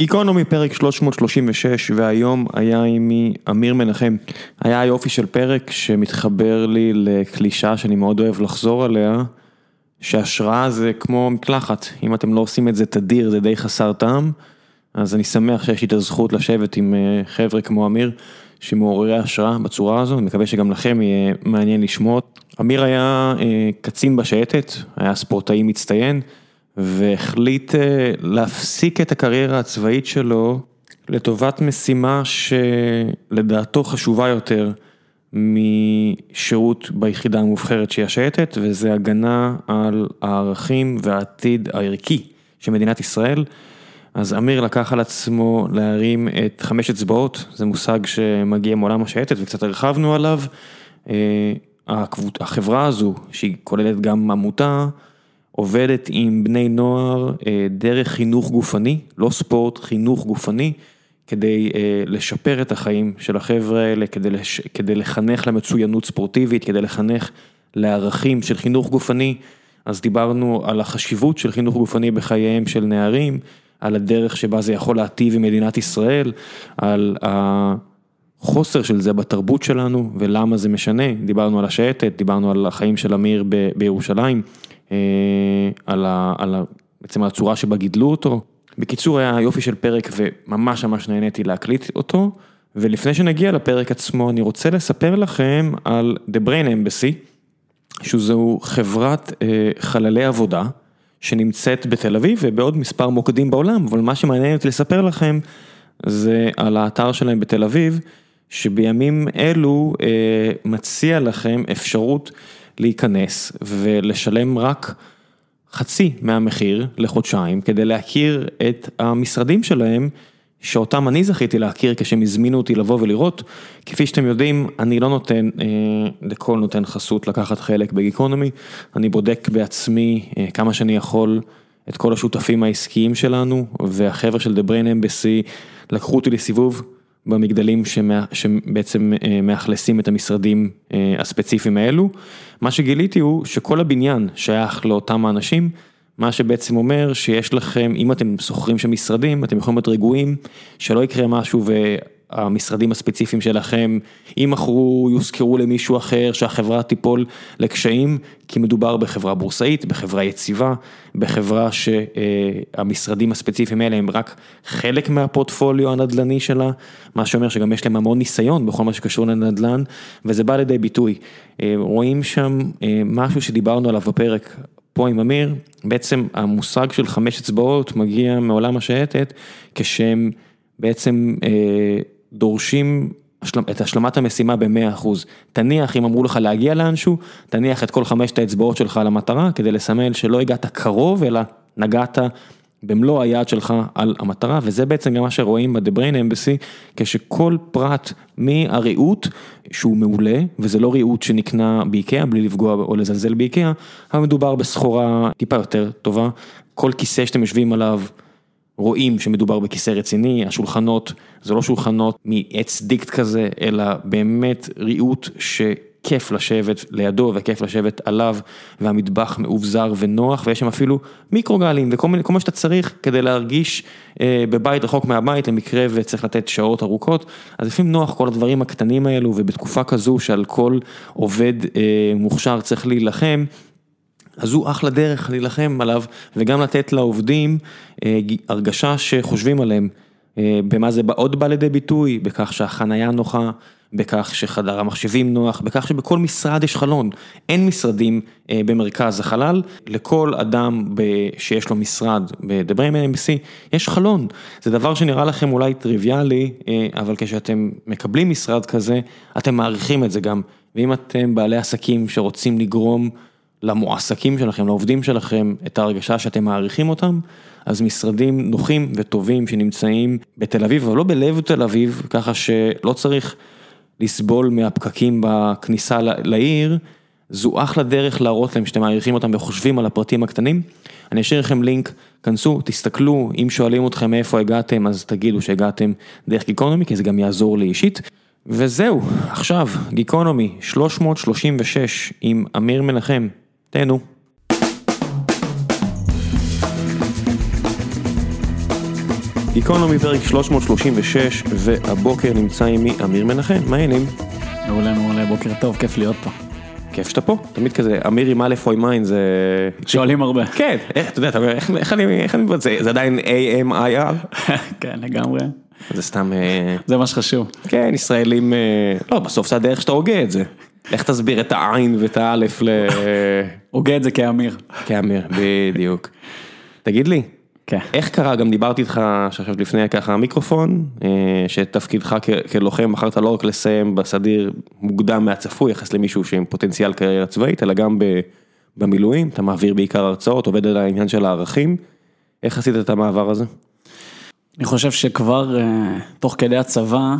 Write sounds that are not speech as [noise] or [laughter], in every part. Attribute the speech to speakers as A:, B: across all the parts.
A: גיקונומי פרק 336 והיום היה עימי אמיר מנחם. היה יופי של פרק שמתחבר לי לקלישה שאני מאוד אוהב לחזור עליה, שהשראה זה כמו מקלחת, אם אתם לא עושים את זה תדיר זה די חסר טעם, אז אני שמח שיש לי את הזכות לשבת עם אה, חבר'ה כמו אמיר, שמעוררי השראה בצורה הזו, אני מקווה שגם לכם יהיה מעניין לשמוע. אמיר היה אה, קצין בשייטת, היה ספורטאי מצטיין. והחליט אה, להפסיק את הקריירה הצבאית שלו לטובת משימה שלדעתו חשובה יותר משירות ביחידה המובחרת שהיא השייטת, וזה הגנה על הערכים והעתיד הערכי של מדינת ישראל. אז אמיר לקח על עצמו להרים את חמש אצבעות, זה מושג שמגיע מעולם השייטת וקצת הרחבנו עליו. אה, החברה הזו, שהיא כוללת גם עמותה, עובדת עם בני נוער אה, דרך חינוך גופני, לא ספורט, חינוך גופני, כדי אה, לשפר את החיים של החבר'ה האלה, כדי, לש... כדי לחנך למצוינות ספורטיבית, כדי לחנך לערכים של חינוך גופני. אז דיברנו על החשיבות של חינוך גופני בחייהם של נערים, על הדרך שבה זה יכול להטיב עם מדינת ישראל, על החוסר של זה בתרבות שלנו ולמה זה משנה, דיברנו על השייטת, דיברנו על החיים של אמיר ב... בירושלים. אה, על. בעצם הצורה שבה גידלו אותו. בקיצור היה יופי של פרק וממש ממש נהניתי להקליט אותו. ולפני שנגיע לפרק עצמו אני רוצה לספר לכם על The Brain Embassy, שזו חברת אה, חללי עבודה שנמצאת בתל אביב ובעוד מספר מוקדים בעולם, אבל מה שמעניין אותי לספר לכם זה על האתר שלהם בתל אביב, שבימים אלו אה, מציע לכם אפשרות להיכנס ולשלם רק חצי מהמחיר לחודשיים כדי להכיר את המשרדים שלהם, שאותם אני זכיתי להכיר כשהם הזמינו אותי לבוא ולראות. כפי שאתם יודעים, אני לא נותן אה, לכל נותן חסות לקחת חלק בגיקונומי, אני בודק בעצמי אה, כמה שאני יכול את כל השותפים העסקיים שלנו, והחבר'ה של The Brain Embassy לקחו אותי לסיבוב. במגדלים שמה, שבעצם אה, מאכלסים את המשרדים אה, הספציפיים האלו. מה שגיליתי הוא שכל הבניין שייך לאותם האנשים, מה שבעצם אומר שיש לכם, אם אתם שוכרים שם משרדים, אתם יכולים להיות רגועים, שלא יקרה משהו המשרדים הספציפיים שלכם יימכרו, יושכרו למישהו אחר, שהחברה תיפול לקשיים, כי מדובר בחברה בורסאית, בחברה יציבה, בחברה שהמשרדים הספציפיים האלה הם רק חלק מהפורטפוליו הנדל"ני שלה, מה שאומר שגם יש להם המון ניסיון בכל מה שקשור לנדל"ן, וזה בא לידי ביטוי. רואים שם משהו שדיברנו עליו בפרק. פה עם אמיר, בעצם המושג של חמש אצבעות מגיע מעולם השייטת כשהם בעצם דורשים את השלמת המשימה ב-100%. תניח, אם אמרו לך להגיע לאנשהו, תניח את כל חמשת האצבעות שלך על המטרה, כדי לסמל שלא הגעת קרוב, אלא נגעת במלוא היעד שלך על המטרה, וזה בעצם גם מה שרואים ב-The Brain Embassy, כשכל פרט מהריהוט, שהוא מעולה, וזה לא ריהוט שנקנה באיקאה, בלי לפגוע או לזלזל באיקאה, אבל מדובר בסחורה טיפה יותר טובה, כל כיסא שאתם יושבים עליו, רואים שמדובר בכיסא רציני, השולחנות זה לא שולחנות מעץ דיקט כזה, אלא באמת ריהוט שכיף לשבת לידו וכיף לשבת עליו, והמטבח מאובזר ונוח, ויש שם אפילו מיקרוגלים וכל מיני, כל מה שאתה צריך כדי להרגיש אה, בבית רחוק מהבית, למקרה וצריך לתת שעות ארוכות, אז לפעמים נוח כל הדברים הקטנים האלו, ובתקופה כזו שעל כל עובד אה, מוכשר צריך להילחם. אז זו אחלה דרך להילחם עליו וגם לתת לעובדים אה, הרגשה שחושבים עליהם, אה, במה זה עוד בא לידי ביטוי, בכך שהחנייה נוחה, בכך שחדר המחשבים נוח, בכך שבכל משרד יש חלון, אין משרדים אה, במרכז החלל, לכל אדם שיש לו משרד Brain MBC יש חלון, זה דבר שנראה לכם אולי טריוויאלי, אבל כשאתם מקבלים משרד כזה, אתם מעריכים את זה גם, ואם אתם בעלי עסקים שרוצים לגרום למועסקים שלכם, לעובדים שלכם, את ההרגשה שאתם מעריכים אותם, אז משרדים נוחים וטובים שנמצאים בתל אביב, אבל לא בלב תל אביב, ככה שלא צריך לסבול מהפקקים בכניסה לעיר, זו אחלה דרך להראות להם שאתם מעריכים אותם וחושבים על הפרטים הקטנים. אני אשאיר לכם לינק, כנסו, תסתכלו, אם שואלים אתכם מאיפה הגעתם, אז תגידו שהגעתם דרך גיקונומי, כי זה גם יעזור לי אישית. וזהו, עכשיו, גיקונומי 336 עם אמיר מנחם. תהנו. גיקונומי פרק 336, והבוקר נמצא עימי אמיר מנחם, מה העניינים?
B: מעולה מעולה, בוקר טוב, כיף להיות פה.
A: כיף שאתה פה, תמיד כזה, אמיר עם א' או עם עין זה...
B: שואלים הרבה.
A: כן, איך, אתה יודע, אתה אומר, איך, איך אני, איך אני, זה, זה עדיין A-M-I-R? [laughs]
B: כן, לגמרי.
A: זה סתם, אה,
B: זה מה שחשוב.
A: כן, ישראלים, אה, לא, בסוף זה הדרך שאתה הוגה את זה. איך תסביר את העין ואת האלף ל...
B: הוגה את זה כאמיר.
A: כאמיר, בדיוק. תגיד לי,
B: כן.
A: איך קרה, גם דיברתי איתך שעכשיו לפני ככה המיקרופון, אה, שתפקידך כלוחם בחרת לא רק לסיים בסדיר מוקדם מהצפוי יחס למישהו שעם פוטנציאל קריירה צבאית, אלא גם במילואים, אתה מעביר בעיקר הרצאות, עובד על העניין של הערכים. איך עשית את המעבר הזה?
B: אני חושב שכבר אה, תוך כדי הצבא,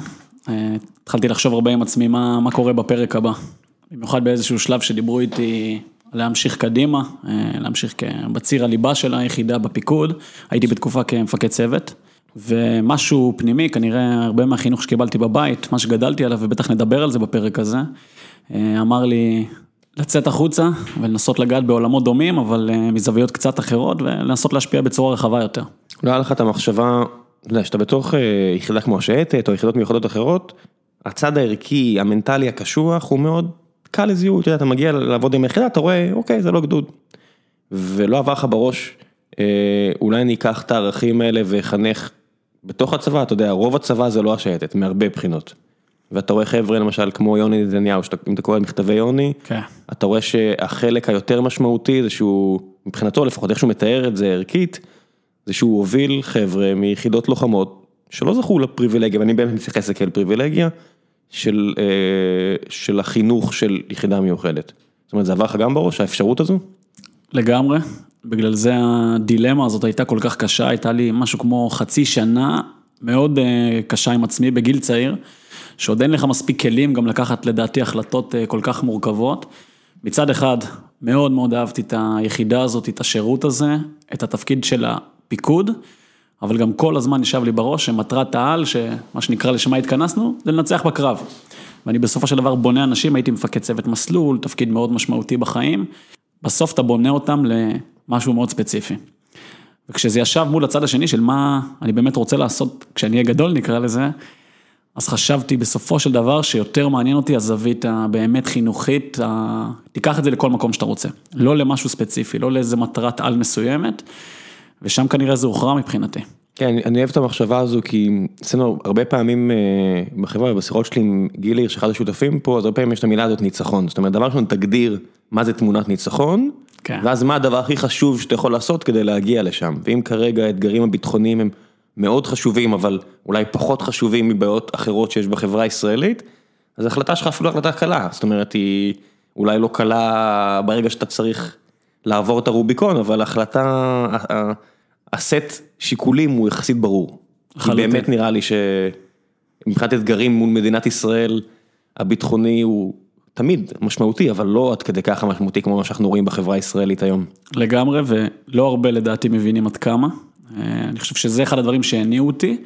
B: אה, התחלתי לחשוב הרבה עם עצמי מה, מה קורה בפרק הבא. במיוחד באיזשהו שלב שדיברו איתי להמשיך קדימה, אה, להמשיך בציר הליבה של היחידה בפיקוד. הייתי בתקופה כמפקד צוות. ומשהו פנימי, כנראה הרבה מהחינוך שקיבלתי בבית, מה שגדלתי עליו, ובטח נדבר על זה בפרק הזה, אה, אמר לי לצאת החוצה ולנסות לגעת בעולמות דומים, אבל אה, מזוויות קצת אחרות, ולנסות להשפיע בצורה רחבה יותר.
A: לא היה לך את המחשבה, אתה יודע, שאתה בתוך יחידה כמו השייטת או יחידות מיוחדות אחרות, הצד הערכי, המנטלי הקשוח הוא מאוד קל לזיהוי, אתה יודע, אתה מגיע לעבוד עם היחידה, אתה רואה, אוקיי, זה לא גדוד. ולא עבר לך בראש, אה, אולי אני אקח את הערכים האלה ואחנך בתוך הצבא, אתה יודע, רוב הצבא זה לא השייטת, מהרבה בחינות. ואתה רואה חבר'ה למשל כמו יוני נתניהו, אם אתה קורא את מכתבי יוני,
B: כן.
A: אתה רואה שהחלק היותר משמעותי זה שהוא, מבחינתו לפחות איך שהוא מתאר את זה ערכית, זה שהוא הוביל חבר'ה מיחידות לוחמות שלא זכו לפריבילגיה, ואני באמת מתייחס לזה כאל פריבילגיה, של, אה, של החינוך של יחידה מיוחדת. זאת אומרת, זה עבר לך גם בראש, האפשרות הזו?
B: לגמרי, בגלל זה הדילמה הזאת הייתה כל כך קשה, הייתה לי משהו כמו חצי שנה מאוד אה, קשה עם עצמי בגיל צעיר, שעוד אין לך מספיק כלים גם לקחת לדעתי החלטות אה, כל כך מורכבות. מצד אחד, מאוד מאוד אהבתי את היחידה הזאת, את השירות הזה, את התפקיד של הפיקוד, אבל גם כל הזמן ישב לי בראש שמטרת העל, שמה שנקרא לשמה התכנסנו, זה לנצח בקרב. ואני בסופו של דבר בונה אנשים, הייתי מפקד צוות מסלול, תפקיד מאוד משמעותי בחיים. בסוף אתה בונה אותם למשהו מאוד ספציפי. וכשזה ישב מול הצד השני של מה אני באמת רוצה לעשות כשאני אהיה גדול נקרא לזה, אז חשבתי בסופו של דבר שיותר מעניין אותי הזווית הבאמת חינוכית, ה... תיקח את זה לכל מקום שאתה רוצה, לא למשהו ספציפי, לא לאיזה מטרת על מסוימת, ושם כנראה זה הוכרע מבחינתי.
A: כן, אני- אני אוהב את המחשבה הזו, כי אצלנו הרבה פעמים אה, בחברה, בשיחות שלי עם גיל הירש, אחד השותפים פה, אז הרבה פעמים יש את המילה הזאת ניצחון. זאת אומרת, דבר ראשון, תגדיר מה זה תמונת ניצחון,
B: כן.
A: ואז מה הדבר הכי חשוב שאתה יכול לעשות כדי להגיע לשם. ואם כרגע האתגרים הביטחוניים הם מאוד חשובים, אבל אולי פחות חשובים מבעיות אחרות שיש בחברה הישראלית, אז ההחלטה שלך אפילו החלטה קלה. זאת אומרת, היא אולי לא קלה ברגע שאתה צריך לעבור את הרוביקון, אבל ההחלטה, ה- ה- הסט שיקולים הוא יחסית ברור. כי
B: לחלוטין.
A: באמת נראה לי שמבחינת אתגרים מול מדינת ישראל, הביטחוני הוא תמיד משמעותי, אבל לא עד כדי ככה משמעותי כמו מה שאנחנו רואים בחברה הישראלית היום.
B: לגמרי, ולא הרבה לדעתי מבינים עד כמה. אה, אני חושב שזה אחד הדברים שהניעו אותי,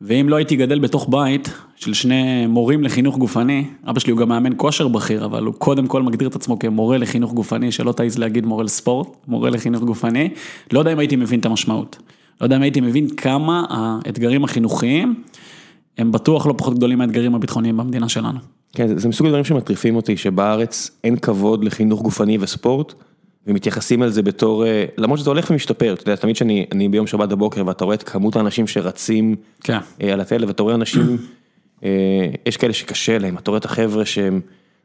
B: ואם לא הייתי גדל בתוך בית של שני מורים לחינוך גופני, אבא שלי הוא גם מאמן כושר בכיר, אבל הוא קודם כל מגדיר את עצמו כמורה לחינוך גופני, שלא תעז להגיד מורה לספורט, מורה לחינוך גופני, לא יודע אם הייתי מבין את המשמעות. לא יודע אם הייתי מבין כמה האתגרים החינוכיים, הם בטוח לא פחות גדולים מהאתגרים הביטחוניים במדינה שלנו.
A: כן, זה- מסוג הדברים שמטריפים אותי, שבארץ אין כבוד לחינוך גופני וספורט, ומתייחסים על זה בתור, אה, למרות שזה הולך ומשתפר, אתה יודע, תמיד שאני אני ביום שבת בבוקר ואתה רואה את כמות האנשים שרצים
B: כן.
A: אה, על הטלב, ואתה רואה אנשים, [coughs] אה, יש כאלה שקשה להם, אתה רואה את החבר'ה שהם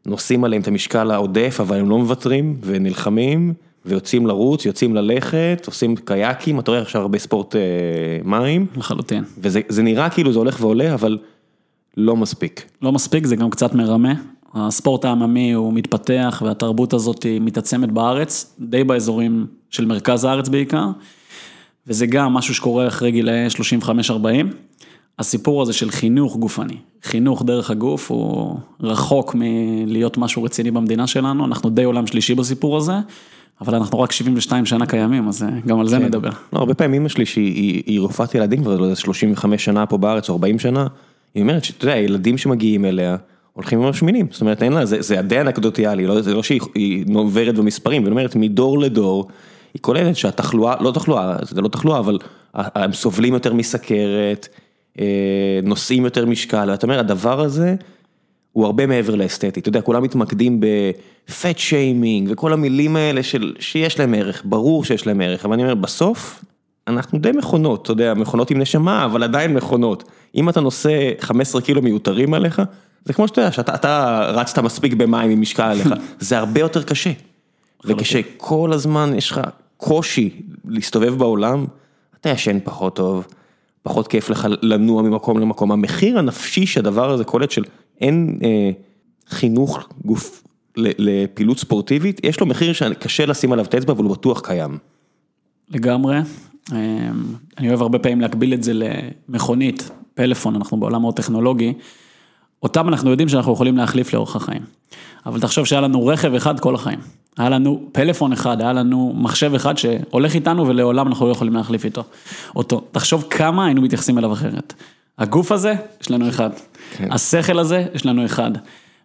A: נושאים עליהם את המשקל העודף, אבל הם לא מוותרים, ונלחמים, ויוצאים לרוץ, יוצאים ללכת, עושים קייקים, אתה רואה עכשיו הרבה ספורט מים,
B: לחלוטין.
A: וזה זה נראה כאילו זה הולך ועולה, אבל לא מספיק.
B: לא מספיק, זה גם קצת מרמה. הספורט העממי הוא מתפתח והתרבות הזאת היא מתעצמת בארץ, די באזורים של מרכז הארץ בעיקר, וזה גם משהו שקורה אחרי גילאי 35-40. הסיפור הזה של חינוך גופני, חינוך דרך הגוף הוא רחוק מלהיות משהו רציני במדינה שלנו, אנחנו די עולם שלישי בסיפור הזה, אבל אנחנו רק 72 שנה קיימים, אז אה, גם על זה נדבר.
A: לא, הרבה פעמים אמא שלי שהיא היא- היא רופאת ילדים כבר, לא יודע, 35 שנה פה בארץ או 40 שנה, היא אומרת שאתה יודע, ילדים שמגיעים אליה, הולכים ממש שמינים, זאת אומרת אין לה, זה, זה די אנקדוטיאלי, לא, זה לא שהיא היא עוברת במספרים, והיא אומרת מדור לדור, היא כוללת שהתחלואה, לא תחלואה, זה לא תחלואה, אבל הם סובלים יותר מסכרת, אה, נושאים יותר משקל, ואתה אומר, הדבר הזה הוא הרבה מעבר לאסתטי, אתה יודע, כולם מתמקדים בפט שיימינג וכל המילים האלה של, שיש להם ערך, ברור שיש להם ערך, אבל אני אומר, בסוף, אנחנו די מכונות, אתה יודע, מכונות עם נשמה, אבל עדיין מכונות. אם אתה נושא 15 קילו מיותרים עליך, זה כמו שאתה יודע, שאתה רצת מספיק במים עם משקל עליך, [laughs] זה הרבה יותר קשה. וכשכל הזמן יש לך קושי להסתובב בעולם, אתה ישן פחות טוב, פחות כיף לך לנוע ממקום למקום. המחיר הנפשי שהדבר הזה קולט של אין אה, חינוך גוף לפעילות ספורטיבית, יש לו מחיר שקשה לשים עליו את האצבע, אבל הוא בטוח קיים.
B: לגמרי. אמ, אני אוהב הרבה פעמים להקביל את זה למכונית, פלאפון, אנחנו בעולם מאוד טכנולוגי. אותם אנחנו יודעים שאנחנו יכולים להחליף לאורך החיים. אבל תחשוב שהיה לנו רכב אחד כל החיים. היה לנו פלאפון אחד, היה לנו מחשב אחד שהולך איתנו ולעולם אנחנו לא יכולים להחליף איתו. אותו. תחשוב כמה היינו מתייחסים אליו אחרת. הגוף הזה, יש לנו אחד. כן. השכל הזה, יש לנו אחד.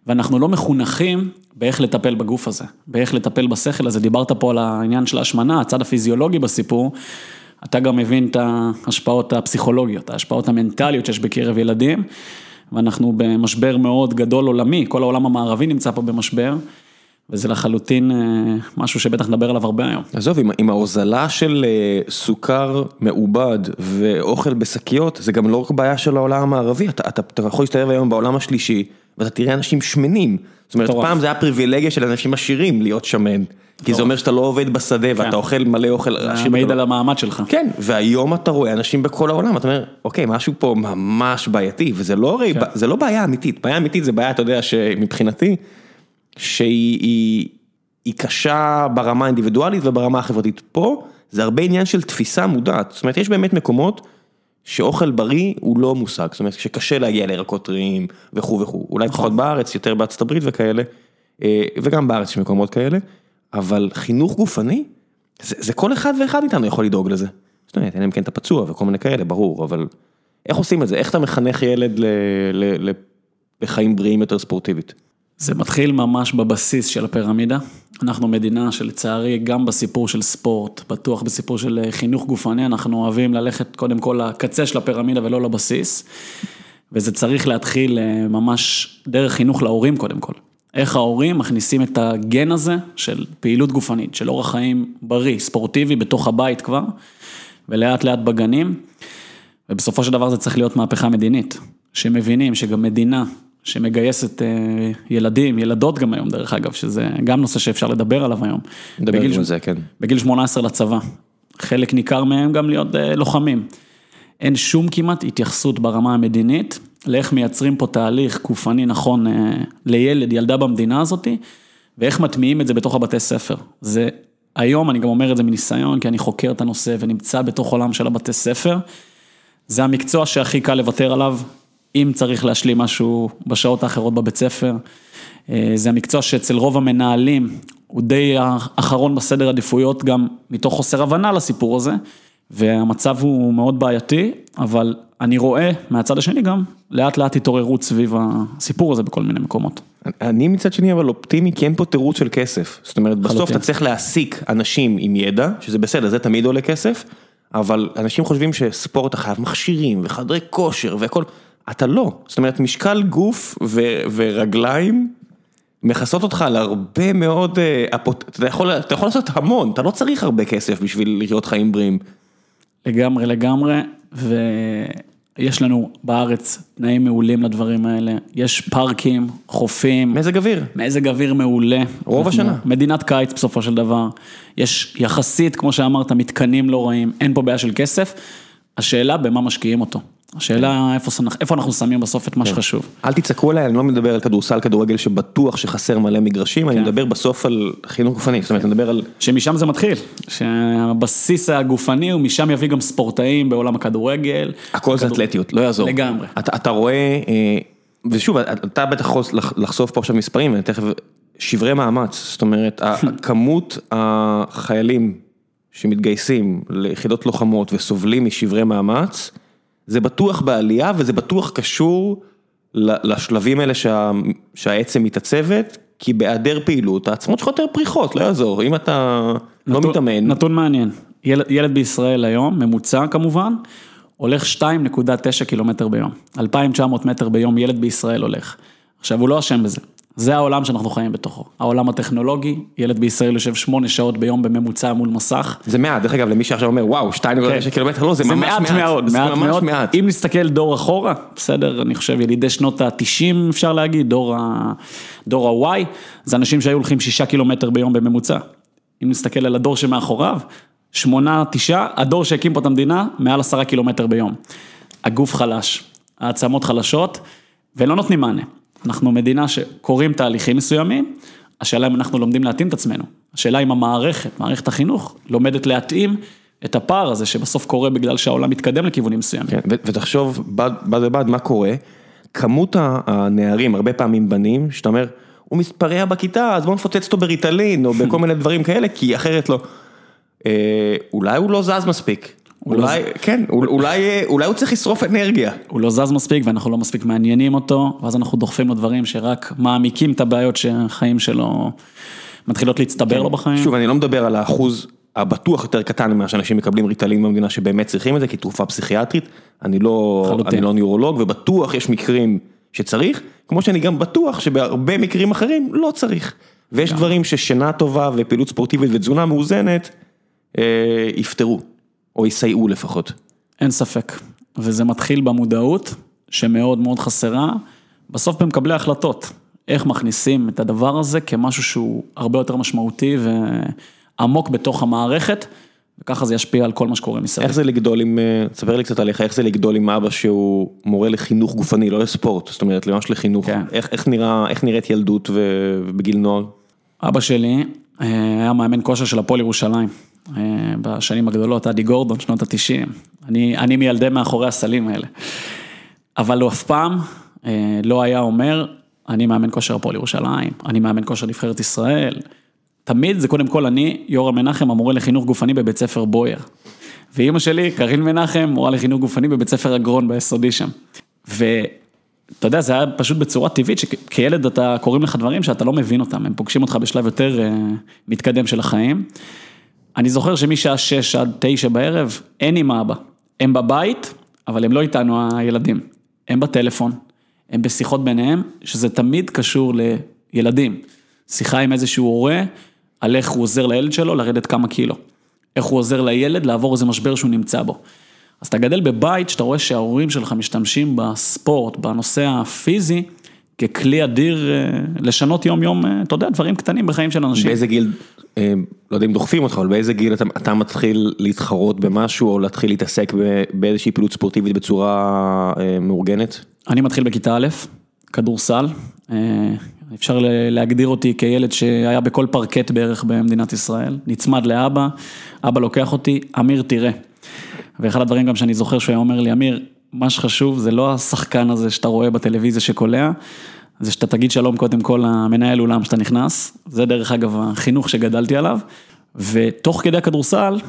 B: ואנחנו לא מחונכים באיך לטפל בגוף הזה, באיך לטפל בשכל הזה. דיברת פה על העניין של ההשמנה, הצד הפיזיולוגי בסיפור. אתה גם מבין את ההשפעות הפסיכולוגיות, ההשפעות המנטליות שיש בקרב ילדים. ואנחנו במשבר מאוד גדול עולמי, כל העולם המערבי נמצא פה במשבר. וזה לחלוטין אה, משהו שבטח נדבר עליו הרבה היום.
A: עזוב, עם עם ההוזלה של אה, סוכר מעובד ואוכל בשקיות, זה גם לא רק בעיה של העולם המערבי, אתה אתה, אתה יכול להסתובב היום בעולם השלישי, ואתה תראה אנשים שמנים. זאת אומרת, פעם זה היה פריבילגיה של אנשים עשירים להיות שמן. כי זה אומר שאתה לא עובד בשדה ואתה כן. אוכל מלא אוכל.
B: זה מעיד על המעמד שלך.
A: כן, והיום אתה רואה אנשים בכל העולם, אתה אומר, אוקיי, משהו פה ממש בעייתי, וזה לא, כן. לא בעיה אמיתית, בעיה אמיתית זה בעיה, אתה יודע, שמבחינתי, שהיא קשה ברמה האינדיבידואלית וברמה החברתית. פה זה הרבה עניין של תפיסה מודעת, זאת אומרת, יש באמת מקומות שאוכל בריא הוא לא מושג, זאת אומרת, שקשה להגיע לירקות טריים וכו' וכו', אולי נכון. פחות בארץ, יותר בארצות הברית וכאלה, אה, וגם בארץ יש מקומות כאלה. אבל חינוך גופני, זה זה כל אחד ואחד מאיתנו יכול לדאוג לזה. זאת אומרת, אין להם כן את הפצוע וכל מיני כאלה, ברור, אבל איך עושים את זה? איך אתה מחנך ילד ל, ל, ל, לחיים בריאים יותר ספורטיבית?
B: זה מתחיל ממש בבסיס של הפירמידה. אנחנו מדינה שלצערי, גם בסיפור של ספורט, בטוח בסיפור של אה, חינוך גופני, אנחנו אוהבים ללכת קודם כל לקצה של הפירמידה ולא לבסיס. וזה צריך להתחיל אה, ממש דרך חינוך להורים קודם כל. איך ההורים מכניסים את הגן הזה של פעילות גופנית, של אורח חיים בריא, ספורטיבי, בתוך הבית כבר, ולאט לאט בגנים. ובסופו של דבר זה צריך להיות מהפכה מדינית, שמבינים שגם מדינה שמגייסת אה, ילדים, ילדות גם היום דרך אגב, שזה גם נושא שאפשר לדבר עליו היום.
A: נדבר על זה, כן.
B: בגיל 18 לצבא, חלק ניכר מהם גם להיות אה, לוחמים. אין שום כמעט התייחסות ברמה המדינית לאיך מייצרים פה תהליך גופני נכון אה, לילד, ילדה במדינה הזאתי, ואיך מטמיעים את זה בתוך הבתי ספר. זה, היום אני גם אומר את זה מניסיון, כי אני חוקר את הנושא ונמצא בתוך עולם של הבתי ספר. זה המקצוע שהכי קל לוותר עליו, אם צריך להשלים משהו בשעות האחרות בבית ספר. אה, זה המקצוע שאצל רוב המנהלים הוא די האחרון בסדר עדיפויות, גם מתוך חוסר הבנה לסיפור הזה. והמצב הוא מאוד בעייתי, אבל אני רואה מהצד השני גם לאט לאט התעוררות סביב הסיפור הזה בכל מיני מקומות.
A: אני מצד שני אבל אופטימי כי אין פה תירוץ של כסף, זאת אומרת בסוף אתה צריך להעסיק אנשים עם ידע, שזה בסדר, זה תמיד עולה כסף, אבל אנשים חושבים שספורט אתה חייב מכשירים וחדרי כושר והכל, אתה לא, זאת אומרת משקל גוף ו- ורגליים מכסות אותך על הרבה מאוד, אה, אתה יכול, אתה יכול לעשות המון, אתה לא צריך הרבה כסף בשביל לחיות חיים בריאים.
B: לגמרי, לגמרי, ויש לנו בארץ תנאים מעולים לדברים האלה, יש פארקים, חופים.
A: מזג אוויר.
B: מזג אוויר מעולה.
A: רוב השנה.
B: מדינת קיץ בסופו של דבר, יש יחסית, כמו שאמרת, מתקנים לא רעים, אין פה בעיה של כסף, השאלה במה משקיעים אותו. השאלה איפה אנחנו שמים בסוף את מה כן. שחשוב.
A: אל תצעקו עליי, אני לא מדבר על כדורסל, כדורגל שבטוח שחסר מלא מגרשים, אני כן. מדבר בסוף על חינוך גופני, זאת אומרת, אני מדבר על...
B: שמשם זה מתחיל, שהבסיס הגופני הוא משם יביא גם ספורטאים בעולם הכדורגל.
A: הכל זה אתלטיות, לא יעזור.
B: לגמרי.
A: אתה רואה, אה, ושוב, אתה בטח יכול לחשוף פה עכשיו מספרים, אני תכף, שברי מאמץ, זאת אומרת, [laughs] כמות החיילים שמתגייסים ליחידות לוחמות וסובלים משברי מאמץ, זה בטוח בעלייה וזה בטוח קשור לשלבים האלה שה, שהעצם מתעצבת, כי בהיעדר פעילות העצמות שלך יותר פריחות, לא יעזור, אם אתה לא
B: נתון,
A: מתאמן.
B: נתון מעניין, ילד, ילד בישראל היום, ממוצע כמובן, הולך 2.9 קילומטר ביום. 2,900 מטר ביום ילד בישראל הולך. עכשיו, הוא לא אשם בזה. זה העולם שאנחנו חיים בתוכו. העולם הטכנולוגי, ילד בישראל יושב שמונה שעות ביום בממוצע מול מסך.
A: זה מעט, דרך אגב, למי שעכשיו אומר, וואו, 2.9
B: כן.
A: קילומטר, לא, זה
B: זה
A: ממש
B: מעט
A: מעט.
B: מאוד,
A: זה
B: מעט מאוד.
A: מעט.
B: אם נסתכל דור אחורה, בסדר, אני חושב ילידי שנות ה-90 אפשר להגיד, דור ה- דור ה-Y, זה אנשים שהיו הולכים שישה קילומטר ביום בממוצע. אם נסתכל על הדור שמאחוריו, שמונה, תשעה, הדור שהקים פה את המדינה, מעל עשרה קילומטר ביום. הגוף חלש, העצמות חלשות, ולא נותנים מענה. אנחנו מדינה שקורים תהליכים מסוימים, השאלה אם אנחנו לומדים להתאים את עצמנו. השאלה אם המערכת, מערכת החינוך, לומדת להתאים את הפער הזה שבסוף קורה בגלל שהעולם מתקדם לכיוונים מסוימים.
A: כן, ותחשוב בד בד בבד מה קורה, כמות הנערים, הרבה פעמים בנים, שאתה אומר, הוא מתפרע בכיתה, אז בוא נפוצץ אותו בריטלין, או בכל מיני דברים כאלה, כי אחרת לא. אה, אולי הוא לא זז מספיק.
B: לא
A: אולי, כן, אול- אולי, אולי הוא צריך לשרוף אנרגיה.
B: הוא לא זז מספיק ואנחנו לא מספיק מעניינים אותו, ואז אנחנו דוחפים לו דברים שרק מעמיקים את הבעיות שהחיים שלו מתחילות להצטבר לו בחיים.
A: שוב, אני לא מדבר על האחוז הבטוח יותר קטן ממה שאנשים מקבלים ריטלין במדינה שבאמת צריכים את זה כתרופה פסיכיאטרית. אני לא. אני לא ניורולוג ובטוח יש מקרים שצריך, כמו שאני גם בטוח שבהרבה מקרים אחרים לא צריך. ויש דברים ששינה טובה ופעילות ספורטיבית ותזונה מאוזנת אה, יפתרו, או יסייעו לפחות.
B: אין ספק. וזה מתחיל במודעות, שמאוד מאוד חסרה, בסוף במקבלי ההחלטות. איך מכניסים את הדבר הזה כמשהו שהוא הרבה יותר משמעותי ועמוק בתוך המערכת, וככה זה ישפיע על כל מה שקורה מסביב.
A: איך זה לגדול עם, אה, תספר לי קצת עליך, איך זה לגדול עם אבא שהוא מורה לחינוך גופני, לא לספורט, זאת אומרת, ממש לחינוך.
B: כן.
A: איך, איך, נראה, איך נראית ילדות ובגיל נוער?
B: אבא שלי אה, היה מאמן כושר של הפועל ירושלים, בשנים הגדולות, אדי גורדון, שנות ה-90. אני, אני מילדי מאחורי הסלים האלה. אבל הוא אף פעם אה, לא היה אומר, אני מאמן כושר הפועל ירושלים, אני מאמן כושר נבחרת ישראל. תמיד זה קודם כל אני, יורם מנחם, המורה לחינוך גופני בבית ספר בויר. ואימא שלי, קארין מנחם, מורה לחינוך גופני בבית ספר אגרון ביסודי שם. ואתה יודע, זה היה פשוט בצורה טבעית, שכילד אתה, קוראים לך דברים שאתה לא מבין אותם, הם פוגשים אותך בשלב יותר אה, מתקדם של החיים. אני זוכר שמשעה 6 עד 9 בערב, אין עם אבא. הם בבית, אבל הם לא איתנו הילדים. הם בטלפון, הם בשיחות ביניהם, שזה תמיד קשור לילדים. שיחה עם איזשהו הורה, על איך הוא עוזר לילד שלו לרדת כמה קילו. איך הוא עוזר לילד לעבור איזה משבר שהוא נמצא בו. אז אתה גדל בבית שאתה רואה שההורים שלך משתמשים בספורט, בנושא הפיזי, ככלי אדיר אה, לשנות יום יום, אה, אתה יודע, דברים קטנים בחיים של אנשים.
A: באיזה גיל, אה, לא יודע אם דוחפים אותך, אבל באיזה גיל אתה, אתה מתחיל להתחרות במשהו, או להתחיל להתעסק באיזושהי פעילות ספורטיבית בצורה אה, מאורגנת?
B: אני מתחיל בכיתה א', כדורסל. אפשר להגדיר אותי כילד שהיה בכל פרקט בערך במדינת ישראל, נצמד לאבא, אבא לוקח אותי, אמיר תראה. ואחד הדברים גם שאני זוכר שהוא היה אומר לי, אמיר, מה שחשוב זה לא השחקן הזה שאתה רואה בטלוויזיה שקולע, זה שאתה תגיד שלום קודם כל למנהל אולם שאתה נכנס, זה דרך אגב החינוך שגדלתי עליו, ותוך כדי הכדורסל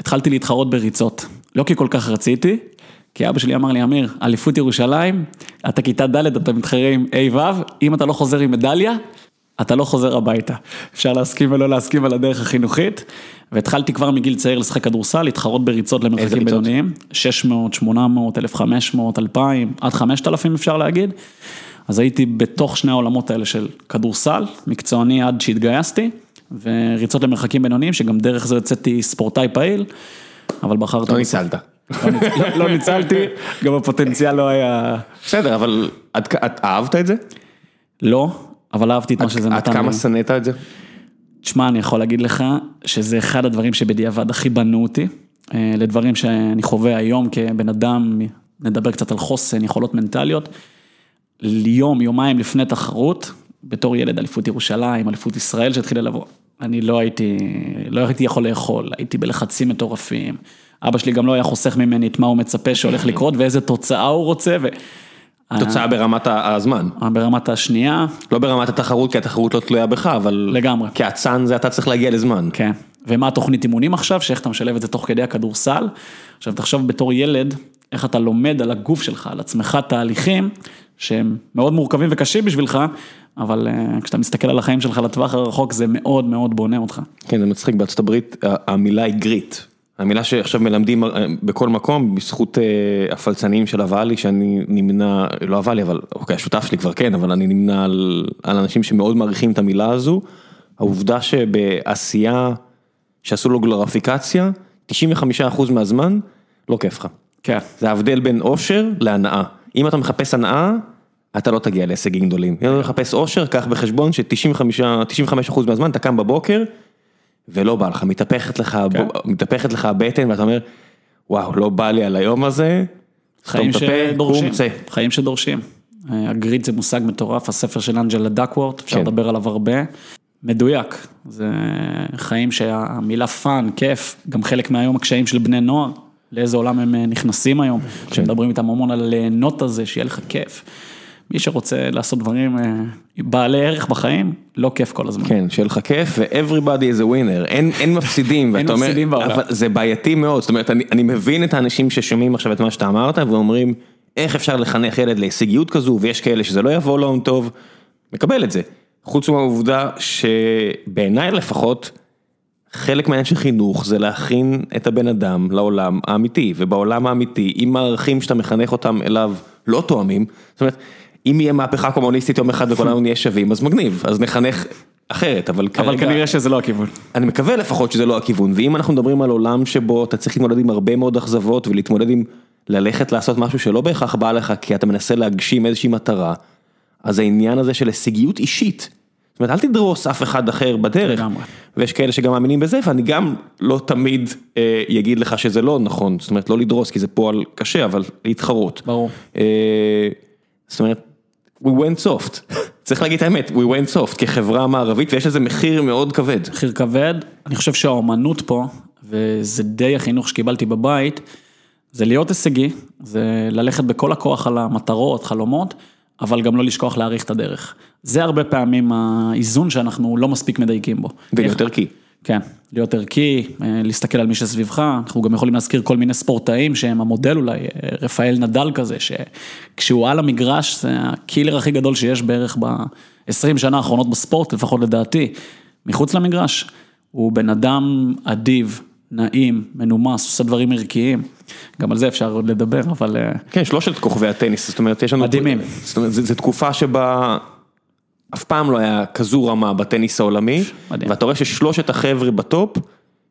B: התחלתי להתחרות בריצות, לא כי כל כך רציתי, כי אבא שלי אמר לי, אמיר, אליפות ירושלים, אתה כיתה ד', אתה מתחרה עם ה' ו', אם אתה לא חוזר עם מדליה, אתה לא חוזר הביתה. אפשר להסכים ולא להסכים על הדרך החינוכית, והתחלתי כבר מגיל צעיר לשחק כדורסל, להתחרות בריצות למרחקים? בינוניים, 600, 800, 1500, 2000, עד 5000 אפשר להגיד. אז הייתי בתוך שני העולמות האלה של כדורסל, מקצועני עד שהתגייסתי, וריצות למרחקים בינוניים, שגם דרך זה יצאתי ספורטאי פעיל, אבל בחרתי...
A: לא ניצלת.
B: לא לא- לא ניצלתי, גם הפוטנציאל לא היה...
A: בסדר, אבל אהבת את זה?
B: לא, אבל אהבתי את מה שזה
A: עד
B: נתן
A: כמה
B: לי.
A: שנאת את זה?
B: תשמע, אני יכול להגיד לך שזה אחד הדברים שבדיעבד הכי בנו אותי, אה, לדברים שאני חווה היום כבן אדם, נדבר קצת על חוסן, יכולות מנטליות. יום, יומיים לפני תחרות, בתור ילד אליפות ירושלים, אליפות ישראל שהתחילה לבוא, אני לא הייתי, לא הייתי יכול לאכול, הייתי בלחצים מטורפים. אבא שלי גם לא היה חוסך ממני את מה הוא מצפה שהולך לקרות ואיזה תוצאה הוא רוצה. ו...
A: תוצאה ברמת הזמן,
B: ברמת השנייה,
A: לא ברמת התחרות, כי התחרות לא תלויה בך, אבל...
B: לגמרי.
A: כאצן זה אתה צריך להגיע לזמן.
B: כן, ומה התוכנית אימונים עכשיו, שאיך אתה משלב את זה תוך כדי הכדורסל. עכשיו תחשוב בתור ילד, איך אתה לומד על הגוף שלך, על עצמך תהליכים שהם מאוד מורכבים וקשים בשבילך, אבל אה, כשאתה מסתכל על החיים שלך לטווח הרחוק זה מאוד מאוד בונה אותך.
A: כן, זה מצחיק, בארצות הברית המילה היא גריט. המילה שעכשיו מלמדים אה, בכל מקום, בזכות אה, הפלצנים של הוואלי, שאני נמנה, לא הוואלי, אבל אוקיי, השותף שלי כבר כן, אבל אני נמנה על, על אנשים שמאוד מעריכים את המילה הזו. העובדה שבעשייה שעשו לו גלוריפיקציה, 95% מהזמן לא כיף לך.
B: כן.
A: זה ההבדל בין אושר להנאה. אם אתה מחפש הנאה, אתה לא תגיע להישגים גדולים. אם אתה מחפש אושר, קח בחשבון ש-95% מהזמן אתה קם בבוקר, ולא בא לך, מתהפכת לך,
B: כן.
A: מתהפכת לך הבטן ואתה אומר, וואו, לא בא לי על היום הזה,
B: חיים שדורשים,
A: צא.
B: חיים שדורשים. אה, ה grit זה מושג מטורף, הספר של אנג'לה דקוורת', אפשר
A: כן.
B: לדבר עליו הרבה. מדויק, זה חיים שהמילה fun, כיף, גם חלק מהיום הקשיים של בני נוער, לאיזה עולם הם אה, נכנסים היום,
A: כן.
B: כשמדברים איתם המון על ליהנות הזה, שיהיה לך כיף. מי שרוצה לעשות דברים אה, בעלי ערך בחיים, לא כיף כל הזמן.
A: כן, שיהיה לך כיף ו-everybody is a winner, אין, אין מפסידים,
B: אין
A: ואתה אומר,
B: מפסידים בעולם.
A: אבל זה בעייתי מאוד, זאת אומרת, אני, אני מבין את האנשים ששומעים עכשיו את מה שאתה אמרת, ואומרים, איך אפשר לחנך ילד להישגיות כזו, ויש כאלה שזה לא יבוא להם טוב, מקבל את זה. חוץ מהעובדה שבעיניי לפחות, חלק מהעניין של חינוך זה להכין את הבן אדם לעולם האמיתי, ובעולם האמיתי, אם הערכים שאתה מחנך אותם אליו לא תואמים, זאת אומרת, אם יהיה מהפכה קומוניסטית יום אחד וכולנו נהיה שווים, אז מגניב, אז נחנך אחרת, אבל כרגע...
B: אבל כנראה שזה לא הכיוון.
A: אני מקווה לפחות שזה לא הכיוון, ואם אנחנו מדברים על עולם שבו אתה צריך להתמודד עם הרבה מאוד אכזבות ולהתמודד עם ללכת לעשות משהו שלא בהכרח בא לך כי אתה מנסה להגשים איזושהי מטרה, אז העניין הזה של הישגיות אישית, זאת אומרת אל תדרוס אף אחד אחר בדרך,
B: לגמרי.
A: ויש כאלה שגם מאמינים בזה ואני גם לא תמיד אה, יגיד לך שזה לא נכון, זאת אומרת לא לדרוס כי זה פועל קשה אבל להתחרות.
B: ברור.
A: אה, זאת אומרת, we went soft, [laughs] צריך להגיד את האמת, we went soft כחברה מערבית ויש לזה מחיר מאוד כבד.
B: מחיר כבד, אני חושב שהאומנות פה, וזה די החינוך שקיבלתי בבית, זה להיות הישגי, זה ללכת בכל הכוח על המטרות, חלומות, אבל גם לא לשכוח להעריך את הדרך. זה הרבה פעמים האיזון שאנחנו לא מספיק מדייקים בו.
A: ולהיות ערכי.
B: כן, להיות ערכי, אה, להסתכל על מי שסביבך, אנחנו גם יכולים להזכיר כל מיני ספורטאים שהם המודל אולי, אה, רפאל נדל כזה, שכשהוא על המגרש זה הקילר הכי גדול שיש בערך ב-20 שנה האחרונות בספורט, לפחות לדעתי, מחוץ למגרש. הוא בן אדם אדיב, נעים, מנומס, עושה דברים ערכיים, גם על זה אפשר עוד לדבר, אבל אה,
A: כן, שלושת כוכבי הטניס, זאת אומרת, יש לנו...
B: מדהימים.
A: זאת אומרת, זו תקופה שבה אף פעם לא היה כזו רמה בטניס העולמי,
B: מדהים.
A: ואתה רואה ששלושת החבר'ה בטופ,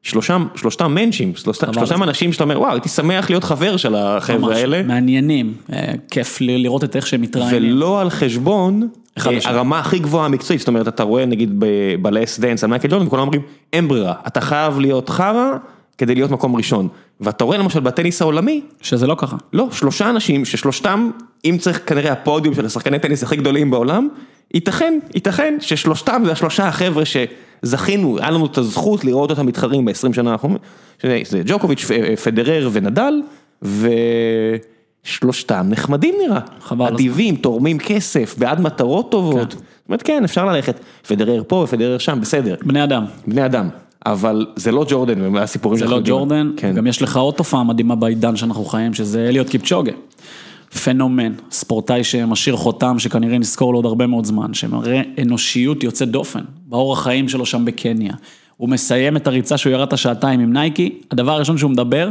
A: שלושם, שלושתם מנצ'ים, שלושתם
B: זה.
A: אנשים שאתה אומר, וואו, הייתי שמח להיות חבר של החבר'ה האלה,
B: מעניינים, אה, כיף לראות את איך שהם מתראיינים.
A: ולא על חשבון אה. הרמה הכי גבוהה המקצועית, זאת אומרת, אתה רואה נגיד ב-last dance על מייקל ג'ורדן, כולם אומרים, אין ברירה, אתה חייב להיות חרא כדי להיות מקום ראשון, ואתה רואה למשל בטניס העולמי,
B: שזה לא ככה.
A: לא, שלושה אנשים ששלושתם, אם צריך כנראה הפודיום של השחקני טניס הכי גדולים בעולם, ייתכן, ייתכן ששלושתם זה השלושה החבר'ה שזכינו, היה לנו את הזכות לראות אותם מתחרים ב-20 שנה האחרונות, שזה זה ג'וקוביץ', פ- פדרר ונדל, ושלושתם נחמדים נראה,
B: חבל
A: אדיבים, תורמים כסף, בעד מטרות טובות, זאת אומרת כן, אפשר ללכת, פדרר פה ופדרר שם, בסדר,
B: בני אדם.
A: בני אדם, אבל זה לא ג'ורדן והסיפורים
B: זה
A: שאנחנו
B: לא
A: יודעים.
B: ג'ורדן,
A: כן.
B: גם יש לך עוד תופעה מדהימה בעידן שאנחנו חיים, שזה אליוט קיפצ'וגה. פנומן, ספורטאי שמשאיר חותם שכנראה נזכור לו עוד הרבה מאוד זמן, שמראה אנושיות יוצאת דופן, באורח חיים שלו שם בקניה. הוא מסיים את הריצה שהוא ירד את השעתיים עם נייקי, הדבר הראשון שהוא מדבר,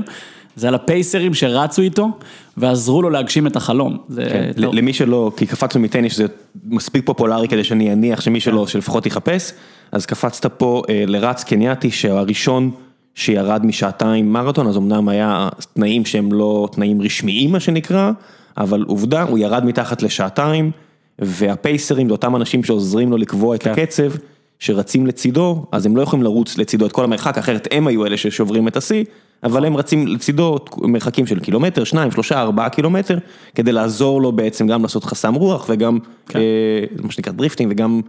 B: זה על הפייסרים שרצו איתו, ועזרו לו להגשים את החלום. זה
A: כן,
B: לא-
A: למי שלא, כי קפצנו מטניס שזה מספיק פופולרי כדי שאני אניח שמי
B: כן.
A: שלא, שלפחות יחפש, אז קפצת פה אה, לרץ קנייתי שהראשון שירד משעתיים מרתון, אז אמנם היה תנאים שהם לא תנאים רשמיים מה שנקרא, אבל עובדה, הוא ירד מתחת לשעתיים, והפייסרים זה אותם אנשים שעוזרים לו לקבוע את
B: כן.
A: הקצב, שרצים לצידו, אז הם לא יכולים לרוץ לצידו את כל המרחק, אחרת הם היו אלה ששוברים את השיא, אבל הם רצים לצידו מרחקים של קילומטר, שניים, שלושה, ארבעה קילומטר, כדי לעזור לו בעצם גם לעשות חסם רוח וגם,
B: כן.
A: אה, מה שנקרא drafting, וגם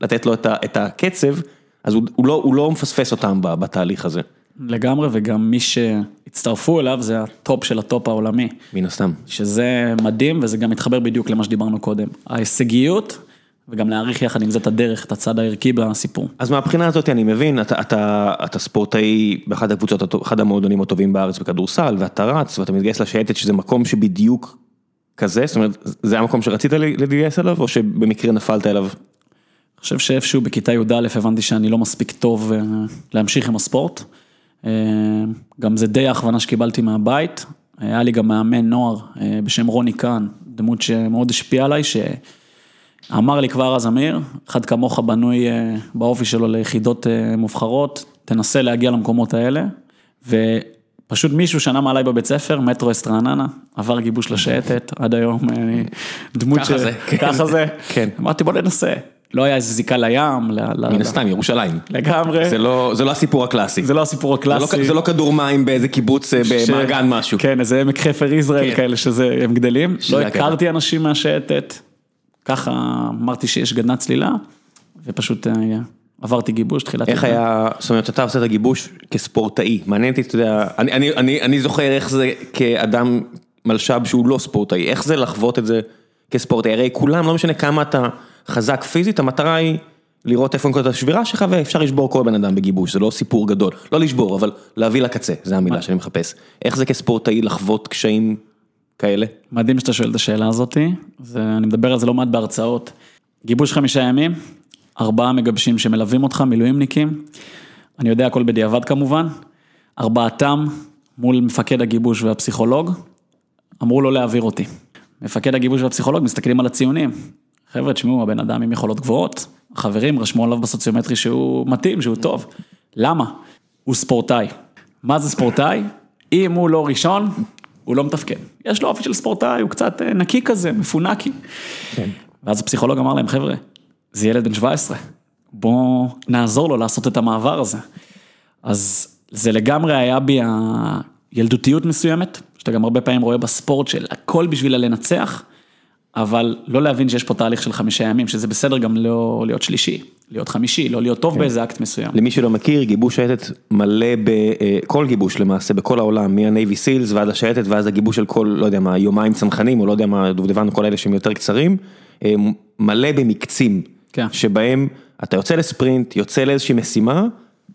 A: לתת לו את ה- את הקצב, אז הוא, הוא, לא, הוא לא מפספס אותם ב- בתהליך הזה,
B: לגמרי, וגם מי שהצטרפו אליו זה הטופ של הטופ העולמי.
A: מן הסתם.
B: שזה מדהים וזה גם מתחבר בדיוק למה שדיברנו קודם. ההישגיות וגם להעריך יחד עם זה את הדרך, את הצד הערכי בסיפור.
A: אז מהבחינה הזאת אני מבין, אתה, אתה, אתה ספורטאי באחת הקבוצות, אחד המועדונים הטובים בארץ בכדורסל, ואתה רץ, ואתה מתגייס לשייטת שזה מקום שבדיוק כזה, זאת אומרת, זה המקום שרצית להתגייס אליו, או שבמקרה נפלת אליו?
B: אני חושב שאיפשהו בכיתה י"א הבנתי שאני לא מספיק טוב אה, להמשיך עם הספורט. אה, גם זה די הכוונה שקיבלתי מהבית. היה לי גם מאמן נוער אה, בשם רוני קאן, דמות שמאוד השפיעה עליי, שאמר לי כבר אז אמיר, אחד כמוך בנוי אה, באופי שלו ליחידות מובחרות, תנסה להגיע למקומות האלה. ופשוט מישהו שנה מעליי בבית ספר, מטרו אסט רעננה, עבר גיבוש לשייטת, עד היום אני דמות
A: ככה זה, כן.
B: ככה זה.
A: כן.
B: אמרתי בוא ננסה. לא היה איזה זיקה לים,
A: מן הסתם, ירושלים.
B: לגמרי.
A: זה לא, זה לא הסיפור הקלאסי.
B: זה לא הסיפור
A: זה לא-
B: הקלאסי.
A: זה לא כדור מים באיזה קיבוץ אה,
B: ש-
A: במעגן משהו.
B: כן, איזה עמק חפר יזרעאל
A: כן.
B: כאלה שזה, הם גדלים. לא. הכרתי אנשים מהשייטת, ככה אמרתי שיש גדנ"ע צלילה, ופשוט אה, עברתי גיבוש, תחילת...
A: איך. היה, זאת אומרת, אתה עושה את הגיבוש כספורטאי, מעניין אותי, אתה יודע, אני, אני, אני, אני זוכר איך זה כאדם מלש"ב שהוא לא ספורטאי, איך זה לחוות את זה כספורטאי, הרי כולם, לא משנה כמה אתה חזק פיזית, המטרה היא לראות איפה נקודת השבירה שלך ואפשר לשבור כל בן אדם בגיבוש, זה לא סיפור גדול, לא לשבור, אבל להביא לקצה, זה המילה שאני מחפש. איך זה כספורטאי לחוות קשיים כאלה?
B: מדהים שאתה שואל את השאלה הזאתי, זה- אני מדבר על זה לא מעט בהרצאות. גיבוש חמישה ימים, ארבעה מגבשים שמלווים אותך, מילואימניקים, אני יודע הכל בדיעבד כמובן, ארבעתם מול מפקד הגיבוש והפסיכולוג, אמרו לו להעביר אותי. מפקד הגיבוש והפסיכולוג מסתכלים על הציונים. חבר'ה, תשמעו, הבן אדם עם יכולות גבוהות, החברים רשמו עליו בסוציומטרי שהוא מתאים, שהוא טוב. למה? הוא ספורטאי. מה זה ספורטאי? אם הוא לא ראשון, הוא לא מתפקד. יש לו אופי של ספורטאי, הוא קצת אה, נקי כזה, מפונקי. ואז הפסיכולוג אמר להם, חבר'ה, זה ילד בן 17, בואו נעזור לו לעשות את המעבר הזה. אז זה לגמרי היה בי הילדותיות מסוימת, שאתה גם הרבה פעמים רואה בספורט של הכל בשביל הלנצח, אבל לא להבין שיש פה תהליך של חמישה ימים, שזה בסדר גם לא להיות שלישי, להיות חמישי, לא להיות טוב באיזה אקט מסוים.
A: למי שלא מכיר, גיבוש שייטת מלא בכל גיבוש למעשה בכל העולם, מה Navy SEALs ועד השייטת ואז הגיבוש של כל, לא יודע מה, יומיים צנחנים או לא יודע מה, דובדבן וכל אלה שהם יותר קצרים, אה, מלא במקצים,
B: כן.
A: שבהם אתה יוצא לספרינט, יוצא לאיזושהי משימה,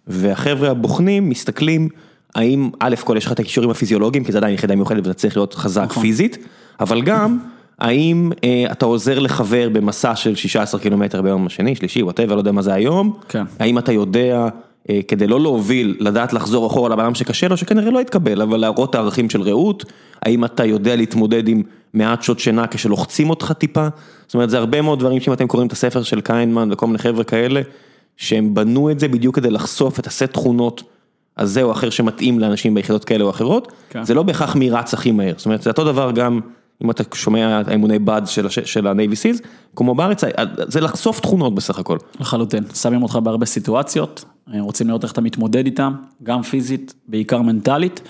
A: והחבר'ה הבוחנים מסתכלים, האם א' כל יש לך את הכישורים הפיזיולוגיים, כי זה עדיין יחידה מיוחדת ואתה צריך להיות חזק
B: נכון.
A: פיזית, אבל גם, האם אה, אתה עוזר לחבר במסע של 16 קילומטר ביום השני, שלישי, whatever, לא יודע מה זה היום,
B: כן.
A: האם אתה יודע, אה, כדי לא להוביל, לדעת לחזור אחורה לבן אדם שקשה לו, שכנראה לא יתקבל, אבל להראות את הערכים של רעות, האם אתה יודע להתמודד עם מעט שעות שינה כשלוחצים אותך טיפה, זאת אומרת זה הרבה מאוד דברים שאם אתם קוראים את הספר של קיינמן וכל מיני חבר'ה כאלה, שהם בנו את זה בדיוק כדי לחשוף את הסט תכונות הזה או אחר שמתאים לאנשים ביחידות כאלה או אחרות,
B: כן.
A: זה לא בהכרח מי רץ הכי מהר, זאת אומרת זה אותו דבר גם אם אתה שומע את האימוני באז של, הנייבי סילס, כמו בארץ, זה לחשוף תכונות בסך הכל.
B: לחלוטין, שמים אותך בהרבה סיטואציות, אה, רוצים לראות איך אתה מתמודד איתם, גם פיזית, בעיקר מנטלית,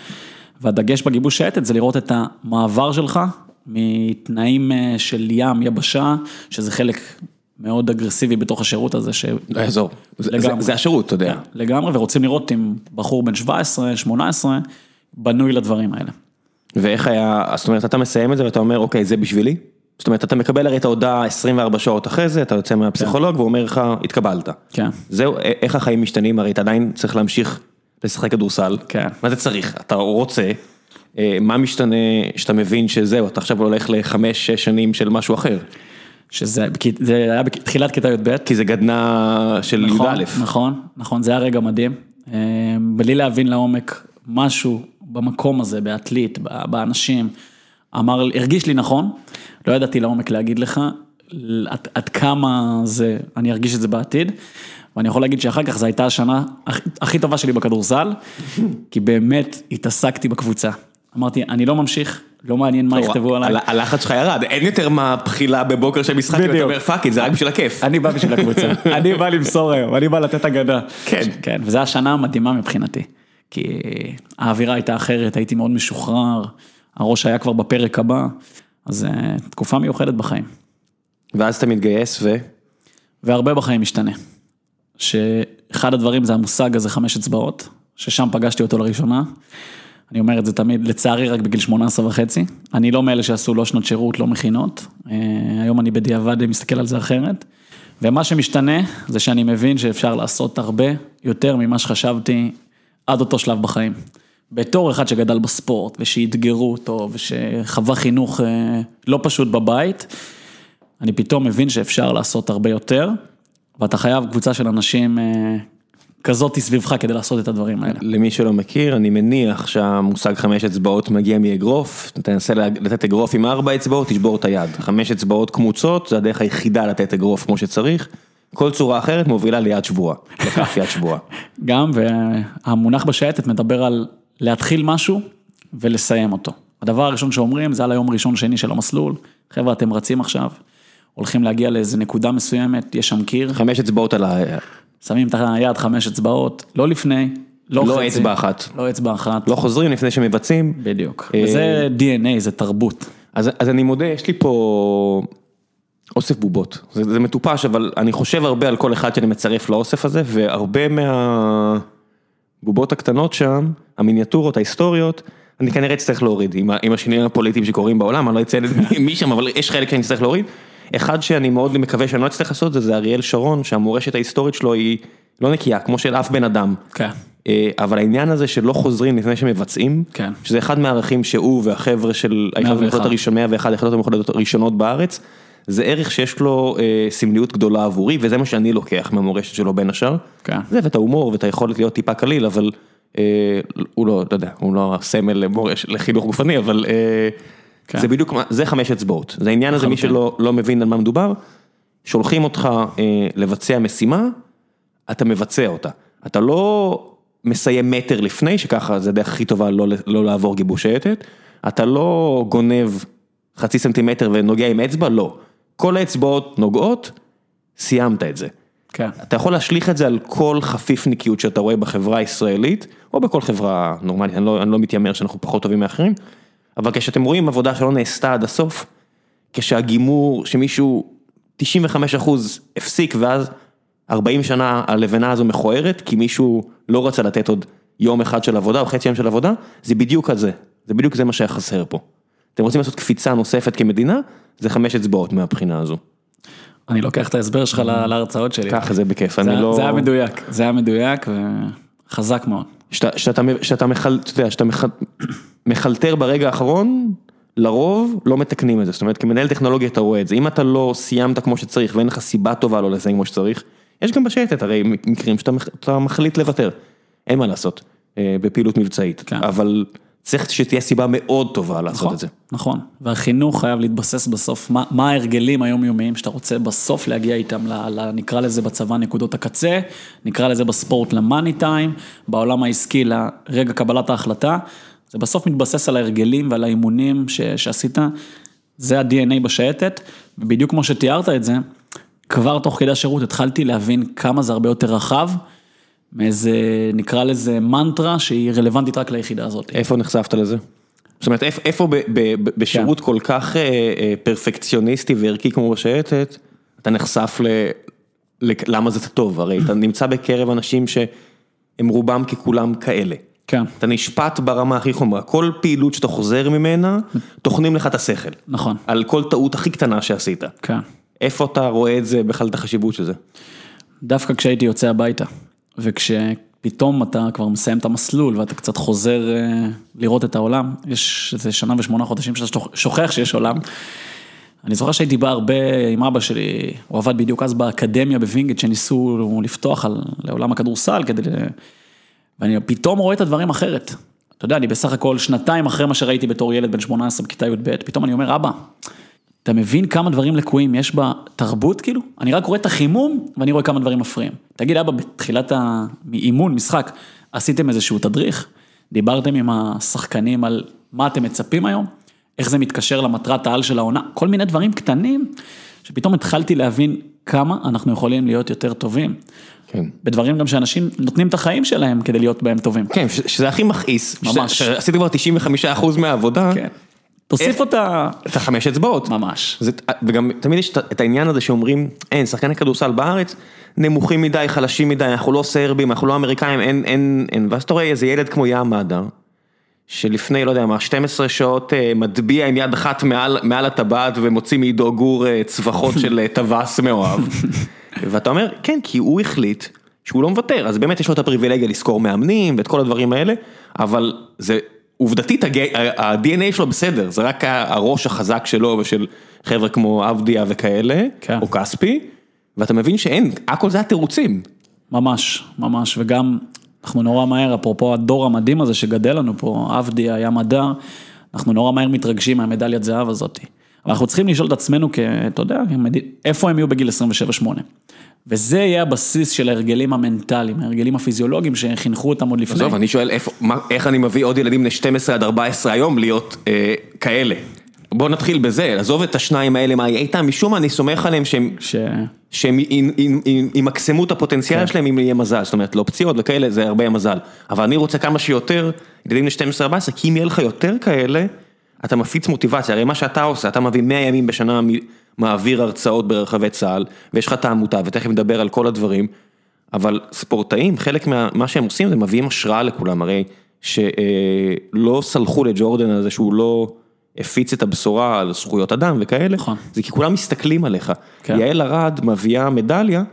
B: והדגש בגיבוש שייטת זה לראות את המעבר שלך מתנאים אה, של ים, יבשה, שזה חלק מאוד אגרסיבי בתוך השירות הזה, ש...
A: לא יעזור, זה- זה-. זה השירות, אתה יודע.
B: לגמרי, ורוצים לראות אם בחור בן 17, 18, בנוי לדברים האלה.
A: ואיך היה, זאת אומרת, אתה מסיים את זה ואתה אומר, אוקיי, זה בשבילי? זאת אומרת, אתה מקבל הרי את ההודעה 24 שעות אחרי זה, אתה יוצא מהפסיכולוג והוא אומר לך, התקבלת.
B: כן.
A: זהו, איך החיים משתנים, הרי אתה עדיין צריך להמשיך לשחק כדורסל.
B: כן.
A: מה זה צריך? אתה רוצה, אה, מה משתנה שאתה מבין שזהו, אתה עכשיו הולך לחמש, שש שנים של משהו אחר.
B: שזה זה היה בתחילת כיתה י"ב.
A: כי זה גדנ"ע של
B: נכון,
A: י"א.
B: נכון, נכון, זה היה רגע מדהים. אה, בלי להבין לעומק משהו במקום הזה, בעתלית, באנשים, אמר, הרגיש לי נכון, לא ידעתי לעומק להגיד לך עד, עד כמה זה, אני ארגיש את זה בעתיד. ואני יכול להגיד שאחר כך זו הייתה השנה הכי, הכי טובה שלי בכדורסל, כי באמת התעסקתי בקבוצה. אמרתי, אני לא ממשיך, לא מעניין מה יכתבו עליי.
A: הלחץ שלך ירד, אין יותר מה בחילה בבוקר של משחק, ואתה. אומר fuck it, זה רק בשביל הכיף.
B: אני בא בשביל הקבוצה, אני בא למסור היום, אני בא לתת הגנה.
A: כן.
B: כן, וזו השנה המדהימה מבחינתי, כי האווירה הייתה אחרת, הייתי מאוד משוחרר, הראש היה כבר בפרק הבא, אז אה, תקופה מיוחדת בחיים.
A: ואז אתה מתגייס ו...
B: והרבה בחיים משתנה. שאחד הדברים זה המושג הזה חמש אצבעות, ששם פגשתי אותו לראשונה. אני אומר את זה תמיד, לצערי רק בגיל 18 וחצי. אני לא מאלה שעשו לא שנות שירות, לא מכינות. אה, היום אני בדיעבד מסתכל על זה אחרת. ומה שמשתנה זה שאני מבין שאפשר לעשות הרבה יותר ממה שחשבתי עד אותו שלב בחיים. בתור אחד שגדל בספורט ושאתגרו אותו ושחווה חינוך אה, לא פשוט בבית, אני פתאום מבין שאפשר לעשות הרבה יותר, ואתה חייב קבוצה של אנשים אה, כזאת סביבך כדי לעשות את הדברים האלה.
A: למי שלא מכיר, אני מניח שהמושג חמש אצבעות מגיע מאגרוף, תנסה לתת אגרוף עם ארבע אצבעות, תשבור את היד. חמש אצבעות קמוצות, זה הדרך היחידה לתת אגרוף כמו שצריך. כל צורה אחרת מובילה ליד שבועה, לכף יד שבועה. [laughs]
B: גם, והמונח בשייטת מדבר על להתחיל משהו ולסיים אותו. הדבר הראשון שאומרים זה על היום ראשון שני של המסלול, חבר'ה אתם רצים עכשיו, הולכים להגיע לאיזה נקודה מסוימת, יש שם קיר.
A: חמש אצבעות על ה...
B: שמים את היד חמש אצבעות, לא לפני, לא,
A: לא
B: חצי,
A: אצבע אחת.
B: לא אצבע אחת,
A: לא חוזרים לפני שמבצעים.
B: בדיוק,
A: אה,
B: וזה DNA, זה תרבות.
A: אז, אז אני מודה, יש לי פה אוסף בובות. זה, זה מטופש, אבל אני חושב הרבה על כל אחד שאני מצרף לאוסף הזה, והרבה מהבובות הקטנות שם, המיניאטורות, ההיסטוריות, אני כנראה אצטרך להוריד עם, עם השינויים הפוליטיים שקורים בעולם, אני לא אציין את מי- שם, אבל יש חלק שאני אצטרך להוריד. אחד שאני מאוד מקווה שאני לא אצטרך לעשות זה, זה אריאל שרון, שהמורשת ההיסטורית שלו היא לא נקייה, כמו של אף בן אדם.
B: כן.
A: אה, אבל העניין הזה שלא חוזרים לפני שמבצעים,
B: כן.
A: שזה אחד מהערכים שהוא והחבר'ה של היחידות
B: 101.
A: המיוחדות הראשונות, 101 היחידות המיוחדות הראשונות בארץ, זה ערך שיש לו אה, סמליות גדולה עבורי, וזה מה שאני לוקח מהמורשת שלו בין השאר.
B: כן.
A: זה ואת ההומור ואת היכולת להיות טיפה קליל, אבל אה, הוא לא, אתה יודע, הוא לא הסמל למורש, לחינוך גופני, אבל אה,
B: כן.
A: זה בדיוק, זה חמש אצבעות. זה העניין הזה, מי. שלא לא מבין על מה מדובר, שולחים אותך אה, לבצע משימה, אתה מבצע אותה. אתה לא מסיים מטר לפני, שככה זה הדרך הכי טובה לא, לא לעבור גיבוש שייטת, אתה לא גונב חצי סנטימטר ונוגע עם אצבע, לא. כל האצבעות נוגעות, סיימת את זה.
B: כן.
A: אתה יכול להשליך את זה על כל חפיפניקיות שאתה רואה בחברה הישראלית, או בכל חברה נורמלית, אני לא, אני לא מתיימר שאנחנו פחות טובים מאחרים, אבל כשאתם רואים עבודה שלא נעשתה עד הסוף, כשהגימור, שמישהו 95 אחוז הפסיק ואז 40 שנה הלבנה הזו מכוערת, כי מישהו לא רצה לתת עוד יום אחד של עבודה או חצי יום של עבודה, זה בדיוק על זה, זה בדיוק זה מה שהיה חסר פה. אתם רוצים לעשות קפיצה נוספת כמדינה, זה חמש אצבעות מהבחינה הזו.
B: אני לוקח את ההסבר שלך ל- להרצאות שלי.
A: קח את זה בכיף,
B: זה
A: אני לא...
B: זה היה מדויק, זה היה מדויק וחזק מאוד.
A: שאתה, מחלטר ברגע האחרון, לרוב לא מתקנים את זה, זאת אומרת כמנהל טכנולוגיה אתה רואה את זה, אם אתה לא סיימת כמו שצריך ואין לך סיבה טובה לא לסיים כמו שצריך, יש גם בשייטת הרי מקרים שאתה מח- אתה מחליט לוותר, אין מה לעשות, אה, בפעילות מבצעית,
B: כן.
A: אבל צריך שתהיה סיבה מאוד טובה לעשות
B: נכון,
A: את זה.
B: נכון, והחינוך חייב להתבסס בסוף, מה, מה ההרגלים היומיומיים שאתה רוצה בסוף להגיע איתם, ל, ל, נקרא לזה בצבא נקודות הקצה, נקרא לזה בספורט למאני טיים, בעולם העסקי לרגע קבלת ההחלטה, זה בסוף מתבסס על ההרגלים ועל האימונים ש, שעשית, זה ה-DNA בשייטת, ובדיוק כמו שתיארת את זה, כבר תוך כדי השירות התחלתי להבין כמה זה הרבה יותר רחב, מאיזה, נקרא לזה מנטרה שהיא רלוונטית רק ליחידה הזאת.
A: איפה נחשפת לזה? זאת אומרת, איפה, איפה ב, ב, ב, בשירות
B: כן.
A: כל כך אה, אה, פרפקציוניסטי וערכי כמו בשייטת, אתה נחשף ל, ל... למה זה טוב? הרי אתה נמצא בקרב אנשים שהם רובם ככולם כאלה.
B: כן.
A: אתה נשפט ברמה הכי חומרה, כל פעילות שאתה חוזר ממנה, טוחנים לך את השכל.
B: נכון.
A: על כל טעות הכי קטנה שעשית.
B: כן.
A: איפה אתה רואה את זה, בכלל את החשיבות של זה?
B: דווקא כשהייתי יוצא הביתה, וכשפתאום אתה כבר מסיים את המסלול ואתה קצת חוזר אה, לראות את העולם, יש איזה שנה ושמונה חודשים שאתה שוכ- שוכח שיש עולם. אני זוכר שהייתי בא הרבה עם אבא שלי, הוא עבד בדיוק אז באקדמיה בווינגייט שניסו לפתוח על, לעולם הכדורסל כדי, ואני פתאום רואה את הדברים אחרת. אתה יודע, אני בסך הכל שנתיים אחרי מה שראיתי בתור ילד בן 18 בכיתה י"ב, פתאום אני אומר, אבא, אתה מבין כמה דברים לקויים יש בתרבות כאילו? אני רק רואה את החימום ואני רואה כמה דברים מפריעים. תגיד אבא, בתחילת האימון, משחק, עשיתם איזשהו תדריך? דיברתם עם השחקנים על מה אתם מצפים היום? איך זה מתקשר למטרת העל של העונה? כל מיני דברים קטנים שפתאום התחלתי להבין כמה אנחנו יכולים להיות יותר טובים.
A: כן.
B: בדברים גם שאנשים נותנים את החיים שלהם כדי להיות בהם טובים.
A: כן, שזה הכי מכעיס.
B: ממש.
A: שעשיתי כבר 95% מהעבודה,
B: כן. תוסיף אותה
A: את החמש אצבעות.
B: ממש.
A: זה, וגם תמיד יש את העניין הזה שאומרים, אין, שחקני כדורסל בארץ נמוכים מדי, חלשים מדי, אנחנו לא סרבים, אנחנו לא אמריקאים, אין, אין, אין, ואז אתה רואה איזה ילד כמו ים אדר, שלפני, לא יודע מה, 12 שעות אה, מטביע עם יד אחת מעל, מעל הטבעת ומוציא מעידו גור אה, צווחות של אה, טווס מאוהב, [laughs] ואתה אומר, כן, כי הוא החליט שהוא לא מוותר, אז באמת יש לו את הפריבילגיה לשכור מאמנים ואת כל הדברים האלה, אבל זה עובדתית ה-DNA שלו בסדר, זה רק הראש החזק שלו ושל חבר'ה כמו אבדיה וכאלה,
B: כן.
A: או כספי, ואתה מבין שאין, הכל זה התירוצים.
B: ממש, ממש, וגם אנחנו נורא מהר, אפרופו הדור המדהים הזה שגדל לנו פה, עבדי, היה מדר, אנחנו נורא מהר מתרגשים מהמדליית זהב הזאת. אנחנו צריכים לשאול את עצמנו, כ- אתה יודע, איפה הם יהיו בגיל 27-8. וזה יהיה הבסיס של ההרגלים המנטליים, ההרגלים הפיזיולוגיים שחינכו אותם עוד לפני.
A: עזוב, אני שואל איפה, מה, איך אני מביא עוד ילדים בני 12 עד 14 היום להיות אה, כאלה. בוא נתחיל בזה, עזוב את השניים האלה, מה יהיה איתם, משום מה אני סומך עליהם שהם,
B: ש...
A: שהם ימקסמו את הפוטנציאל
B: כן.
A: שלהם אם יהיה מזל, זאת אומרת לא פציעות וכאלה, זה הרבה מזל. אבל אני רוצה כמה שיותר ילדים בני 12-14, כי אם יהיה לך יותר כאלה, אתה מפיץ מוטיבציה, הרי מה שאתה עושה, אתה מביא 100 ימים בשנה, מעביר הרצאות ברחבי צה"ל, ויש לך את העמותה, ותכף נדבר על כל הדברים, אבל ספורטאים, חלק מה שהם עושים זה מביאים השראה לכולם, הרי שלא סלחו לג'ורדן על זה שהוא לא הפיץ את הבשורה על זכויות אדם וכאלה,
B: נכון.
A: זה כי כולם מסתכלים עליך.
B: כן.
A: יעל ארד מביאה מדליה,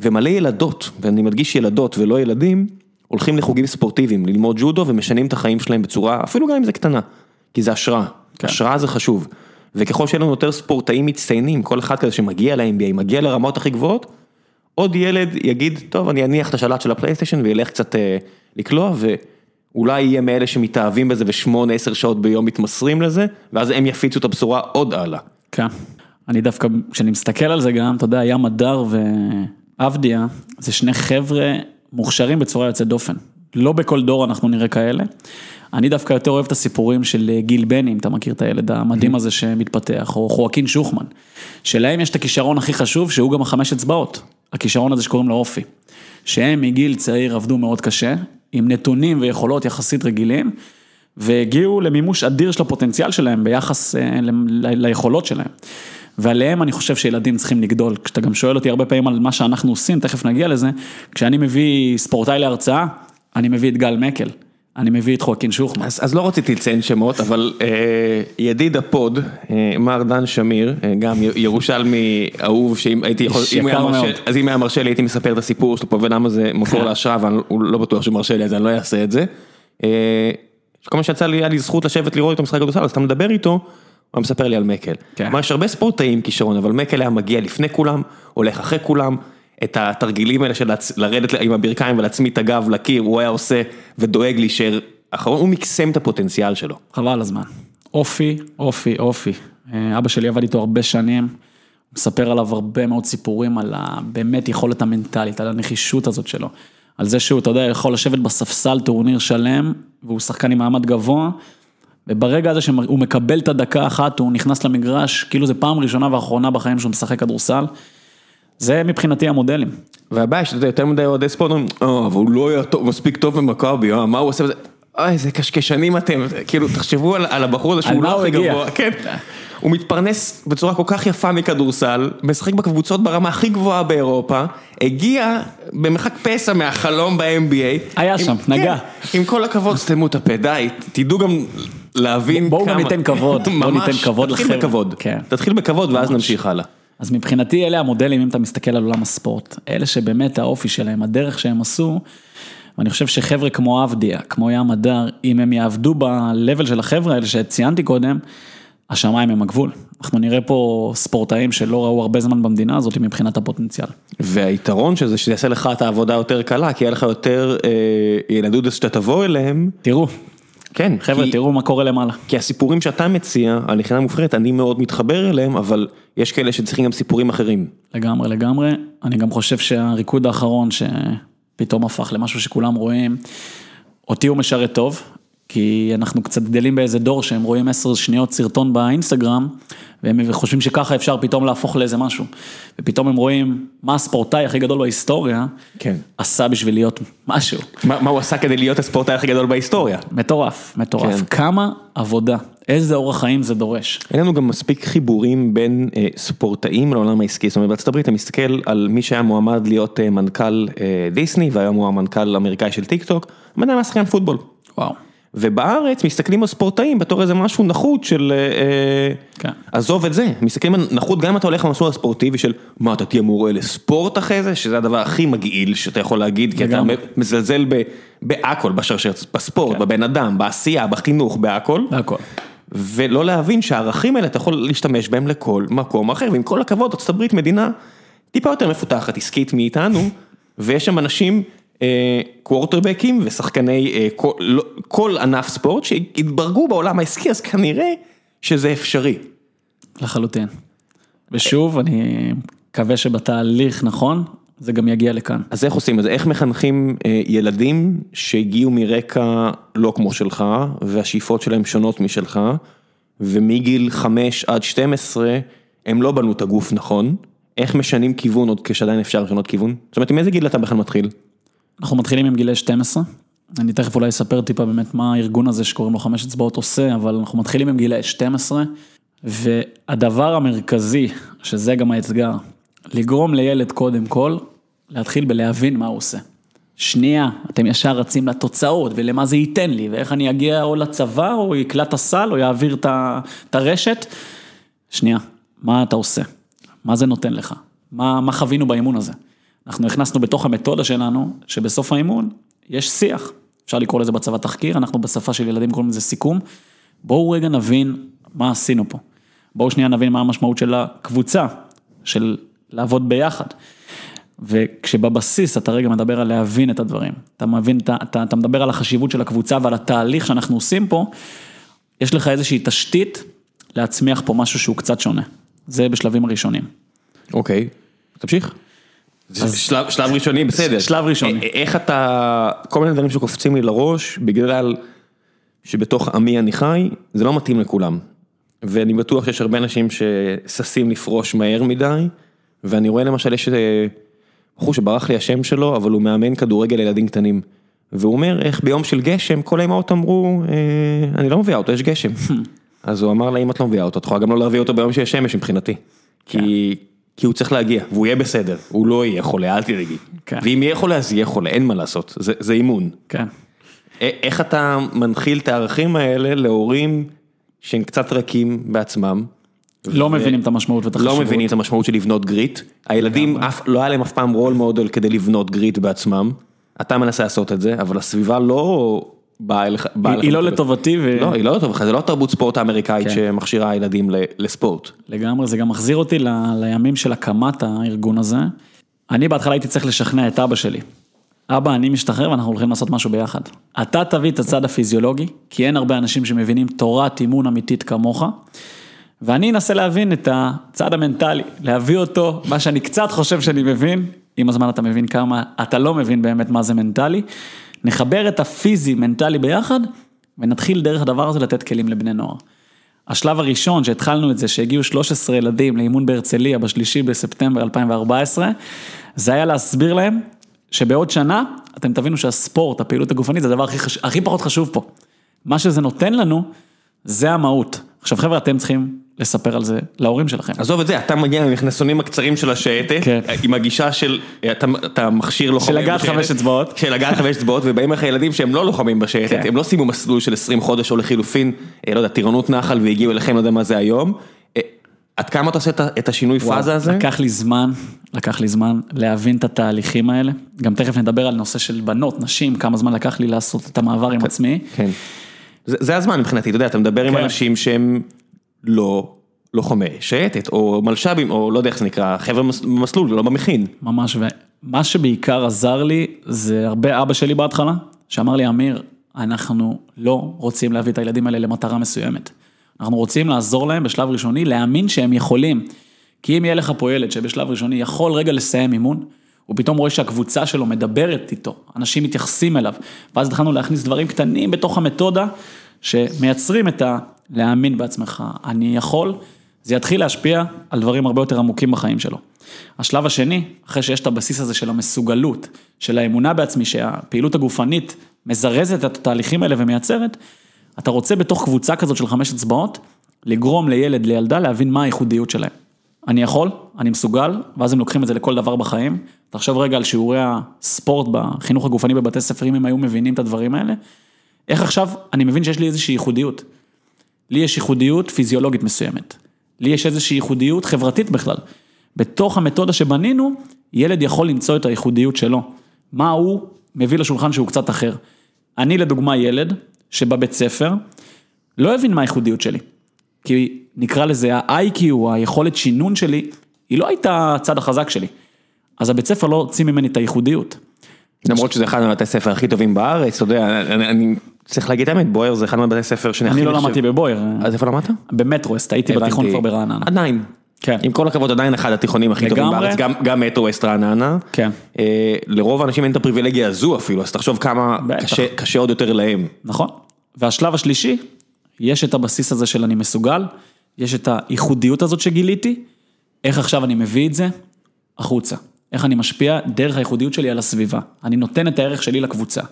A: ומלא ילדות, ואני מדגיש ילדות ולא ילדים, הולכים לחוגים ספורטיביים, ללמוד ג'ודו ומשנים את החיים שלהם בצורה, אפילו גם אם זה קטנה, כי זה השראה,
B: כן.
A: השראה זה חשוב. וככל שיהיה לנו יותר ספורטאים מצטיינים, כל אחד כזה שמגיע ל-NBA, מגיע לרמות הכי גבוהות, עוד ילד יגיד, טוב, אני אניח את השלט של הפלייסטיישן וילך קצת אה, לקלוע, ואולי יהיה מאלה שמתאהבים בזה ושמונה, עשר שעות ביום מתמסרים לזה, ואז הם יפיצו את הבשורה עוד הלאה.
B: כן. אני דווקא, כשאני מסתכל על זה גם, אתה יודע, ים הדר ועבדיה, זה שני חבר'ה מוכשרים בצורה יוצאת דופן. לא בכל דור אנחנו נראה כאלה. אני דווקא יותר אוהב את הסיפורים של גיל בני, אם אתה מכיר את הילד המדהים הזה שמתפתח, או חואקין שוחמן, שלהם יש את הכישרון הכי חשוב, שהוא גם החמש אצבעות. הכישרון הזה שקוראים לו אופי. שהם מגיל צעיר עבדו מאוד קשה, עם נתונים ויכולות יחסית רגילים, והגיעו למימוש אדיר של הפוטנציאל שלהם ביחס אה, ליכולות שלהם. ועליהם אני חושב שילדים צריכים לגדול. כשאתה גם שואל אותי הרבה פעמים על מה שאנחנו עושים, תכף נגיע לזה, כשאני מביא ספורטאי להרצאה, אני מביא את גל מקל, אני מביא את חואקין שוחמן.
A: אז, אז לא רציתי לציין שמות, אבל אה, ידיד הפוד, אה, מר דן שמיר, אה, גם ירושלמי אהוב, שאם הייתי יכול, אם הוא היה מרשה. אז אם היה מרשה לי הייתי מספר את הסיפור שלו פה ולמה זה מקור [laughs] להשראה, והוא לא בטוח שהוא מרשה לי אז אני לא אעשה את זה. אה, כל מה שיצא לי, היה לי זכות לשבת לראות איתו משחק כדורסל, אז אתה מדבר איתו, הוא מספר לי על מקל.
B: כן.
A: כלומר, יש הרבה ספורטאים כישרון, אבל מקל היה מגיע לפני כולם, הולך אחרי כולם. את התרגילים האלה של לרדת עם הברכיים ולהצמיד את הגב לקיר, הוא היה עושה ודואג להישאר אחרון, הוא מקסם את הפוטנציאל שלו.
B: חבל על הזמן. אופי, אופי, אופי. אה, אבא שלי עבד איתו הרבה שנים, מספר עליו הרבה מאוד סיפורים על הבאמת יכולת המנטלית, על הנחישות הזאת שלו. על זה שהוא, אתה יודע, יכול לשבת בספסל טורניר שלם, והוא שחקן עם מעמד גבוה, וברגע הזה שהוא מקבל את הדקה האחת, הוא נכנס למגרש, כאילו זה פעם ראשונה ואחרונה בחיים שהוא משחק כדורסל. זה מבחינתי המודלים.
A: והבעיה שאתה יודע, יותר מדי אוהדי ספורט אומרים, אה, אבל הוא לא היה טוב, מספיק טוב במכבי, אה, מה הוא עושה בזה? אוי, איזה קשקשנים אתם, כאילו, תחשבו על, על הבחור הזה שהוא לא הכי? גבוה, כן. הוא מתפרנס בצורה כל כך יפה מכדורסל, משחק בקבוצות ברמה הכי גבוהה באירופה, הגיע במרחק פסע מהחלום ב-NBA.
B: היה שם, נגע.
A: עם כל הכבוד, סתמו את הפה, די, תדעו גם להבין כמה...
B: בואו גם ניתן כבוד, בואו ניתן כבוד
A: תתחיל
B: לחבר'ה.
A: בכבוד,
B: כן.
A: תתחיל בכבוד ואז
B: ממש.
A: נמשיך הלאה.
B: אז מבחינתי אלה המודלים, אם אתה מסתכל על עולם הספורט, אלה שבאמת האופי שלהם, הדרך שהם עשו, ואני חושב שחבר'ה כמו עבדיה, כמו ים הדר, אם הם יעבדו ב-level של החבר'ה האלה שציינתי קודם, השמיים הם הגבול. אנחנו נראה פה ספורטאים שלא ראו הרבה זמן במדינה הזאת מבחינת הפוטנציאל.
A: והיתרון של זה שזה יעשה לך את העבודה יותר קלה, כי יהיה לך יותר אה, ילדות שאתה תבוא אליהם.
B: תראו,
A: כן,
B: חבר'ה,
A: כי,
B: תראו מה קורה למעלה.
A: כי הסיפורים שאתה מציע על מכינה מובחרת, אני מאוד מתחבר אליהם, אבל יש כאלה שצריכים גם סיפורים אחרים.
B: לגמרי, לגמרי. אני גם חושב שהריקוד האחרון שפתאום הפך למשהו שכולם רואים, אותי הוא משרת טוב, כי אנחנו קצת גדלים באיזה דור שהם רואים עשר שניות סרטון באינסטגרם, והם חושבים שככה אפשר פתאום להפוך לאיזה משהו. ופתאום הם רואים מה הספורטאי הכי גדול בהיסטוריה,
A: כן.
B: עשה בשביל להיות משהו.
A: מה, מה הוא עשה כדי להיות הספורטאי הכי גדול בהיסטוריה?
B: מטורף, מטורף.
A: כן.
B: כמה עבודה, איזה אורח חיים זה דורש.
A: אין לנו גם מספיק חיבורים בין אה, ספורטאים לעולם העסקי, זאת אומרת בארצות הברית אתה מסתכל על מי שהיה מועמד להיות אה, מנכ"ל אה, דיסני והיום הוא המנכ"ל האמריקאי של טיק טוק, היה שחקן פוטבול.
B: וואו.
A: ובארץ מסתכלים על ספורטאים בתור איזה משהו נחות של, אה,
B: כן.
A: עזוב את זה, מסתכלים על נחות גם אם אתה הולך למסלול הספורטיבי של מה אתה תהיה מורה לספורט אחרי זה, שזה הדבר הכי מגעיל שאתה יכול להגיד, כי אתה. מזלזל ב- בהכל בשרשרת, בספורט,
B: כן.
A: בבן אדם, בעשייה, בחינוך, בהכל.
B: והכל.
A: ולא להבין שהערכים האלה אתה יכול להשתמש בהם לכל מקום אחר, ועם כל הכבוד, ארצות הברית מדינה טיפה יותר מפותחת עסקית מאיתנו, [laughs] ויש שם אנשים, קוורטרבקים ושחקני אה, כל, לא- כל ענף ספורט שהתברגו בעולם העסקי, אז כנראה שזה אפשרי.
B: לחלוטין. ושוב, אני מקווה שבתהליך נכון, זה גם יגיע לכאן.
A: אז איך עושים את זה? איך מחנכים אה, ילדים שהגיעו מרקע לא כמו שלך, והשאיפות שלהם שונות משלך, ומגיל 5 עד 12 הם לא בנו את הגוף נכון, איך משנים כיוון עוד כשעדיין אפשר לשנות כיוון? זאת אומרת, עם איזה גיל אתה בכלל מתחיל?
B: אנחנו מתחילים עם גילי 12, אני תכף אולי אספר טיפה באמת מה הארגון הזה שקוראים לו חמש אצבעות עושה, אבל אנחנו מתחילים עם גילי 12, והדבר המרכזי, שזה גם האתגר, לגרום לילד קודם כל, להתחיל בלהבין מה הוא עושה. שנייה, אתם ישר רצים לתוצאות ולמה זה ייתן לי, ואיך אני אגיע או לצבא, או יקלע את הסל, או יעביר את הרשת. שנייה, מה אתה עושה? מה זה נותן לך? מה, מה חווינו באימון הזה? אנחנו הכנסנו בתוך המתודה שלנו, שבסוף האימון יש שיח. אפשר לקרוא לזה בצבא תחקיר, אנחנו בשפה של ילדים קוראים לזה סיכום. בואו רגע נבין מה עשינו פה. בואו שנייה נבין מה המשמעות של הקבוצה, של לעבוד ביחד. וכשבבסיס אתה רגע מדבר על להבין את הדברים, אתה מבין, אתה, אתה, אתה מדבר על החשיבות של הקבוצה ועל התהליך שאנחנו עושים פה, יש לך איזושהי תשתית להצמיח פה משהו שהוא קצת שונה. זה בשלבים הראשונים.
A: אוקיי, תמשיך. שלב, שלב ראשוני בסדר.
B: שלב ראשוני.
A: איך אתה, כל מיני דברים שקופצים לי לראש, בגלל שבתוך עמי אני חי, זה לא מתאים לכולם. ואני בטוח שיש הרבה אנשים שששים לפרוש מהר מדי, ואני רואה למשל יש אה, בחור שברח לי השם שלו, אבל הוא מאמן כדורגל לילדים קטנים. והוא אומר איך ביום של גשם כל האמהות אמרו, אה, אני לא מביאה אותו, יש גשם. [laughs] אז הוא אמר לה, אם את לא מביאה אותו, את יכולה גם לא להביא אותו ביום שיש שמש מבחינתי. כי, כי הוא צריך להגיע, והוא יהיה בסדר, הוא לא יהיה חולה, אל תדאגי.
B: כן.
A: ואם יהיה חולה אז יהיה חולה, אין מה לעשות, זה, זה אימון.
B: כן.
A: איך אתה מנחיל את הערכים האלה להורים שהם קצת ריקים בעצמם?
B: לא מבינים את המשמעות ואת החשיבות.
A: לא מבינים את המשמעות של לבנות גריט, הילדים אף, לא היה להם אף פעם רול מודל כדי לבנות גריט בעצמם, אתה מנסה לעשות את זה, אבל הסביבה לא באה אליך, באה
B: היא-
A: אליך
B: היא לא. לטובתי ו...
A: לא, היא לא לטובתך, זה לא תרבות ספורט האמריקאית
B: כן.
A: שמכשירה ילדים לספורט.
B: לגמרי, זה גם מחזיר אותי ל- לימים של הקמת הארגון הזה. אני בהתחלה הייתי צריך לשכנע את אבא שלי. אבא, אני משתחרר ואנחנו הולכים לעשות משהו ביחד. אתה תביא את הצד הפיזיולוגי, כי אין הרבה אנשים שמבינים תורת אימון אמיתית כמוך, ואני אנסה להבין את הצד המנטלי, להביא אותו, מה שאני קצת חושב שאני מבין, עם הזמן אתה מבין כמה אתה לא מבין באמת מה זה מנטלי. נחבר את הפיזי מנטלי ביחד, ונתחיל דרך הדבר הזה לתת כלים לבני נוער. השלב הראשון שהתחלנו את זה, שהגיעו 13 ילדים לאימון בהרצליה בשלישי בספטמבר 2014, זה היה להסביר להם שבעוד שנה אתם תבינו שהספורט, הפעילות הגופנית, זה הדבר הכי, חש... הכי פחות חשוב פה. מה שזה נותן לנו, זה המהות. עכשיו חבר'ה, אתם צריכים לספר על זה להורים שלכם.
A: עזוב את זה, אתה מגיע עם המכנסונים הקצרים של השייטת,
B: כן.
A: עם הגישה של, אתה, אתה מכשיר לוחמים
B: של לגעת
A: בשייטת,
B: חמש אצבעות.
A: של לגעת חמש אצבעות, ובאים לך ילדים שהם לא לוחמים בשייטת,
B: כן.
A: הם לא סיימו מסלול של 20 חודש או לחילופין, אה, לא יודע, טירונות נחל והגיעו אליכם, לא יודע מה זה היום. אה, עד כמה אתה עושה את השינוי פאזה הזה?
B: לקח לי זמן, לקח לי זמן להבין את התהליכים האלה. גם תכף נדבר על נושא של בנות, נשים, כמה זמן לקח לי לעשות את המעבר עם עצמי.
A: כן. זה, זה הזמן מבחינתי, אתה יודע, אתה מדבר עם
B: כן.
A: אנשים שהם לא לוחמי שייטת, או מלש"בים, או לא יודע איך זה נקרא, חבר'ה מס- במסלול, לא במכין.
B: ממש, ומה שבעיקר עזר לי, זה הרבה אבא שלי בהתחלה, שאמר לי, אמיר, אנחנו לא רוצים להביא את הילדים האלה למטרה מסוימת. אנחנו רוצים לעזור להם בשלב ראשוני, להאמין שהם יכולים. כי אם יהיה לך פה ילד שבשלב ראשוני יכול רגע לסיים אימון, הוא פתאום רואה שהקבוצה שלו מדברת איתו, אנשים מתייחסים אליו, ואז התחלנו להכניס דברים קטנים בתוך המתודה, שמייצרים את ה... להאמין בעצמך, אני יכול, זה יתחיל להשפיע על דברים הרבה יותר עמוקים בחיים שלו. השלב השני, אחרי שיש את הבסיס הזה של המסוגלות, של האמונה בעצמי, שהפעילות הגופנית מזרזת את התהליכים האלה ומייצרת, אתה רוצה בתוך קבוצה כזאת של חמש אצבעות, לגרום לילד, לילדה, להבין מה הייחודיות שלהם. אני יכול, אני מסוגל, ואז הם לוקחים את זה לכל דבר בחיים. תחשוב רגע על שיעורי הספורט בחינוך הגופני בבתי ספר, אם הם היו מבינים את הדברים האלה. איך עכשיו אני מבין שיש לי איזושהי ייחודיות. לי יש ייחודיות פיזיולוגית מסוימת. לי יש איזושהי ייחודיות חברתית בכלל. בתוך המתודה שבנינו, ילד יכול למצוא את הייחודיות שלו. מה הוא מביא לשולחן שהוא קצת אחר. אני לדוגמה ילד שבבית ספר לא הבין מה הייחודיות שלי. כי נקרא לזה ה-IQ, היכולת שינון שלי, היא לא הייתה הצד החזק שלי. אז הבית ספר לא הוציא ממני את הייחודיות.
A: למרות שזה אחד מהבתי הספר הכי טובים בארץ, אתה יודע, אני, אני צריך להגיד את האמת, בויאר זה אחד מהבתי הספר שאני
B: אני
A: הכי
B: לא
A: נחשב-
B: למדתי בבויאר,
A: אז איפה למדת?
B: במטרו-ווסט, הייתי בתיכון. כבר ברעננה.
A: עדיין.
B: כן.
A: עם כל הכבוד עדיין אחד התיכונים הכי טובים. בארץ, גם- גם מטרו ווסט רעננה.
B: כן.
A: אה, לרוב האנשים אין את הפריבילגיה הזו אפילו, אז תחשוב כמה. קשה- קשה עוד יותר להם.
B: נכון. והשלב השלישי, יש את הבסיס הזה של אני מסוגל, יש את הייחודיות הזאת שגיליתי, איך עכשיו אני מביא את זה החוצה. איך אני משפיע דרך הייחודיות שלי על הסביבה. אני נותן את הערך שלי לקבוצה.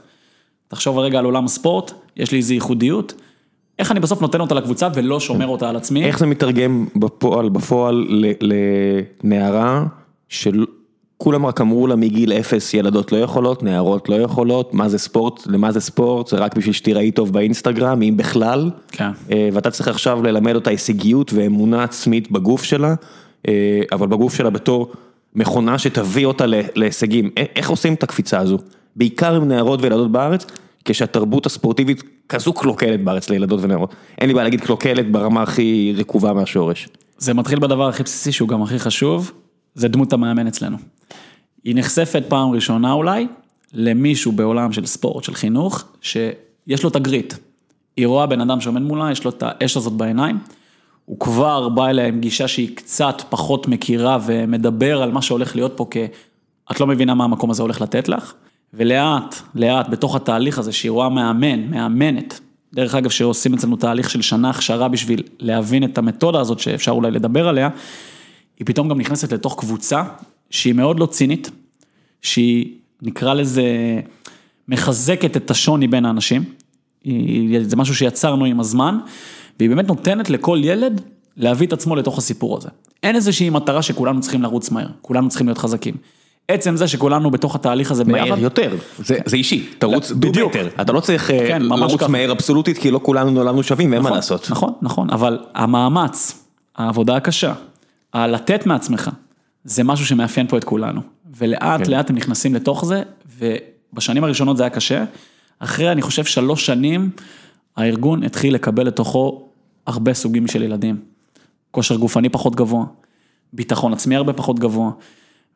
B: תחשוב רגע על עולם הספורט, יש לי איזו ייחודיות, איך אני בסוף נותן אותה לקבוצה ולא שומר אותה על עצמי.
A: איך זה מתרגם בפועל, בפועל לנערה שכולם רק אמרו לה מגיל אפס ילדות לא יכולות, נערות לא יכולות, מה זה ספורט, למה זה ספורט, זה רק בשביל שתיראי טוב באינסטגרם, אם בכלל.
B: כן.
A: אה, ואתה צריך עכשיו ללמד אותה הישגיות ואמונה עצמית בגוף שלה, אה, אבל בגוף שלה בתור מכונה שתביא אותה להישגים. איך עושים את הקפיצה הזו? בעיקר עם נערות וילדות בארץ, כשהתרבות הספורטיבית כזו קלוקלת בארץ לילדות ונערות. אין לי בעיה להגיד קלוקלת ברמה הכי רקובה מהשורש.
B: זה מתחיל בדבר הכי בסיסי שהוא גם הכי חשוב, זה דמות המאמן אצלנו. היא נחשפת פעם ראשונה אולי למישהו בעולם של ספורט, של חינוך, שיש לו תגרית. היא רואה בן אדם שעומד מולה, יש לו את האש הזאת בעיניים, הוא כבר בא אליה עם גישה שהיא קצת פחות מכירה ומדבר על מה שהולך להיות פה כ... את לא מבינה מה המקום הזה הולך לתת לך, ולאט, לאט, בתוך התהליך הזה שהיא רואה מאמן, מאמנת, דרך אגב שעושים אצלנו תהליך של שנה הכשרה בשביל להבין את המתודה הזאת שאפשר אולי לדבר עליה, היא פתאום גם נכנסת לתוך קבוצה שהיא מאוד לא צינית, שהיא נקרא לזה מחזקת את השוני בין האנשים, היא- זה משהו שיצרנו עם הזמן, והיא באמת נותנת לכל ילד להביא את עצמו לתוך הסיפור הזה. אין איזושהי מטרה שכולנו צריכים לרוץ מהר, כולנו צריכים להיות חזקים. עצם זה שכולנו בתוך התהליך הזה ביחד,
A: מהר יותר, זה, זה אישי, תרוץ דו
B: בדיוק.
A: מטר, אתה לא צריך אה,
B: כן,
A: לרוץ
B: ככה.
A: מהר אבסולוטית כי לא כולנו נולדנו שווים ואין מה
B: נכון,
A: לעשות.
B: נכון, נכון, אבל המאמץ, העבודה הקשה, הלתת מעצמך, זה משהו שמאפיין פה את כולנו. ולאט
A: כן.
B: לאט הם נכנסים לתוך זה, ובשנים הראשונות זה היה קשה. אחרי, אני חושב, שלוש שנים, הארגון התחיל לקבל לתוכו הרבה סוגים של ילדים. כושר גופני פחות גבוה, ביטחון עצמי הרבה פחות גבוה,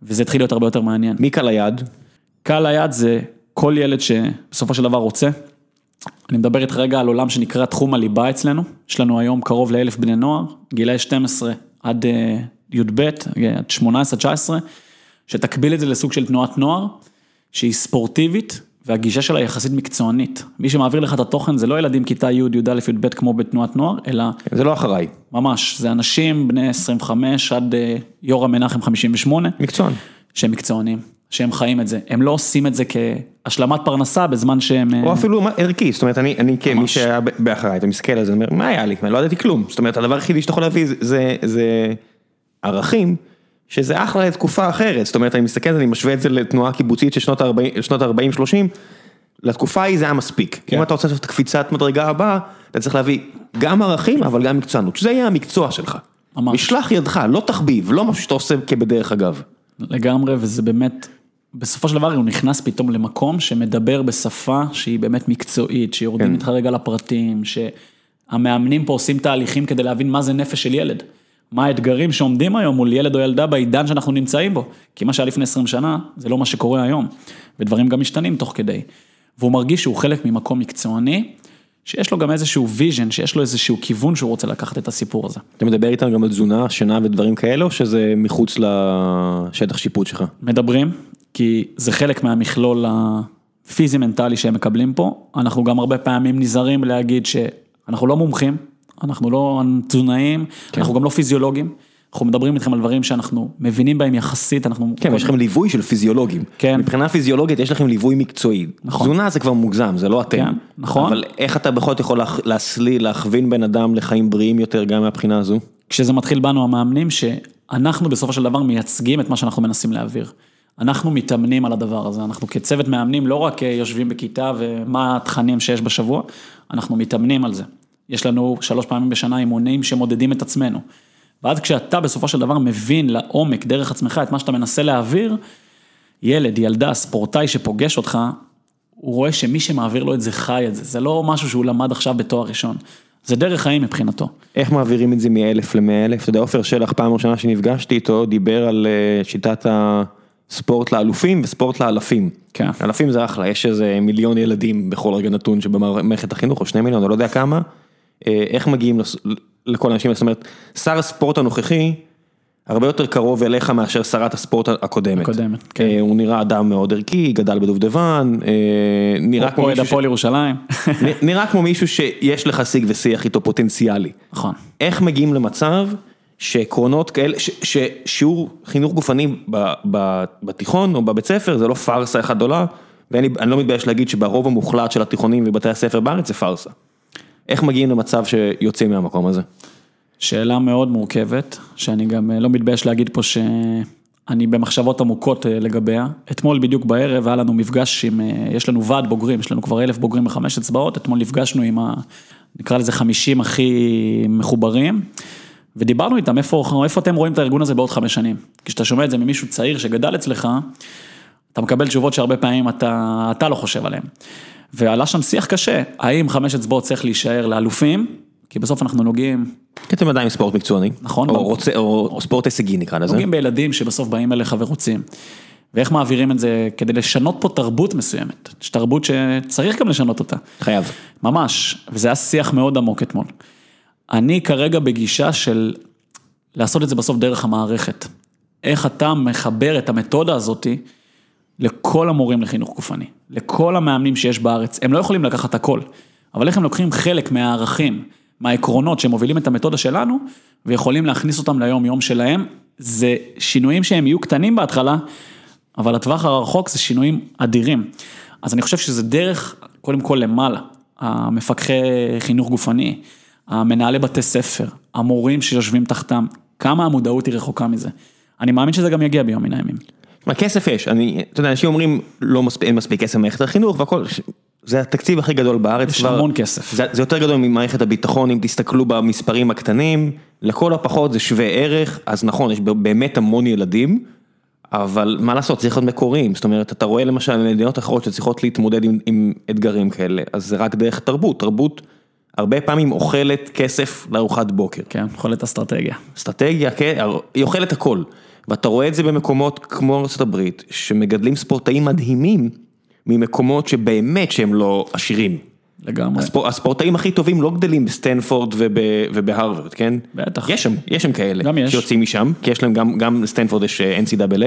B: וזה התחיל להיות הרבה יותר מעניין.
A: מי קל היד?
B: קהל היעד זה כל ילד שבסופו של דבר רוצה. אני מדבר איתך רגע על עולם שנקרא תחום הליבה אצלנו, יש לנו היום קרוב לאלף בני נוער, גילאי 12 עד אה, י"ב, אה, עד 18-19, שתקביל את זה לסוג של תנועת נוער, שהיא ספורטיבית, והגישה שלה יחסית מקצוענית. מי שמעביר לך את התוכן זה לא ילדים כיתה י', י"א, י"ב כמו בתנועת נוער, אלא
A: זה לא אחריי,
B: ממש, זה אנשים בני 25 עד אה, יורם מנחם 58,
A: מקצוען.
B: שהם מקצוענים, שהם חיים את זה. הם לא עושים את זה כהשלמת פרנסה בזמן שהם...
A: או
B: אה,
A: אפילו ערכי, זאת אומרת, אני, אני כמי. שהיה באחריי, אתה מסתכל על זה, אומר, מה היה לי? אני לא ידעתי כלום. זאת אומרת, הדבר היחידי שאתה יכול להביא זה, זה, זה ערכים, שזה אחלה לתקופה אחרת. זאת אומרת, אני מסתכל על זה, אני משווה את זה לתנועה קיבוצית של שנות ה-40, שנות ה-40-30, לתקופה ההיא זה היה מספיק.
B: כן.
A: אם אתה רוצה לעשות את הקפיצת מדרגה הבאה, אתה צריך להביא גם ערכים, אבל גם מקצוענות, שזה יהיה המקצוע שלך.
B: ממש.
A: משלח ידך, לא תחביב, לא משהו שאתה עושה כבדרך אגב.
B: לגמרי, וזה באמת, בסופו של דבר הוא נכנס פתאום למקום שמדבר בשפה שהיא באמת מקצועית, שיורדים
A: כן.
B: איתך רגע לפרטים, שהמאמנים פה עושים תהליכים כדי להבין מה זה נפש של ילד. מה האתגרים שעומדים היום מול ילד או ילדה בעידן שאנחנו נמצאים בו. כי מה שהיה לפני 20 שנה, זה לא מה שקורה היום. ודברים גם משתנים תוך כדי. והוא מרגיש שהוא חלק ממקום מקצועני, שיש לו גם איזשהו vision, שיש לו איזשהו כיוון שהוא רוצה לקחת את הסיפור הזה.
A: אתה מדבר איתם גם על תזונה, שינה ודברים כאלה, או שזה מחוץ לשטח שיפוט שלך?
B: מדברים, כי זה חלק מהמכלול הפיזי-מנטלי שהם מקבלים פה. אנחנו גם הרבה פעמים נזהרים להגיד שאנחנו לא מומחים, אנחנו לא תזונאים,
A: כן.
B: אנחנו גם לא פיזיולוגים. אנחנו מדברים איתכם על דברים שאנחנו מבינים בהם יחסית, אנחנו...
A: כן, יש לכם ליווי של פיזיולוגים.
B: כן.
A: מבחינה פיזיולוגית יש לכם ליווי מקצועי.
B: נכון.
A: תזונה זה כבר מוגזם, זה לא אתם.
B: כן, נכון.
A: אבל איך אתה בכל זאת יכול להסליל, להכווין בן אדם לחיים בריאים יותר גם מהבחינה הזו?
B: כשזה מתחיל בנו המאמנים, שאנחנו בסופו של דבר מייצגים את מה שאנחנו מנסים להעביר. אנחנו מתאמנים על הדבר הזה, אנחנו כצוות מאמנים לא רק אה, יושבים בכיתה ומה התכנים שיש בשבוע, אנחנו מתאמנים על זה. יש לנו שלוש פעמים בשנה אימונים שמודדים את עצמנו. ואז כשאתה בסופו של דבר מבין לעומק, דרך עצמך, את מה שאתה מנסה להעביר, ילד, ילדה, ספורטאי שפוגש אותך, הוא רואה שמי שמעביר לו את זה חי את זה, זה לא משהו שהוא למד עכשיו בתואר ראשון, זה דרך חיים מבחינתו.
A: איך מעבירים את זה מאלף למאה אלף? אתה יודע, עופר שלח פעם ראשונה שנפגשתי איתו, דיבר על אה, שיטת ספורט לאלופים וספורט לאלפים.
B: כן.
A: אלפים זה אחלה, יש איזה מיליון ילדים בכל רגע נתון שבמערכת החינוך, או שני מיליון, אני לא יודע כמה. אה, איך מגיעים לכל האנשים? זאת אומרת, שר הספורט הנוכחי, הרבה יותר קרוב אליך מאשר שרת הספורט הקודמת.
B: הקודמת, כן.
A: אה, הוא נראה אדם מאוד ערכי, גדל בדובדבן, אה, נראה כמו מישהו ש-
B: הפועל ירושלים.
A: נ- נראה כמו מישהו שיש לך שיג ושיח איתו פוטנציאלי.
B: נכון.
A: איך מגיעים למצב שעקרונות כאלה, ש- ששיעור חינוך גופני ב- ב- בתיכון או בבית ספר זה לא פארסה אחת גדולה, ואני לא מתבייש להגיד שברוב המוחלט של התיכונים ובתי הספר בארץ זה פארסה. איך מגיעים למצב שיוצאים מהמקום הזה?
B: שאלה מאוד מורכבת, שאני גם אה, לא מתבייש להגיד פה שאני במחשבות עמוקות אה, לגביה. אתמול בדיוק בערב היה לנו מפגש עם, אה, יש לנו ועד בוגרים, יש לנו כבר אלף בוגרים בחמש אצבעות, אתמול נפגשנו עם ה... נקרא לזה 50 הכי מחוברים, ודיברנו איתם איפה, איפה אתם רואים את הארגון הזה בעוד חמש שנים. כשאתה שומע את זה ממישהו צעיר שגדל אצלך, אתה מקבל תשובות שהרבה פעמים אתה, אתה לא חושב עליהן. ועלה שם שיח קשה, האם חמש אצבעות צריך להישאר לאלופים, כי בסוף אנחנו נוגעים
A: כי אתם עדיין ספורט מקצועני.
B: נכון.
A: או, רוצה, או, או ספורט הישגי נקרא לזה.
B: נוגעים בילדים שבסוף באים אליך ורוצים. ואיך מעבירים את זה כדי לשנות פה תרבות מסוימת, יש תרבות שצריך גם לשנות אותה.
A: חייב.
B: ממש, וזה היה שיח מאוד עמוק אתמול. אני כרגע בגישה של לעשות את זה בסוף דרך המערכת. איך אתה מחבר את המתודה הזאתי לכל המורים לחינוך גופני, לכל המאמנים שיש בארץ, הם לא יכולים לקחת הכל, אבל איך הם לוקחים חלק מהערכים, מהעקרונות שמובילים את המתודה שלנו, ויכולים להכניס אותם ליום יום שלהם, זה שינויים שהם יהיו קטנים בהתחלה, אבל לטווח הרחוק זה שינויים אדירים. אז אני חושב שזה דרך, קודם כל למעלה, המפקחי חינוך גופני, המנהלי בתי ספר, המורים שיושבים תחתם, כמה המודעות היא רחוקה מזה. אני מאמין שזה גם יגיע ביום מן הימים.
A: מה כסף יש, אני, אתה יודע, אנשים אומרים לא מספיק, אין מספיק כסף במערכת החינוך והכל, זה התקציב הכי גדול בארץ.
B: יש
A: כבר-
B: המון כסף.
A: זה, זה יותר גדול ממערכת הביטחון, אם תסתכלו במספרים הקטנים, לכל הפחות זה שווה ערך, אז נכון, יש באמת המון ילדים, אבל מה לעשות, צריך להיות מקוריים, זאת אומרת, אתה רואה למשל מדינות אחרות שצריכות להתמודד עם, עם אתגרים כאלה, אז זה רק דרך תרבות, תרבות הרבה פעמים אוכלת כסף לארוחת בוקר.
B: כן, יכולת אסטרטגיה.
A: אסטרטגיה, כן, היא אוכלת הכל. ואתה רואה את זה במקומות כמו ארה"ב, שמגדלים ספורטאים מדהימים, ממקומות שבאמת שהם לא עשירים.
B: לגמרי.
A: הספור, הספורטאים הכי טובים לא גדלים בסטנפורד וב, ובהרווארד, כן?
B: בטח.
A: יש שם, יש שם כאלה.
B: גם יש.
A: שיוצאים משם, כי יש להם גם, גם לסטנפורד יש אה, NCAA,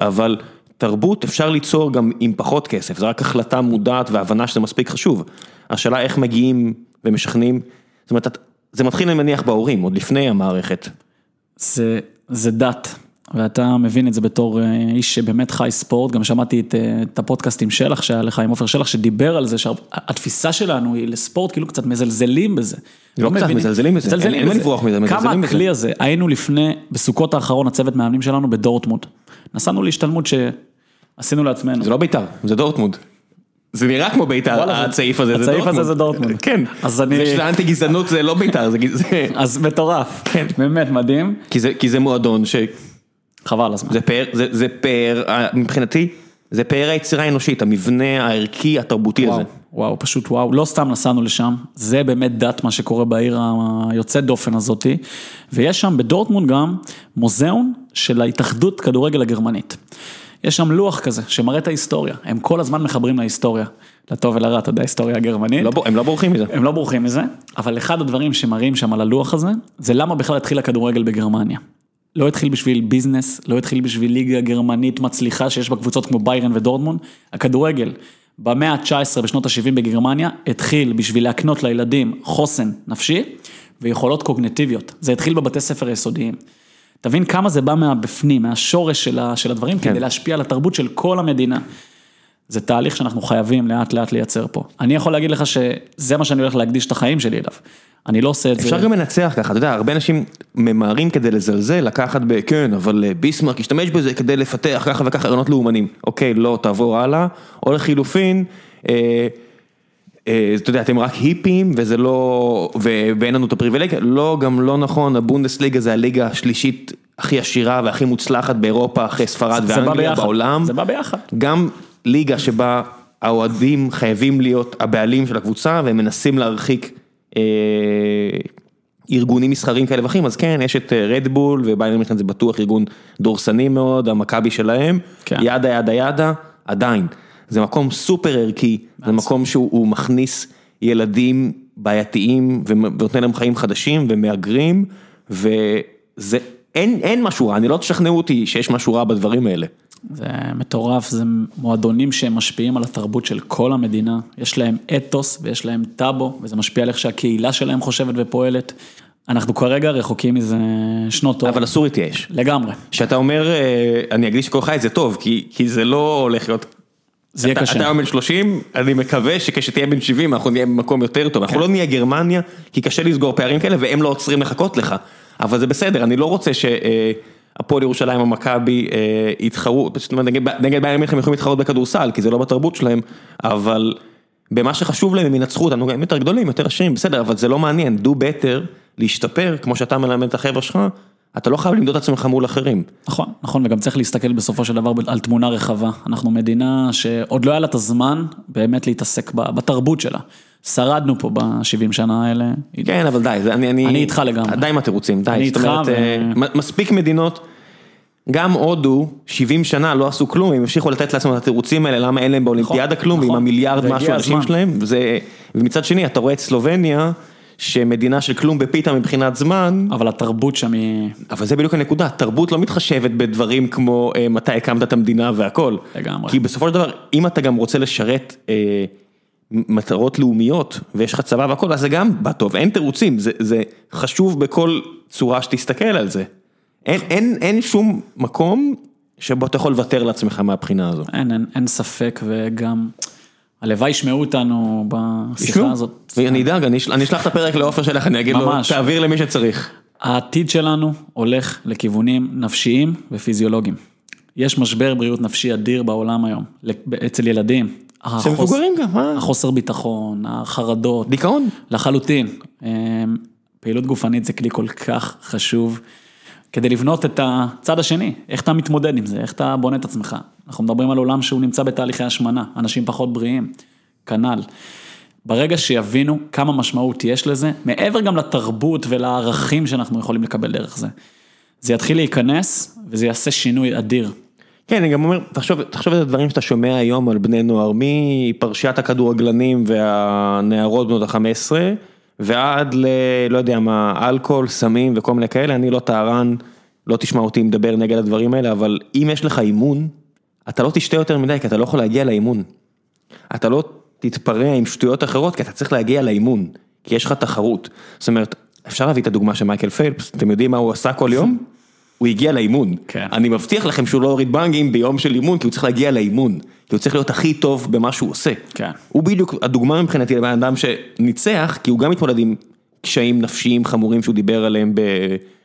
A: אבל תרבות אפשר ליצור גם עם פחות כסף, זה רק החלטה מודעת והבנה שזה מספיק חשוב. השאלה איך מגיעים ומשכנעים, זאת אומרת, זה מתחיל אני מניח בהורים, עוד לפני המערכת.
B: זה, זה דת, ואתה מבין את זה בתור אה, איש שבאמת חי ספורט, גם שמעתי את, אה, את הפודקאסט עם שלח שהיה לך, עם עופר שלח, שדיבר על זה שהתפיסה שלנו היא לספורט, כאילו קצת מזלזלים בזה.
A: לא קצת,
B: מבינים-
A: מזלזלים בזה, אין- אין לברוח מזה,
B: כמה
A: מזלזלים בזה.
B: הכלי הזה, היינו לפני, בסוכות האחרון, הצוות מאמנים שלנו בדורטמונד. נסענו להשתלמות שעשינו לעצמנו.
A: זה לא בית"ר, זה דורטמונד. זה נראה כמו בית"ר, הצעיף הזה, זה
B: הצעיף. הזה זה דורטמונד.
A: כן,
B: אז אני-
A: זה שזה אנטי גזענות זה לא בית"ר, זה [laughs]
B: אז מטורף,
A: כן.
B: באמת מדהים,
A: כי זה- מועדון שזה
B: חבל על הזמן.
A: פאר, זה- זה פאר, אה, מבחינתי, זה פאר היצירה האנושית, המבנה הערכי התרבותי הזה.
B: וואו, וואו, פשוט וואו, לא סתם נסענו לשם, זה באמת דת מה שקורה בעיר היוצאת דופן הזאתי, ויש שם בדורטמונד גם מוזיאון של ההתאחדות כדורגל הגרמנית. יש שם לוח כזה שמראה את ההיסטוריה, הם כל הזמן מחברים להיסטוריה, לטוב ולרע, אתה יודע, ההיסטוריה הגרמנית.
A: לא הם לא בורחים מזה.
B: הם לא בורחים מזה, אבל אחד הדברים שמראים שם על הלוח הזה, זה למה בכלל התחיל הכדורגל בגרמניה. לא התחיל בשביל ביזנס, לא התחיל בשביל ליגה גרמנית מצליחה שיש בה קבוצות כמו ביירן ודורטמונד, הכדורגל במאה ה-19 בשנות ה-70 בגרמניה, התחיל בשביל להקנות לילדים חוסן נפשי ויכולות קוגנטיביות, זה התחיל בבתי ספר היסודיים. תבין כמה זה בא מהבפנים, מהשורש של, ה, של הדברים,
A: כן.
B: כדי להשפיע על התרבות של כל המדינה. זה תהליך שאנחנו חייבים לאט לאט לייצר פה. אני יכול להגיד לך שזה מה שאני הולך להקדיש את החיים שלי אליו. אני לא עושה את זה.
A: אפשר גם לנצח ככה, אתה יודע, הרבה אנשים ממהרים כדי לזלזל, לקחת ב... כן, אבל אה, ביסמרק השתמש בזה כדי לפתח ככה וככה רעיונות לאומנים. אוקיי, לא, תעבור הלאה, או לחילופין, אה, אה, אתה יודע, אתם רק היפים וזה לא, ו- ואין לנו את הפריבילגיה, לא, גם לא נכון, הבונדסליגה זה הליגה השלישית הכי עשירה והכי מוצלחת באירופה, אחרי ספרד
B: זה
A: ואנגליה. בעולם.
B: זה בא ביחד.
A: גם ליגה שבה האוהדים חייבים להיות הבעלים של הקבוצה והם מנסים להרחיק ארגונים מסחרים כאלה ואחרים, אז כן, יש את רדבול וביירן מינכן זה בטוח ארגון דורסני מאוד, המכבי שלהם,
B: כן.
A: ידה ידה ידה, עדיין. זה מקום סופר ערכי, זה מקום שהוא הוא מכניס ילדים בעייתיים ונותן להם חיים חדשים ומהגרים, וזה, אין, אין משהו רע, אני לא תשכנעו אותי שיש משהו רע בדברים האלה.
B: זה מטורף, זה מועדונים שהם משפיעים על התרבות של כל המדינה, יש להם אתוס ויש להם טאבו, וזה משפיע על איך שהקהילה שלהם חושבת ופועלת. אנחנו כרגע רחוקים מזה שנות אור.
A: אבל אסור להתייאש.
B: לגמרי.
A: שאתה אומר, אה, אני אקדיש כל חיי זה טוב, כי, כי זה לא הולך להיות...
B: זה יהיה
A: אתה-
B: קשה.
A: אתה היום בן 30, אני מקווה שכשתהיה בן 70 אנחנו נהיה במקום יותר טוב,
B: כן.
A: אנחנו לא נהיה גרמניה, כי קשה לסגור פערים כאלה והם לא עוצרים לחכות לך, אבל זה בסדר, אני לא רוצה שהפועל ירושלים או מכבי אה, יתחרו, אומרת, נגד נגד ביירן מינכן הם יכולים להתחרות בכדורסל, כי זה לא בתרבות שלהם, אבל במה שחשוב להם הם ינצחו אותנו, הם יותר גדולים, יותר עשירים, בסדר, אבל זה לא מעניין, do better, להשתפר, כמו שאתה מלמד את החבר'ה שלך, אתה לא חייב למדוד את עצמך מול אחרים.
B: נכון, נכון, וגם צריך להסתכל בסופו של דבר על תמונה רחבה. אנחנו מדינה שעוד לא היה לה את הזמן באמת להתעסק בתרבות שלה. שרדנו פה ב-70 שנה האלה.
A: כן, אבל די, זה, אני, אני,
B: אני איתך לגמרי.
A: די עם התירוצים, די.
B: אני איתך
A: אומרת,
B: ו-
A: אה, מספיק מדינות, גם הודו, 70 שנה לא עשו כלום, הם המשיכו לתת לעצמם את התירוצים האלה, למה אין להם באולימפיאדה כלום,
B: נכון.
A: עם המיליארד משהו אנשים. שלהם, וזה, ומצד שני, אתה רואה את סלובניה, שמדינה של כלום בפיתה מבחינת זמן,
B: אבל התרבות שם היא...
A: אבל זה בדיוק הנקודה, תרבות לא מתחשבת בדברים כמו אה, מתי הקמת את המדינה והכל.
B: לגמרי.
A: כי בסופו של דבר, אם אתה גם רוצה לשרת אה, מטרות לאומיות, ויש לך צבא והכל, אז זה גם בא טוב, אין תירוצים, זה, זה חשוב בכל צורה שתסתכל על זה. אין, אין, אין שום מקום שבו אתה יכול לוותר לעצמך מהבחינה הזו.
B: אין, אין, אין ספק, וגם הלוואי ישמעו אותנו בשיחה? הזאת.
A: אני אדאג, אני אשל- אני אשלח את הפרק לעופר שלך, אני אגיד לו. תעביר למי שצריך.
B: העתיד שלנו הולך לכיוונים נפשיים ופיזיולוגיים. יש משבר בריאות נפשי אדיר בעולם היום, אצל ילדים. החוס-
A: מבוגרים גם, מה?
B: החוסר ביטחון, החרדות,
A: דיכאון.
B: לחלוטין. אמ, פעילות גופנית זה כלי כל כך חשוב, כדי לבנות את הצד השני, איך אתה מתמודד עם זה, איך אתה בונה את עצמך. אנחנו מדברים על עולם שהוא נמצא בתהליכי השמנה, אנשים פחות בריאים, כנ"ל. ברגע שיבינו כמה משמעות יש לזה, מעבר גם לתרבות ולערכים שאנחנו יכולים לקבל דרך זה, זה יתחיל להיכנס וזה יעשה שינוי אדיר.
A: כן, אני גם אומר, תחשוב, את הדברים שאתה שומע היום על בני נוער, מפרשיית הכדורגלנים והנערות בנות ה-15, ועד ל... לא יודע מה, אלכוהול, סמים וכל מיני כאלה, אני לא טהרן, לא תשמע אותי מדבר נגד הדברים האלה, אבל אם יש לך אימון, אתה לא תשתה יותר מדי, כי אתה לא יכול להגיע לאימון. אתה לא תתפרע עם שטויות אחרות, כי אתה צריך להגיע לאימון, כי יש לך תחרות. זאת אומרת, אפשר להביא את הדוגמה של מייקל פיילפס, אתם יודעים מה הוא עשה כל יום? הוא הגיע לאימון.
B: כן.
A: אני מבטיח לכם שהוא לא הוריד בנגים ביום של אימון, כי הוא צריך להגיע לאימון. כי הוא צריך להיות הכי טוב במה שהוא עושה.
B: כן.
A: הוא בדיוק הדוגמה מבחינתי לבן אדם שניצח, כי הוא גם התמודד עם קשיים נפשיים חמורים שהוא דיבר עליהם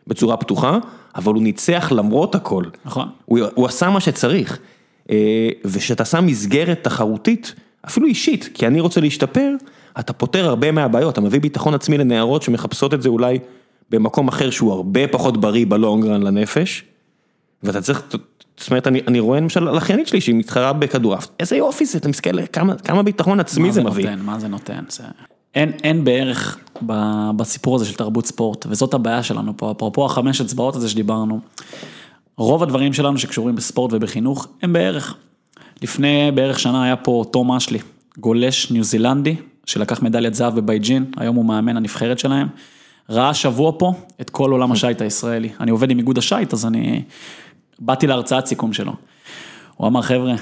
A: בצורה פתוחה, אבל הוא ניצח למרות הכל.
B: נכון.
A: הוא, הוא עשה מה שצריך. אה, וכשאתה שם מסגרת תחרותית, אפילו אישית, כי אני רוצה להשתפר, אתה פותר הרבה מהבעיות, אתה מביא ביטחון עצמי לנערות שמחפשות את זה אולי במקום אחר שהוא הרבה פחות בריא בלונגרן לנפש, ואתה צריך, זאת אומרת, אני, אני רואה למשל על אחיינית שלי שהיא מתחרה בכדורעף, איזה יופי זה, אתה מסתכל, כמה, כמה ביטחון עצמי
B: מה
A: זה מביא.
B: נותן, מה זה נותן, זה... אין, אין בערך ב- בסיפור הזה של תרבות ספורט, וזאת הבעיה שלנו פה, אפרופו החמש אצבעות הזה שדיברנו. רוב הדברים שלנו שקשורים בספורט ובחינוך, הם בערך. לפני בערך שנה היה פה תום אשלי, גולש ניו זילנדי, שלקח מדליית זהב בבייג'ין, היום הוא מאמן הנבחרת שלהם. ראה שבוע פה את כל עולם השיט הישראלי. אני עובד עם איגוד השיט, אז אני באתי להרצאת סיכום שלו. הוא אמר, חבר'ה,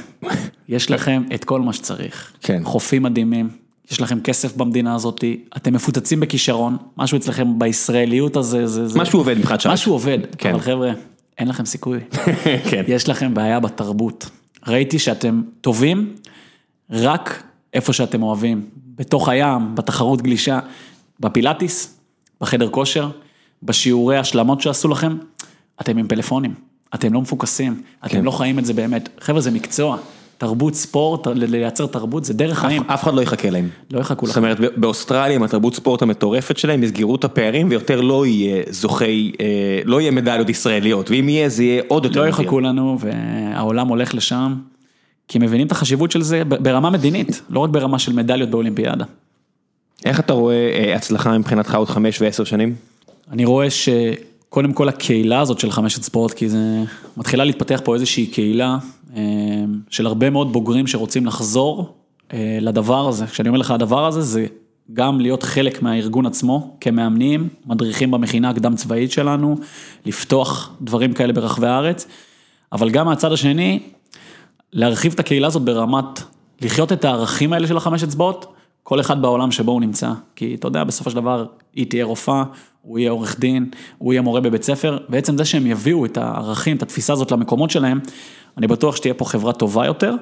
B: יש לכם את כל מה שצריך.
A: כן.
B: חופים מדהימים, יש לכם כסף במדינה הזאת, אתם מפוצצים בכישרון, משהו אצלכם בישראליות הזה, זה... זה
A: משהו עובד מבחינת שייט.
B: משהו עובד,
A: כן.
B: אבל חבר'ה, אין לכם סיכוי. [laughs]
A: כן.
B: יש לכם בעיה בתרבות. ראיתי שאתם טובים רק איפה שאתם אוהבים, בתוך הים, בתחרות גלישה, בפילאטיס, בחדר כושר, בשיעורי השלמות שעשו לכם, אתם עם פלאפונים, אתם לא מפוקסים, אתם
A: כן.
B: לא חיים את זה באמת. חבר'ה, זה מקצוע, תרבות ספורט, לייצר תרבות זה דרך חיים,
A: אף אחד לא יחכה להם.
B: לא יחכו
A: זאת
B: לכם.
A: אומרת, ב- באוסטרליה עם התרבות ספורט המטורפת שלהם, יסגרו את הפערים ויותר לא יהיה זוכי, אה, לא יהיה מדליות ישראליות, ואם יהיה זה יהיה עוד יותר
B: לא. יחכו לנו והעולם הולך לשם, כי מבינים את החשיבות של זה ברמה מדינית, לא רק ברמה של מדליות באולימפיאדה.
A: איך אתה רואה אה, הצלחה מבחינתך עוד חמש ועשר שנים?
B: אני רואה שקודם כל הקהילה הזאת של חמשת ספורט, כי זה מתחילה להתפתח פה איזושהי קהילה אה, של הרבה מאוד בוגרים שרוצים לחזור אה, לדבר הזה. כשאני אומר לך הדבר הזה, זה גם להיות חלק מהארגון עצמו, כמאמנים, מדריכים במכינה הקדם צבאית שלנו, לפתוח דברים כאלה ברחבי הארץ, אבל גם מהצד השני, להרחיב את הקהילה הזאת ברמת, לחיות את הערכים האלה של החמש אצבעות, כל אחד בעולם שבו הוא נמצא. כי אתה יודע, בסופו של דבר, היא תהיה רופאה, הוא יהיה עורך דין, הוא יהיה מורה בבית ספר, בעצם זה שהם יביאו את הערכים, את התפיסה הזאת למקומות שלהם, אני בטוח שתהיה פה חברה טובה יותר,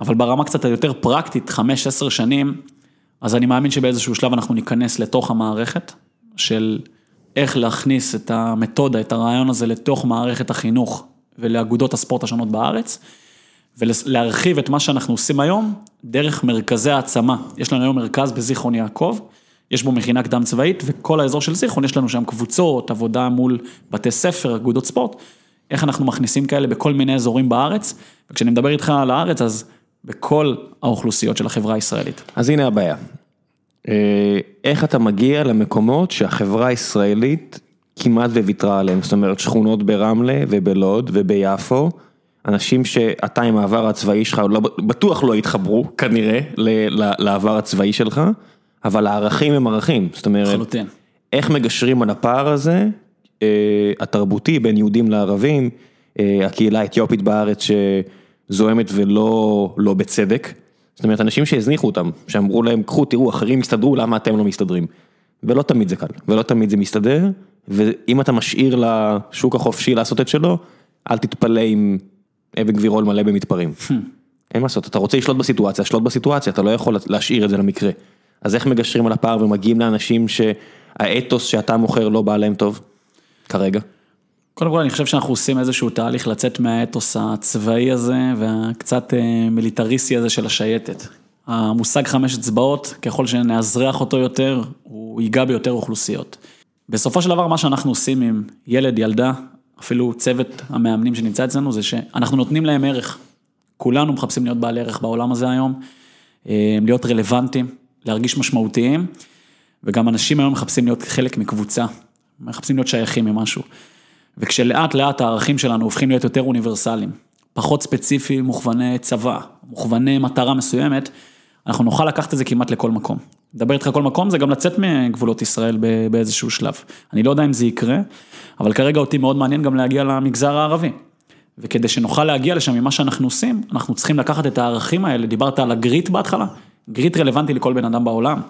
B: אבל ברמה קצת היותר פרקטית, חמש, עשר שנים, אז אני מאמין שבאיזשהו שלב אנחנו ניכנס לתוך המערכת של איך להכניס את המתודה, את הרעיון הזה לתוך מערכת החינוך ולאגודות הספורט השונות בארץ, ולהרחיב את מה שאנחנו עושים היום דרך מרכזי העצמה. יש לנו היום מרכז בזיכרון יעקב, יש בו מכינה קדם צבאית, וכל האזור של זיכרון, יש לנו שם קבוצות, עבודה מול בתי ספר, אגודות ספורט, איך אנחנו מכניסים כאלה בכל מיני אזורים בארץ, וכשאני מדבר איתך על הארץ, אז בכל האוכלוסיות של החברה הישראלית.
A: אז הנה הבעיה. אה, איך אתה מגיע למקומות שהחברה הישראלית כמעט וויתרה עליהם, זאת אומרת שכונות ברמלה ובלוד וביפו, אנשים שאתה עם העבר הצבאי שלך לא, בטוח לא יתחברו כנראה לעבר הצבאי שלך, אבל הערכים הם ערכים, זאת אומרת,
B: חלוטין.
A: איך מגשרים על הפער הזה, אה, התרבותי בין יהודים לערבים, אה, הקהילה האתיופית בארץ שזוהמת ולא לא בצדק, זאת אומרת אנשים שהזניחו אותם, שאמרו להם קחו תראו אחרים יסתדרו למה אתם לא מסתדרים, ולא תמיד זה קל, ולא תמיד זה מסתדר, ואם אתה משאיר לשוק החופשי לעשות את שלו, אל תתפלא אם אבן גבירול מלא במתפרעים. אין מה לעשות, אתה רוצה לשלוט בסיטואציה, שלוט בסיטואציה, אתה לא יכול להשאיר את זה למקרה. אז איך מגשרים על הפער ומגיעים לאנשים שהאתוס שאתה מוכר לא בא להם טוב, כרגע?
B: קודם כל אני חושב שאנחנו עושים איזשהו תהליך לצאת מהאתוס הצבאי הזה והקצת אה, מיליטריסטי הזה של השייטת. המושג חמש אצבעות, ככל שנאזרח אותו יותר, הוא ייגע ביותר אוכלוסיות. בסופו של דבר מה שאנחנו עושים עם ילד, ילדה, אפילו צוות המאמנים שנמצא אצלנו, זה שאנחנו נותנים להם ערך. כולנו מחפשים להיות בעלי ערך בעולם הזה היום, אה, להיות רלוונטיים, להרגיש משמעותיים, וגם אנשים היום מחפשים להיות חלק מקבוצה, מחפשים להיות שייכים ממשהו. וכשלאט לאט הערכים שלנו הופכים להיות יותר אוניברסליים, פחות ספציפיים, מוכווני צבא, מוכווני מטרה מסוימת, אנחנו נוכל לקחת את זה כמעט לכל מקום. לדבר איתך כל מקום זה גם לצאת מגבולות ישראל באיזשהו שלב. אני לא יודע אם זה יקרה, אבל כרגע אותי מאוד מעניין גם להגיע למגזר הערבי. וכדי שנוכל להגיע לשם ממה שאנחנו עושים, אנחנו צריכים לקחת את הערכים האלה, דיברת על הגריט בהתחלה, גריט רלוונטי לכל בן אדם בעולם.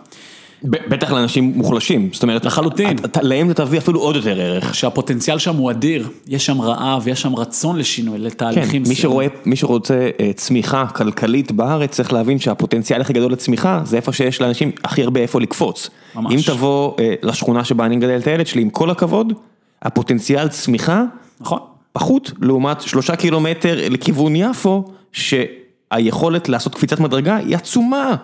A: בטח לאנשים מוחלשים, זאת אומרת,
B: לחלוטין.
A: להם זה תביא אפילו עוד יותר ערך.
B: שהפוטנציאל שם הוא אדיר, יש שם רעב, יש שם רצון לשינוי, לתהליכים.
A: כן, מי שרואה, מי שרוצה אה, צמיחה כלכלית בארץ, צריך להבין שהפוטנציאל הכי גדול לצמיחה, זה איפה שיש לאנשים הכי הרבה איפה לקפוץ.
B: ממש.
A: אם תבוא אה, לשכונה שבה אני מגדל את הילד שלי, עם כל הכבוד, הפוטנציאל צמיחה,
B: נכון.
A: פחות, לעומת שלושה קילומטר לכיוון יפו, שהיכולת לעשות קפיצת מדרגה היא עצומה.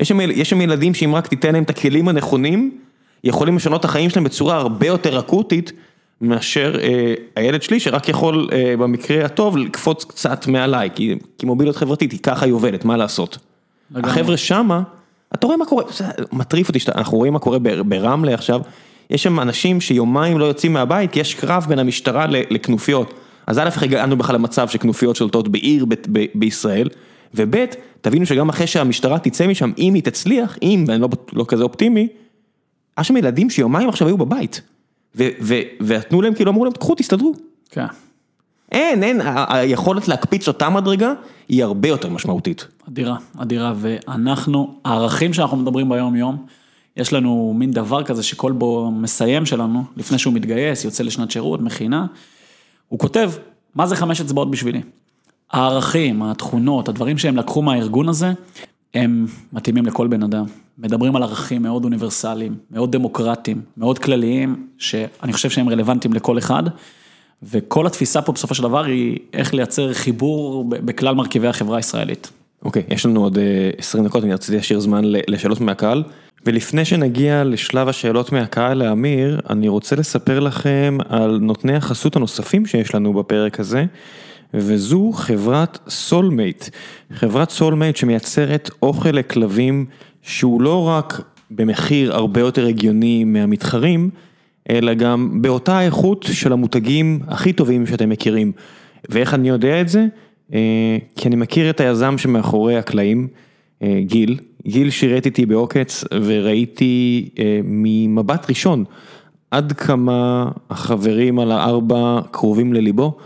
A: יש שם, ילדים שאם רק תיתן להם את הכלים הנכונים, יכולים לשנות את החיים שלהם בצורה הרבה יותר אקוטית, מאשר אה, הילד שלי שרק יכול אה, במקרה הטוב לקפוץ קצת מעליי, כי, כי מוביליות חברתית היא ככה היא עובדת, מה לעשות. החבר'ה שמה, אתה רואה מה קורה, זה מטריף אותי, אנחנו רואים מה קורה ברמלה עכשיו, יש שם אנשים שיומיים לא יוצאים מהבית, כי יש קרב בין המשטרה לכנופיות. אז א', הגענו בכלל למצב שכנופיות שולטות בעיר בישראל, וב', תבינו שגם אחרי שהמשטרה תצא משם, אם היא תצליח, אם, ואני לא, לא כזה אופטימי, היה שם ילדים שיומיים עכשיו היו בבית, ונתנו להם, כאילו אמרו להם, קחו, תסתדרו.
B: כן.
A: אין, אין, היכולת להקפיץ אותה מדרגה, היא הרבה יותר משמעותית.
B: אדירה, אדירה, ואנחנו, הערכים שאנחנו מדברים ביום יום, יש לנו מין דבר כזה שכל בו מסיים שלנו, לפני שהוא מתגייס, יוצא לשנת שירות, מכינה, הוא כותב, מה זה חמש אצבעות בשבילי? הערכים, התכונות, הדברים שהם לקחו מהארגון הזה, הם מתאימים לכל בן אדם. מדברים על ערכים מאוד אוניברסליים, מאוד דמוקרטיים, מאוד כלליים, שאני חושב שהם רלוונטיים לכל אחד. וכל התפיסה פה בסופו של דבר היא איך לייצר חיבור בכלל מרכיבי החברה הישראלית.
A: אוקיי, יש לנו עוד אה, 20 דקות, אני רציתי להשאיר זמן לשאלות מהקהל. ולפני שנגיע לשלב השאלות מהקהל לאמיר, אני רוצה לספר לכם על נותני החסות הנוספים שיש לנו בפרק הזה, וזו חברת סולמייט. חברת סולמייט שמייצרת אוכל לכלבים שהוא לא רק במחיר הרבה יותר הגיוני מהמתחרים, אלא גם באותה איכות של המותגים הכי טובים שאתם מכירים. ואיך אני יודע את זה? אה, כי אני מכיר את היזם שמאחורי הקלעים, אה, גיל. גיל שירת איתי בעוקץ וראיתי אה, ממבט ראשון עד כמה החברים על הארבע קרובים לליבו.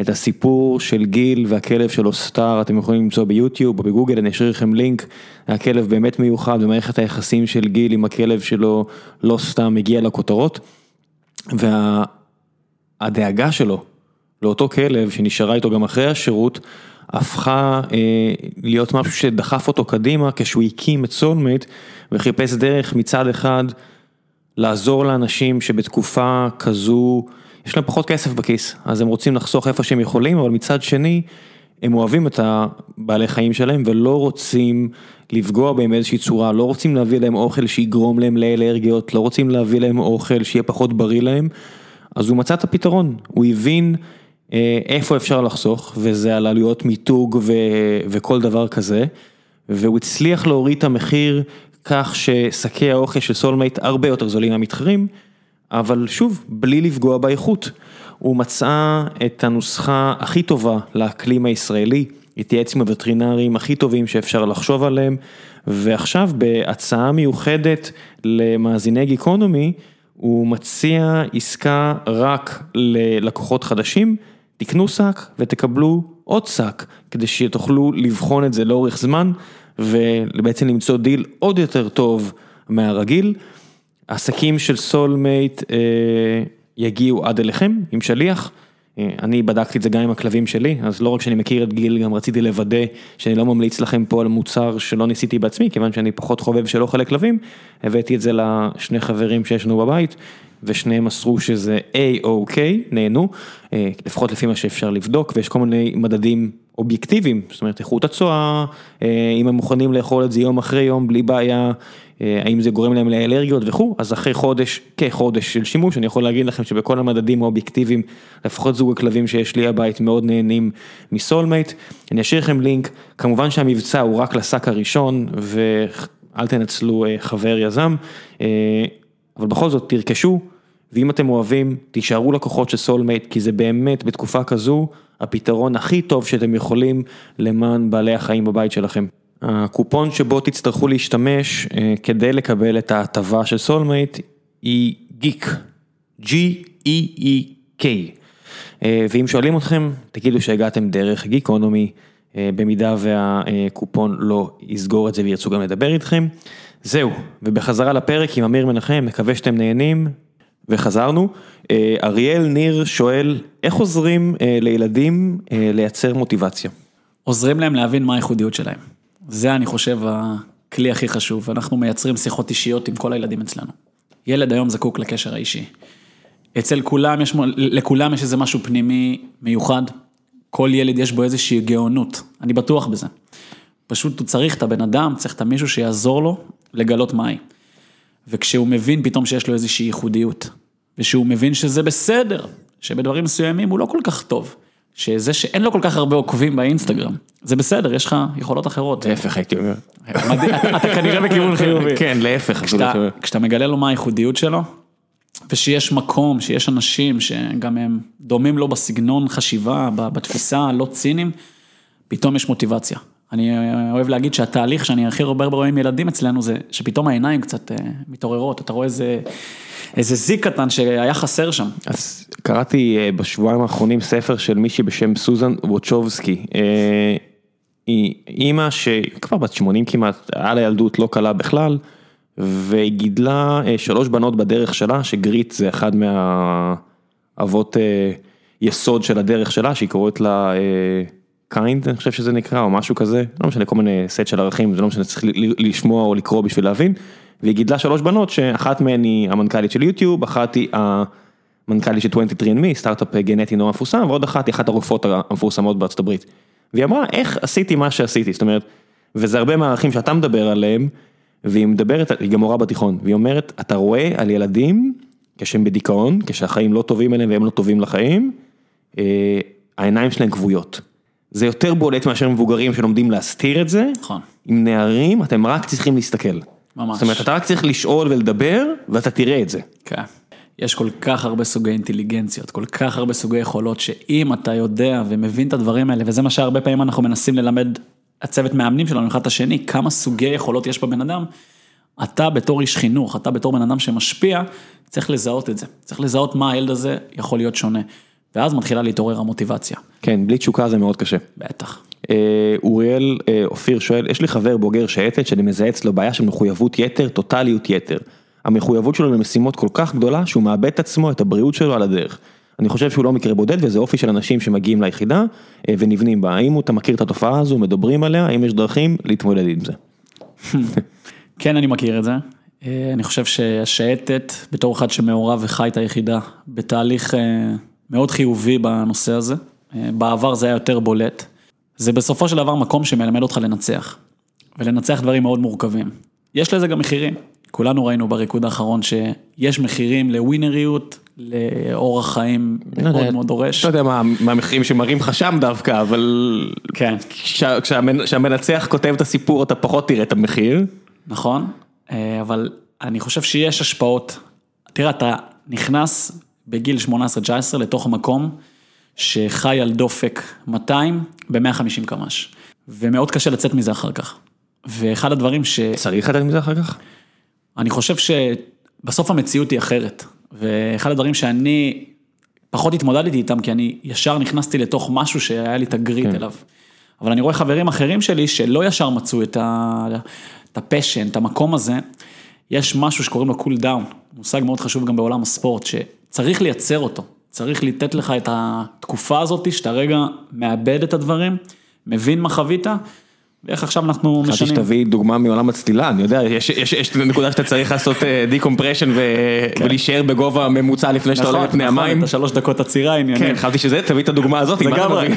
A: את הסיפור של גיל והכלב שלו סטאר אתם יכולים למצוא ביוטיוב או בגוגל אני אשאיר לכם לינק. הכלב באמת מיוחד ומערכת היחסים של גיל עם הכלב שלו לא סתם מגיע לכותרות. והדאגה שלו לאותו כלב שנשארה איתו גם אחרי השירות הפכה אה, להיות משהו שדחף אותו קדימה כשהוא הקים את סולמייט וחיפש דרך מצד אחד לעזור לאנשים שבתקופה כזו יש להם פחות כסף בכיס אז הם רוצים לחסוך איפה שהם יכולים אבל מצד שני הם אוהבים את הבעלי חיים שלהם ולא רוצים לפגוע בהם באיזושהי צורה, לא רוצים להביא להם אוכל שיגרום להם לאלרגיות, לא רוצים להביא להם אוכל שיהיה פחות בריא להם, אז הוא מצא את הפתרון, הוא הבין אה, איפה אפשר לחסוך, וזה על עלויות מיתוג ו- וכל דבר כזה, והוא הצליח להוריד את המחיר כך ששקי האוכל של סולמייט הרבה יותר זולים מהמתחרים, אבל שוב, בלי לפגוע באיכות. הוא מצא את הנוסחה הכי טובה לאקלים הישראלי, התייעץ עם הווטרינרים הכי טובים שאפשר לחשוב עליהם, ועכשיו בהצעה מיוחדת למאזיני גיקונומי, הוא מציע עסקה רק ללקוחות חדשים, תקנו שק ותקבלו עוד שק, כדי שתוכלו לבחון את זה לאורך זמן, ובעצם למצוא דיל עוד יותר טוב מהרגיל. עסקים של סולמייט אה, יגיעו עד אליכם עם שליח. אה, אני בדקתי את זה גם עם הכלבים שלי, אז לא רק שאני מכיר את גיל, גם רציתי לוודא שאני לא ממליץ לכם פה על מוצר שלא ניסיתי בעצמי, כיוון שאני פחות חובב של אוכל לכלבים, הבאתי את זה לשני חברים שיש לנו בבית, ושניהם מסרו שזה A-OK, נהנו, אה, לפחות לפי מה שאפשר לבדוק, ויש כל מיני מדדים אובייקטיביים, זאת אומרת איכות הצואה, אה, אם הם מוכנים לאכול את זה יום אחרי יום בלי בעיה, האם זה גורם להם לאלרגיות וכו', אז אחרי חודש, כחודש של שימוש, אני יכול להגיד לכם שבכל המדדים האובייקטיביים, לפחות זוג הכלבים שיש לי הבית מאוד נהנים מסולמייט. אני אשאיר לכם לינק, כמובן שהמבצע הוא רק לשק הראשון, ואל תנצלו חבר יזם, אבל בכל זאת תרכשו. ואם אתם אוהבים, תישארו לקוחות של סולמייט, כי זה באמת בתקופה כזו הפתרון הכי טוב שאתם יכולים למען בעלי החיים בבית שלכם. הקופון שבו תצטרכו להשתמש אה, כדי לקבל את ההטבה של סולמייט היא גיק, G-E-E-K. אה, ואם שואלים אתכם, תגידו שהגעתם דרך גיקונומי, אה, במידה והקופון לא יסגור את זה וירצו גם לדבר איתכם. זהו, ובחזרה לפרק עם אמיר מנחם, מקווה שאתם נהנים, וחזרנו, אריאל ניר שואל, איך עוזרים לילדים לייצר מוטיבציה?
B: עוזרים להם להבין מה הייחודיות שלהם. זה אני חושב הכלי הכי חשוב, אנחנו מייצרים שיחות אישיות עם כל הילדים אצלנו. ילד היום זקוק לקשר האישי. אצל כולם יש, לכולם יש איזה משהו פנימי מיוחד, כל ילד יש בו איזושהי גאונות, אני בטוח בזה. פשוט הוא צריך את הבן אדם, צריך את המישהו שיעזור לו לגלות מהי. וכשהוא מבין פתאום שיש לו איזושהי ייחודיות, ושהוא מבין שזה בסדר, שבדברים מסוימים הוא לא כל כך טוב, שזה שאין לו כל כך הרבה עוקבים באינסטגרם, זה בסדר, יש לך יכולות אחרות.
A: להפך הייתי אומר.
B: אתה כנראה בכיוון חיובי.
A: כן, להפך.
B: כשאתה מגלה לו מה הייחודיות שלו, ושיש מקום, שיש אנשים שגם הם דומים לו בסגנון חשיבה, בתפיסה, לא ציניים, פתאום יש מוטיבציה. אני אוהב להגיד שהתהליך שאני הכי הרבה רואה עם ילדים אצלנו זה שפתאום העיניים קצת אה, מתעוררות, אתה רואה איזה, איזה זיק קטן שהיה חסר שם.
A: אז קראתי אה, בשבועיים האחרונים ספר של מישהי בשם אסתר ווצ'יצקי. אה, היא אימא שכבר בת 80 כמעט, היה לה ילדות לא קלה בכלל, והיא גידלה שלוש בנות בדרך שלה, שגריט grit זה אחד מהאבות יסוד של הדרך שלה, שהיא קוראת לה... kind אני חושב שזה נקרא או משהו כזה, לא משנה כל מיני סט של ערכים, זה לא משנה צריך לשמוע או לקרוא בשביל להבין, והיא גידלה שלוש בנות שאחת מהן היא המנכ"לית של יוטיוב, אחת היא המנכ"לית של 23andMe, סטארט-אפ גנטי נורא מפורסם, ועוד אחת היא אחת הרופאות המפורסמות בארצות הברית. והיא אמרה איך עשיתי מה שעשיתי, זאת אומרת, וזה הרבה מהערכים שאתה מדבר עליהם, והיא מדברת, היא גם מורה בתיכון, והיא אומרת, אתה רואה על ילדים כשהם בדיכאון, כשהחיים לא טובים אליהם והם לא טובים לחיים, אה, העיניים שלהם כבויות. זה יותר בולט מאשר מבוגרים שלומדים להסתיר את זה.
B: נכון.
A: עם נערים אתם רק צריכים להסתכל.
B: ממש.
A: זאת אומרת, אתה רק צריך לשאול ולדבר ואתה תראה את זה.
B: כן. יש כל כך הרבה סוגי אינטליגנציות, כל כך הרבה סוגי יכולות, שאם אתה יודע ומבין את הדברים האלה, וזה מה שהרבה פעמים אנחנו מנסים ללמד הצוות מאמנים שלנו אחד את השני, כמה סוגי יכולות יש בבן אדם, אתה בתור איש חינוך, אתה בתור בן אדם שמשפיע, צריך לזהות את זה. צריך לזהות מה הילד הזה יכול להיות שונה. ואז מתחילה להתעורר המוטיבציה.
A: כן, בלי תשוקה זה מאוד קשה.
B: בטח.
A: אה, אוריאל אה, אופיר שואל, יש לי חבר בוגר שייטת שאני מזהה אצלו בעיה של מחויבות יתר, טוטליות יתר. המחויבות שלו למשימות כל כך גדולה שהוא מאבד את עצמו, את הבריאות שלו על הדרך. אני חושב שהוא לא מקרה בודד וזה אופי של אנשים שמגיעים ליחידה אה, ונבנים בה. האם אתה מכיר את התופעה הזו, מדברים עליה, האם יש דרכים להתמודד עם זה? [laughs]
B: כן, אני מכיר את זה. אה, אני חושב שהשייטת, בתור אחד שמעורב וחי את היחידה, בתהליך אה, מאוד חיובי בנושא הזה. אה, בעבר זה היה יותר בולט. זה בסופו של דבר מקום שמלמד אותך לנצח. ולנצח דברים מאוד מורכבים. יש לזה גם מחירים. כולנו ראינו בריקוד האחרון שיש מחירים לווינריות, לאורח חיים
A: לא יודע,
B: מאוד מאוד דורש.
A: לא יודע מה מה המחירים שמראים לך שם דווקא, אבל
B: כן.
A: כשה- כשהמנ- כשהמנצח כותב את הסיפור אתה פחות תראה את המחיר.
B: נכון, אה, אבל אני חושב שיש השפעות. תראה, אתה נכנס בגיל 18-19 לתוך מקום שחי על דופק 200 ב-150 קמ"ש, ומאוד קשה לצאת מזה אחר כך. ואחד הדברים ש...
A: צריך לתת מזה אחר כך?
B: אני חושב שבסוף המציאות היא אחרת, ואחד הדברים שאני פחות התמודדתי איתם, כי אני ישר נכנסתי לתוך משהו שהיה לי את הגריט
A: כן.
B: אליו. אבל אני רואה חברים אחרים שלי שלא ישר מצאו את ה- את passion, את המקום הזה, יש משהו שקוראים לו cool down, מושג מאוד חשוב גם בעולם הספורט, שצריך לייצר אותו, צריך לתת לך את התקופה הזאת, שאתה רגע מאבד את הדברים, מבין מה חווית, ואיך עכשיו אנחנו
A: חשבתי
B: משנים.
A: שתביא דוגמה מעולם הצלילה, אני יודע, יש- יש יש את הנקודה שאתה צריך לעשות decompression ולהישאר בגובה ממוצע לפני שאתה עולה לפני המים.
B: את השלוש דקות עצירה העניינים.
A: כן, חשבתי שזה, תביא את הדוגמה הזאת.
B: לגמרי?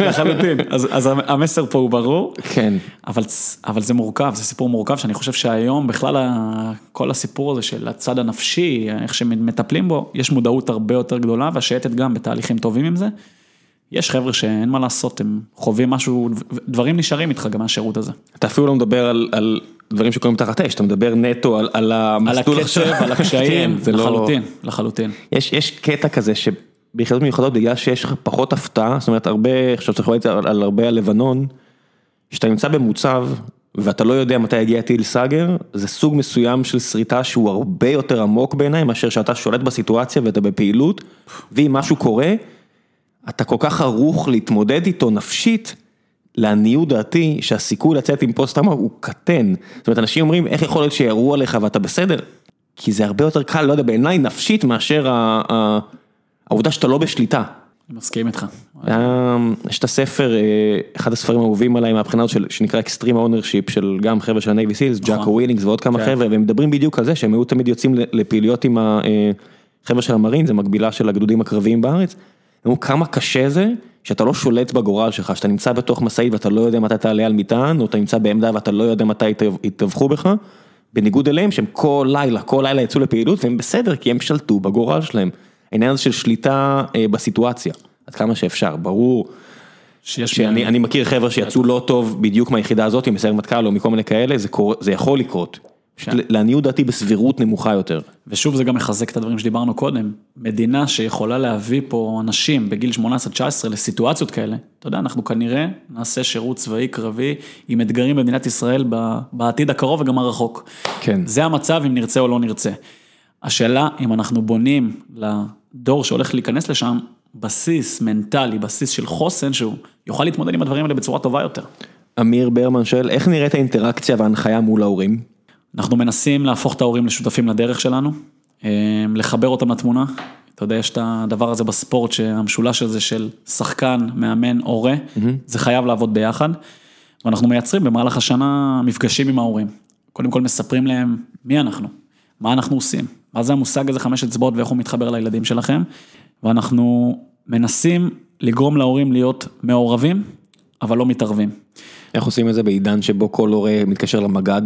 B: לחלוטין. [laughs] אז, אז המסר פה הוא ברור,
A: כן.
B: אבל, אבל זה מורכב, זה סיפור מורכב, שאני חושב שהיום בכלל כל הסיפור הזה של הצד הנפשי, איך שמטפלים בו, יש מודעות הרבה יותר גדולה, והשייטת גם בתהליכים טובים עם זה. יש חבר'ה שאין מה לעשות, הם חווים משהו, דברים נשארים איתך גם מהשירות הזה.
A: אתה אפילו לא מדבר על, על דברים שקורים תחת אש, אתה מדבר נטו על, על
B: על
A: המסלול
B: הקצב, על הקשיים, [laughs]
A: כן, זה לא...
B: לחלוטין, לחלוטין.
A: יש, יש קטע כזה שביחידות מיוחדות בגלל שיש לך פחות הפתעה, זאת אומרת הרבה, עכשיו יכול לדבר על, על הרבה על לבנון, שאתה נמצא במוצב ואתה לא יודע מתי יגיע טיל סאגר, זה סוג מסוים של שריטה שהוא הרבה יותר עמוק בעיניי מאשר שאתה שולט בסיטואציה ואתה בפעילות, ואם משהו קורה, אתה כל כך ערוך להתמודד איתו נפשית, לעניות דעתי, שהסיכוי לצאת עם פוסט טראומה הוא קטן. זאת אומרת, אנשים אומרים, איך יכול להיות שירו עליך ואתה בסדר? כי זה הרבה יותר קל, לא יודע, בעיניי נפשית מאשר העובדה שאתה לא בשליטה.
B: אני מסכים איתך.
A: היה- יש את הספר, אה, אחד הספרים האהובים עליי מהבחינה הזאת שנקרא Extreme Ownership של גם חבר'ה של ה Navy SEALs, ג'וקו ווילינק ועוד כמה
B: כן.
A: חבר'ה, והם מדברים בדיוק על זה שהם היו תמיד יוצאים לפעילויות עם החבר'ה של ה marine, זה מקבילה של הגדודים הקרביים בארץ. אמרו כמה קשה זה שאתה לא שולט בגורל שלך, שאתה נמצא בתוך משאית ואתה לא יודע מתי תעלה על מטען, או אתה נמצא בעמדה ואתה לא יודע מתי יטב- יטבחו בך, בניגוד אליהם שהם כל לילה, כל לילה יצאו לפעילות והם בסדר כי הם שלטו בגורל שלהם. העניין הזה של שליטה אה, בסיטואציה, עד כמה שאפשר, ברור.
B: שיש
A: שאני אני מכיר חבר'ה שיצאו לא טוב בדיוק מהיחידה הזאת, מסיירת מטכ"ל או מכל מיני כאלה, זה, קורה, זה יכול לקרות.
B: כן.
A: לעניות דעתי בסבירות נמוכה יותר.
B: ושוב זה גם מחזק את הדברים שדיברנו קודם, מדינה שיכולה להביא פה אנשים בגיל 18-19 לסיטואציות כאלה, אתה יודע, אנחנו כנראה נעשה שירות צבאי קרבי עם אתגרים במדינת ישראל בעתיד הקרוב וגם הרחוק.
A: כן.
B: זה המצב אם נרצה או לא נרצה. השאלה אם אנחנו בונים לדור שהולך להיכנס לשם בסיס מנטלי, בסיס של חוסן שהוא יוכל להתמודד עם הדברים האלה בצורה טובה יותר.
A: אמיר ברמן שואל, איך נראית האינטראקציה וההנחיה מול ההורים?
B: אנחנו מנסים להפוך את ההורים לשותפים לדרך שלנו, אה, לחבר אותם לתמונה. אתה יודע, יש את הדבר הזה בספורט, שהמשולש הזה של שחקן, מאמן, הורה, זה חייב לעבוד ביחד. ואנחנו מייצרים במהלך השנה מפגשים עם ההורים. קודם כל מספרים להם מי אנחנו, מה אנחנו עושים, מה זה המושג הזה חמש אצבעות ואיך הוא מתחבר לילדים שלכם. ואנחנו מנסים לגרום להורים להיות מעורבים, אבל לא מתערבים.
A: איך עושים את זה בעידן שבו כל הורה מתקשר למג"ד?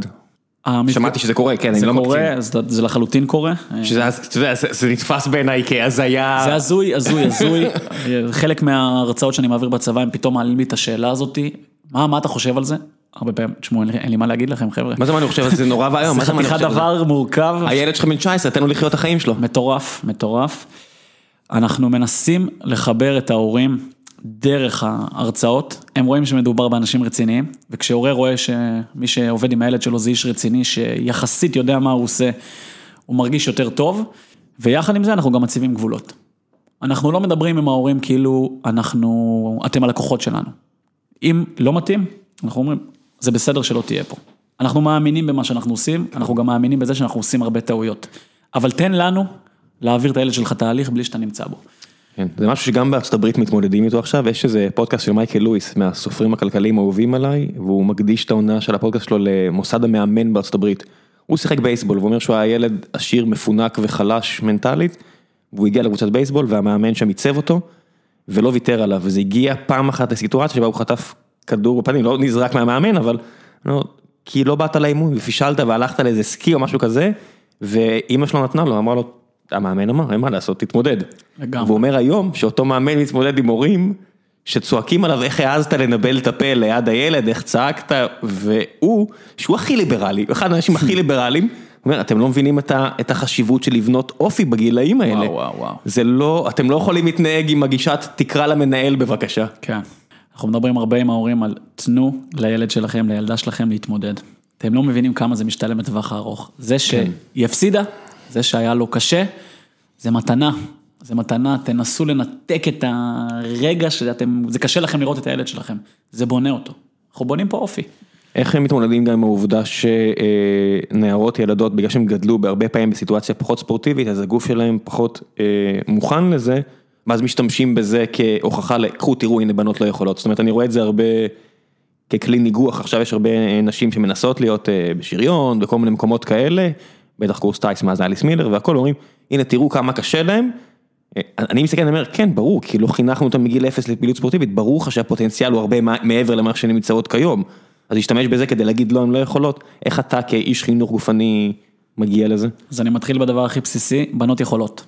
A: שמעתי שזה קורה, כן, אני לא
B: קורה,
A: מקצין.
B: זה, זה לחלוטין קורה.
A: שזה, אתה יודע, זה, נתפס בעיניי כהזיה.
B: זה הזוי, הזוי, הזוי. [laughs] חלק מההרצאות שאני מעביר בצבא, הם פתאום מעלים לי את השאלה הזאתי, מה, מה אתה חושב על זה? הרבה פעמים, תשמעו, אין לי- מה להגיד לכם, חבר'ה.
A: מה זה מה אני חושב? זה נורא ואיום.
B: זה חתיכת? דבר מורכב,
A: הילד שלך בן 19, תן לו לחיות את החיים שלו.
B: מטורף, מטורף. אנחנו מנסים לחבר את ההורים דרך ההרצאות, הם רואים שמדובר באנשים רציניים, וכשהורה רואה שמי שעובד עם הילד שלו זה איש רציני, שיחסית יודע מה הוא עושה, הוא מרגיש יותר טוב, ויחד עם זה אנחנו גם מציבים גבולות. אנחנו לא מדברים עם ההורים כאילו אנחנו, אתם הלקוחות שלנו. אם לא מתאים, אנחנו אומרים, זה בסדר שלא תהיה פה. אנחנו מאמינים במה שאנחנו עושים, אנחנו גם מאמינים בזה שאנחנו עושים הרבה טעויות. אבל תן לנו להעביר את הילד שלך תהליך בלי שאתה נמצא בו.
A: כן, זה משהו שגם בארצות הברית מתמודדים איתו עכשיו, יש איזה פודקאסט של מייקל לואיס, מהסופרים הכלכליים האהובים עליי, והוא מקדיש את העונה של הפודקאסט שלו למוסד המאמן בארצות הברית. הוא שיחק בייסבול, והוא אומר שהוא היה ילד עשיר, מפונק וחלש מנטלית, והוא הגיע לקבוצת בייסבול והמאמן שם עיצב אותו, ולא ויתר עליו, וזה הגיע פעם אחת לסיטואציה שבה הוא חטף כדור בפנים, לא נזרק מהמאמן, אבל לא, כי לא באת לאימון ופישלת והלכת לאיזה סקי או משהו כזה, ואימא שלו נתנה לו, אמרה לו, המאמן אמר, אין מה לעשות, תתמודד.
B: לגמרי.
A: והוא אומר היום שאותו מאמן מתמודד עם הורים שצועקים עליו איך העזת לנבל את הפה ליד הילד, איך צעקת, והוא, שהוא הכי ליברלי, אחד האנשים הכי [laughs] ליברליים, הוא אומר, אתם לא מבינים את ה- את החשיבות של לבנות אופי בגילאים האלה.
B: וואו, וואו, וואו.
A: זה לא, אתם לא יכולים להתנהג עם הגישת תקרא למנהל בבקשה.
B: כן. אנחנו מדברים הרבה עם ההורים על תנו לילד שלכם, לילדה שלכם להתמודד. אתם לא מבינים כמה זה משתלם לטווח הארוך. זה שהיא הפסידה, זה שהיה לו קשה, זה מתנה. זה מתנה, תנסו לנתק את הרגע שאתם, זה קשה לכם לראות את הילד שלכם, זה בונה אותו. אנחנו בונים פה אופי.
A: איך הם מתמודדים גם עם העובדה שנערות, ילדות, בגלל שהם גדלו בהרבה פעמים בסיטואציה פחות ספורטיבית, אז הגוף שלהם פחות אה, מוכן לזה, ואז משתמשים בזה כהוכחה, קחו תראו הנה בנות לא יכולות, זאת אומרת אני רואה את זה הרבה ככלי ניגוח, עכשיו יש הרבה נשים שמנסות להיות אה, בשריון, בכל מיני מקומות כאלה, בטח קורס טייס מאז אליס מילר והכל, אומרים, הנה תראו כמה קשה להם. אה, אני מסתכל, אני אומר, כן, ברור, כי לא חינכנו אותם מגיל אפס לפעילות ספורטיבית, ברור לך שהפוטנציאל הוא הרבה מעבר למה שהן נמצאות כיום. אז להשתמש בזה כדי להגיד לא, הן לא יכולות, איך אתה כאיש חינוך גופני מגיע לזה?
B: אז אני מתחיל בדבר הכי בסיסי, בנות יכולות.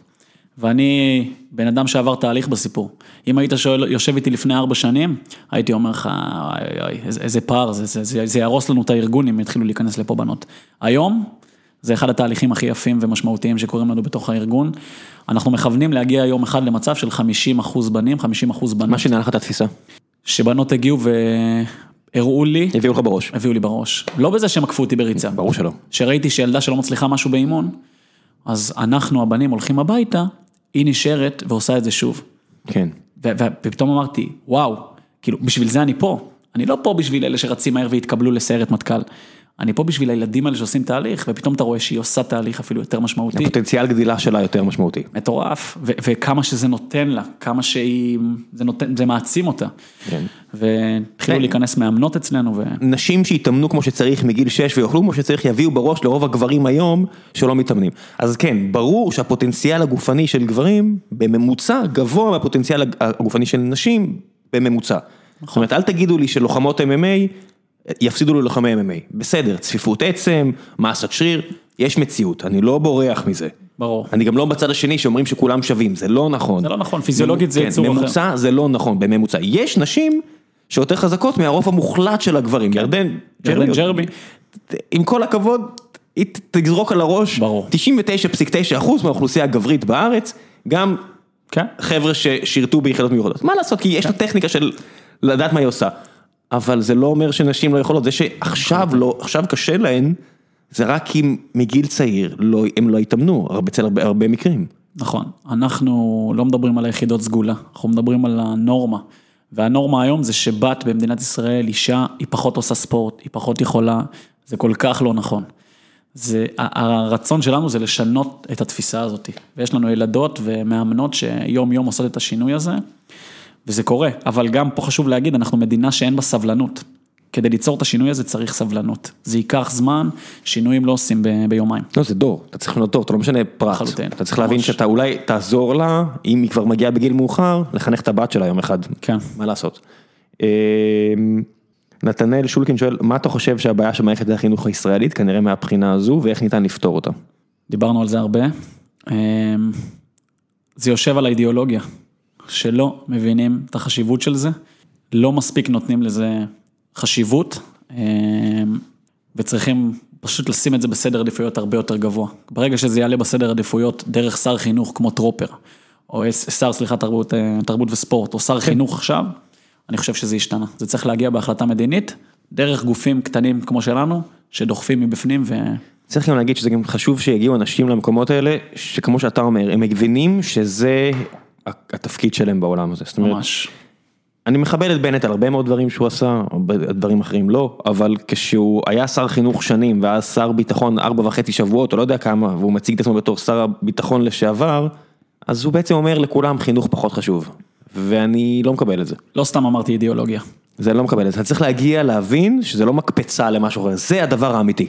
B: ואני בן אדם שעבר תהליך בסיפור. אם היית שואל, יושב איתי לפני ארבע שנים, הייתי אומר לך, "אוי, אוי, איזה, איזה פער, זה, זה, זה, זה יהרוס לנו את הארגון אם יתחילו להיכנס לפה בנות. היום, זה אחד התהליכים הכי יפים ומשמעותיים שקורים לנו בתוך הארגון. אנחנו מכוונים להגיע יום אחד למצב של 50 אחוז בנים, 50 אחוז בנות.
A: מה שינה לך את התפיסה?
B: שבנות הגיעו והראו לי,
A: הביאו לך בראש.
B: הביאו לי בראש. לא בזה שהם עקפו אותי בריצה.
A: ברור שלא.
B: שראיתי שילדה שלא מצליחה משהו באימון, אז אנחנו הבנים הולכים הביתה, היא נשארת ועושה את זה שוב.
A: כן.
B: ופתאום אמרתי, וואו, כאילו, בשביל זה אני פה. אני לא פה בשביל אלה שרצים מהר והתקבלו לסיירת מטכ"ל. אני פה בשביל הילדים האלה שעושים תהליך, ופתאום אתה רואה שהיא עושה תהליך אפילו יותר משמעותי.
A: הפוטנציאל גדילה שלה יותר משמעותי.
B: מטורף, ו- וכמה שזה נותן לה, כמה שהיא, זה נותן, זה מעצים אותה.
A: כן.
B: והתחילו. להיכנס מאמנות אצלנו, ו...
A: נשים שיתאמנו כמו שצריך מגיל 6 ויאכלו כמו שצריך יביאו בראש לרוב הגברים היום שלא מתאמנים. אז כן, ברור שהפוטנציאל הגופני של גברים בממוצע גבוה מהפוטנציאל הג- הגופני של נשים בממוצע. זאת אומרת, אל תגידו לי שלוחמות MMA יפסידו ללוחמי MMA. בסדר, צפיפות עצם, מסת שריר, יש מציאות, אני לא בורח מזה.
B: ברור.
A: אני גם לא בצד השני שאומרים שכולם שווים, זה לא נכון.
B: זה לא נכון, פיזיולוגית זה
A: כן,
B: יצור אחר.
A: ממוצע זה לא נכון, בממוצע. יש נשים שיותר חזקות מהרוב המוחלט של הגברים. ירדן
B: כן. ירדן ג'רבי.
A: עם כל הכבוד, היא תזרוק על הראש.
B: ברור.
A: 99.9 אחוז מהאוכלוסייה הגברית בארץ, גם
B: כן.
A: חבר'ה ששירתו ביחידות מיוחדות. מה לעשות, כי יש לה טכניקה של לדעת מה היא עושה. אבל זה לא אומר שנשים לא יכולות, זה שעכשיו לא, עכשיו קשה להן, זה רק כי מגיל צעיר לא, הם לא התאמנו, אצל הרבה, הרבה מקרים.
B: נכון, אנחנו לא מדברים על היחידות סגולה, אנחנו מדברים על הנורמה. והנורמה היום זה שבת במדינת ישראל, אישה, היא פחות עושה ספורט, היא פחות יכולה, זה כל כך לא נכון. זה, הרצון שלנו זה לשנות את התפיסה הזאת. ויש לנו ילדות ומאמנות שיום יום עושות את השינוי הזה, וזה קורה. אבל גם פה חשוב להגיד, אנחנו מדינה שאין בה סבלנות. כדי ליצור את השינוי הזה צריך סבלנות. זה ייקח זמן, שינויים לא עושים ב- ביומיים.
A: לא, זה דור, אתה צריך לבנות דור, אתה לא משנה פרט.
B: לחלוטין.
A: אתה צריך להבין
B: ממש.
A: שאתה אולי תעזור לה, אם היא כבר מגיעה בגיל מאוחר, לחנך את הבת שלה יום אחד.
B: כן.
A: מה לעשות. אמ, נתנאל שולקין שואל, מה אתה חושב שהבעיה של מערכת החינוך הישראלית, כנראה מהבחינה הזו, ואיך ניתן לפתור אותה?
B: דיברנו על זה הרבה. אמ, זה יושב על האידיאולוגיה, שלא מבינים את החשיבות של זה, לא מספיק נותנים לזה חשיבות, אה, וצריכים פשוט לשים את זה בסדר עדיפויות הרבה יותר גבוה. ברגע שזה יעלה בסדר עדיפויות דרך שר חינוך כמו טרופר, או שר, סליחה, תרבות, אה, תרבות וספורט, או שר חינוך עכשיו, אני חושב שזה השתנה. זה צריך להגיע בהחלטה מדינית, דרך גופים קטנים כמו שלנו, שדוחפים מבפנים ו...
A: צריך גם להגיד שזה גם חשוב שיגיעו אנשים למקומות האלה, שכמו שאתה אומר, הם מבינים שזה התפקיד שלהם בעולם הזה. זאת אומרת,
B: ממש.
A: אני מכבד את בנט על הרבה מאוד דברים שהוא עשה, דברים אחרים לא, אבל כשהוא היה שר חינוך שנים ואז שר ביטחון ארבע וחצי שבועות או לא יודע כמה, והוא מציג את עצמו בתור שר הביטחון לשעבר, אז הוא בעצם אומר לכולם חינוך פחות חשוב, ואני לא מקבל את זה.
B: לא סתם אמרתי אידיאולוגיה.
A: זה לא מקבל את זה, אתה צריך להגיע להבין שזה לא מקפצה למשהו אחר, זה הדבר האמיתי.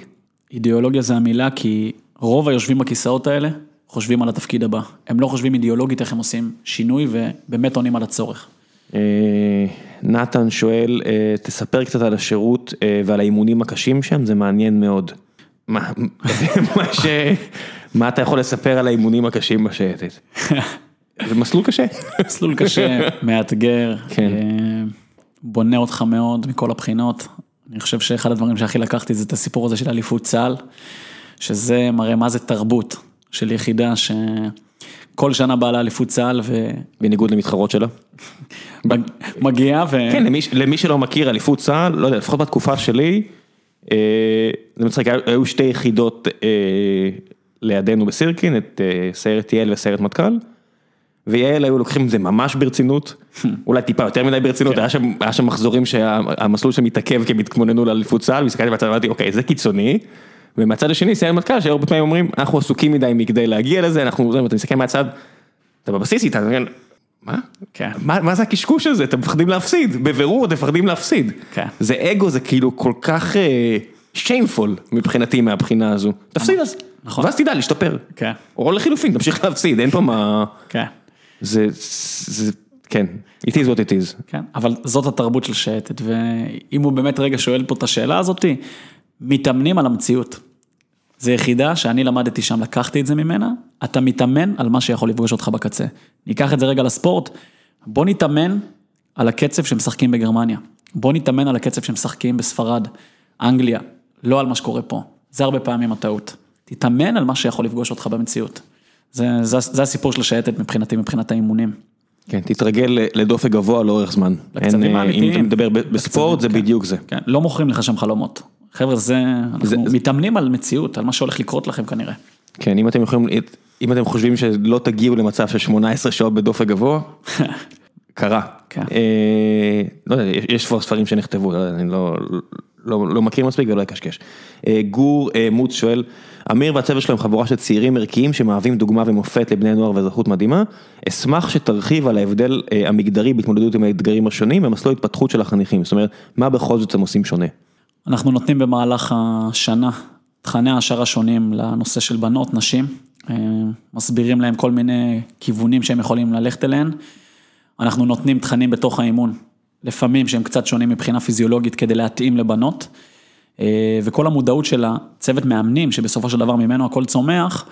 B: אידיאולוגיה זה המילה כי רוב היושבים בכיסאות האלה חושבים על התפקיד הבא. הם לא חושבים אידיאולוגית איך הם עושים שינוי ובאמת עונים על הצורך.
A: אה, נתן שואל, אה, תספר קצת על השירות אה, ועל האימונים הקשים שם, זה מעניין מאוד. מה, [laughs] מה, ש... מה אתה יכול לספר על האימונים הקשים בשייטת? זה מסלול קשה. [laughs]
B: מסלול קשה, מאתגר,
A: כן.
B: בונה אותך מאוד מכל הבחינות. אני חושב שאחד הדברים שהכי לקחתי זה את הסיפור הזה של אליפות צה"ל, שזה מראה מה זה תרבות של יחידה שכל שנה באה לאליפות צה"ל ו...
A: בניגוד למתחרות שלה. [laughs]
B: מגיעה ו...
A: כן, למי, למי שלא מכיר אליפות צה"ל, לא יודע, לפחות בתקופה שלי, אה, זה מצחיק, היו שתי יחידות אה, לידינו בסירקין, את אה, סיירת יעל וסיירת מטכ"ל. ויעל היו לוקחים את זה ממש ברצינות, [laughs] אולי טיפה יותר מדי ברצינות, היה שם, היה שם מחזורים שהמסלול שם מתעכב כי הם התכוננו לאליפות צה"ל, והסתכלתי בצד ואמרתי אוקיי זה קיצוני, ומהצד השני סיירת מטכ"ל שהרבה פעמים אומרים אנחנו עסוקים מדי מכדי להגיע לזה, אנחנו, אתה מסתכל מהצד, אתה בבסיס איתה, מה?
B: כן.
A: מה, מה זה הקשקוש הזה, אתם מפחדים להפסיד, בבירור אתם מפחדים להפסיד.
B: כן.
A: זה אגו, זה כאילו כל כך שיינפול מבחינתי מהבחינה הזו. תפסיד אז,
B: נכון.
A: ואז תדע להשתפר.
B: כן.
A: או לחילופין, תמשיך להפסיד, אין פה מה...
B: כן.
A: זה, זה, כן, it is what it is.
B: כן, אבל זאת התרבות של שייטת, ואם הוא באמת רגע שואל פה את השאלה הזאתי, מתאמנים על המציאות. זה יחידה שאני למדתי שם, לקחתי את זה ממנה, אתה מתאמן על מה שיכול לפגוש אותך בקצה. ניקח את זה רגע לספורט, בוא נתאמן על הקצב שמשחקים בגרמניה, בוא נתאמן על הקצב שמשחקים בספרד, אנגליה, לא על מה שקורה פה. זה הרבה פעמים הטעות. תתאמן על מה שיכול לפגוש אותך במציאות. זה, זה, זה הסיפור של השייטת מבחינתי, מבחינת האימונים.
A: כן, תתרגל לדופק גבוה לאורך זמן.
B: לקצבים
A: אין, אה,
B: האמיתיים.
A: אם אתה מדבר בספורט, זה
B: כן.
A: בדיוק זה.
B: כן, לא מוכרים לך שם חלומות. חבר'ה, זה, אנחנו
A: זה-
B: מתאמנים על מציאות, על מה שהולך לקרות לכם כנראה.
A: כן, אם אתם יכולים, אם אתם חושבים שלא תגיעו למצב של 18 שעות בדופק גבוה, [laughs] קרה.
B: כן.
A: אה, לא יודע, יש- כבר ספרים שנכתבו, יודע, אני לא, לא, לא מכיר מספיק ולא אקשקש. אה, גור אה, מוץ שואל, אמיר והצוות שלו הם חבורה של צעירים ערכיים שמהווים דוגמה ומופת לבני נוער ואזרחות מדהימה. אשמח שתרחיב על ההבדל אה, המגדרי בהתמודדות עם האתגרים השונים ומסלול התפתחות של החניכים, זאת אומרת, מה בכל זאת הם עושים שונה?
B: אנחנו נותנים במהלך השנה תכני העשרה שונים לנושא של בנות, נשים, אה, מסבירים להם כל מיני כיוונים שהם יכולים ללכת אליהם. אנחנו נותנים תכנים בתוך האימון, לפעמים שהם קצת שונים מבחינה פיזיולוגית כדי להתאים לבנות. אה, וכל המודעות של הצוות מאמנים, שבסופו של דבר ממנו הכל צומח,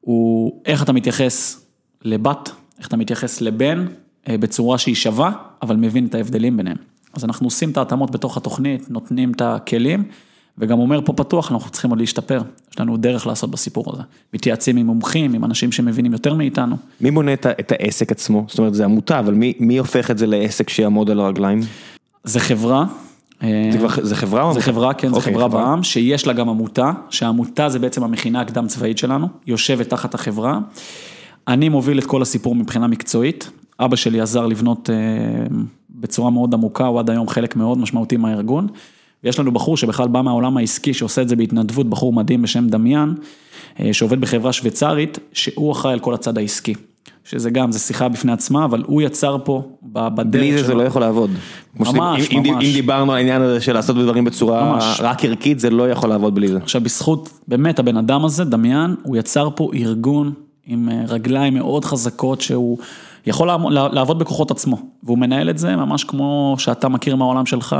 B: הוא איך אתה מתייחס לבת, איך אתה מתייחס לבן, אה, בצורה שהיא שווה, אבל מבין את ההבדלים ביניהם. אז אנחנו עושים את ההתאמות בתוך התוכנית, נותנים את הכלים, וגם אומר פה פתוח, אנחנו צריכים עוד להשתפר, יש לנו דרך לעשות בסיפור הזה. מתייעצים עם מומחים, עם אנשים שמבינים יותר מאיתנו.
A: מי בונה את, העסק עצמו? זאת אומרת, זה עמותה, אבל מי, מי הופך את זה לעסק שיעמוד על הרגליים?
B: זה חברה. אה,
A: זה, כבר, זה חברה
B: זה? חברה, כן, זה
A: אוקיי,
B: חברה בעם, שיש לה גם עמותה, שהעמותה זה בעצם המכינה הקדם צבאית שלנו, יושבת תחת החברה. אני מוביל את כל הסיפור מבחינה מקצועית, אבא שלי עזר לבנות אה, בצורה מאוד עמוקה, הוא עד היום חלק מאוד משמעותי מהארגון. ויש לנו בחור שבכלל בא מהעולם העסקי, שעושה את זה בהתנדבות, בחור מדהים בשם דמיאן, אה, שעובד בחברה שוויצרית, שהוא אחראי על כל הצד העסקי. שזה גם, זה שיחה בפני עצמה, אבל הוא יצר פה, בדרך
A: בלי זה זה
B: שלו.
A: לא יכול לעבוד. כמו שדיב-
B: ממש,
A: אם, אם,
B: ממש.
A: אם דיברנו על העניין הזה של לעשות דברים בצורה
B: ממש.
A: רק ערכית, זה לא יכול לעבוד בלי זה.
B: עכשיו בזכות באמת הבן אדם הזה, דמיאן, הוא יצר פה ארגון עם אה, רגליים מאוד חזקות שהוא יכול לעבוד בכוחות עצמו, והוא מנהל את זה ממש כמו שאתה מכיר מהעולם שלך,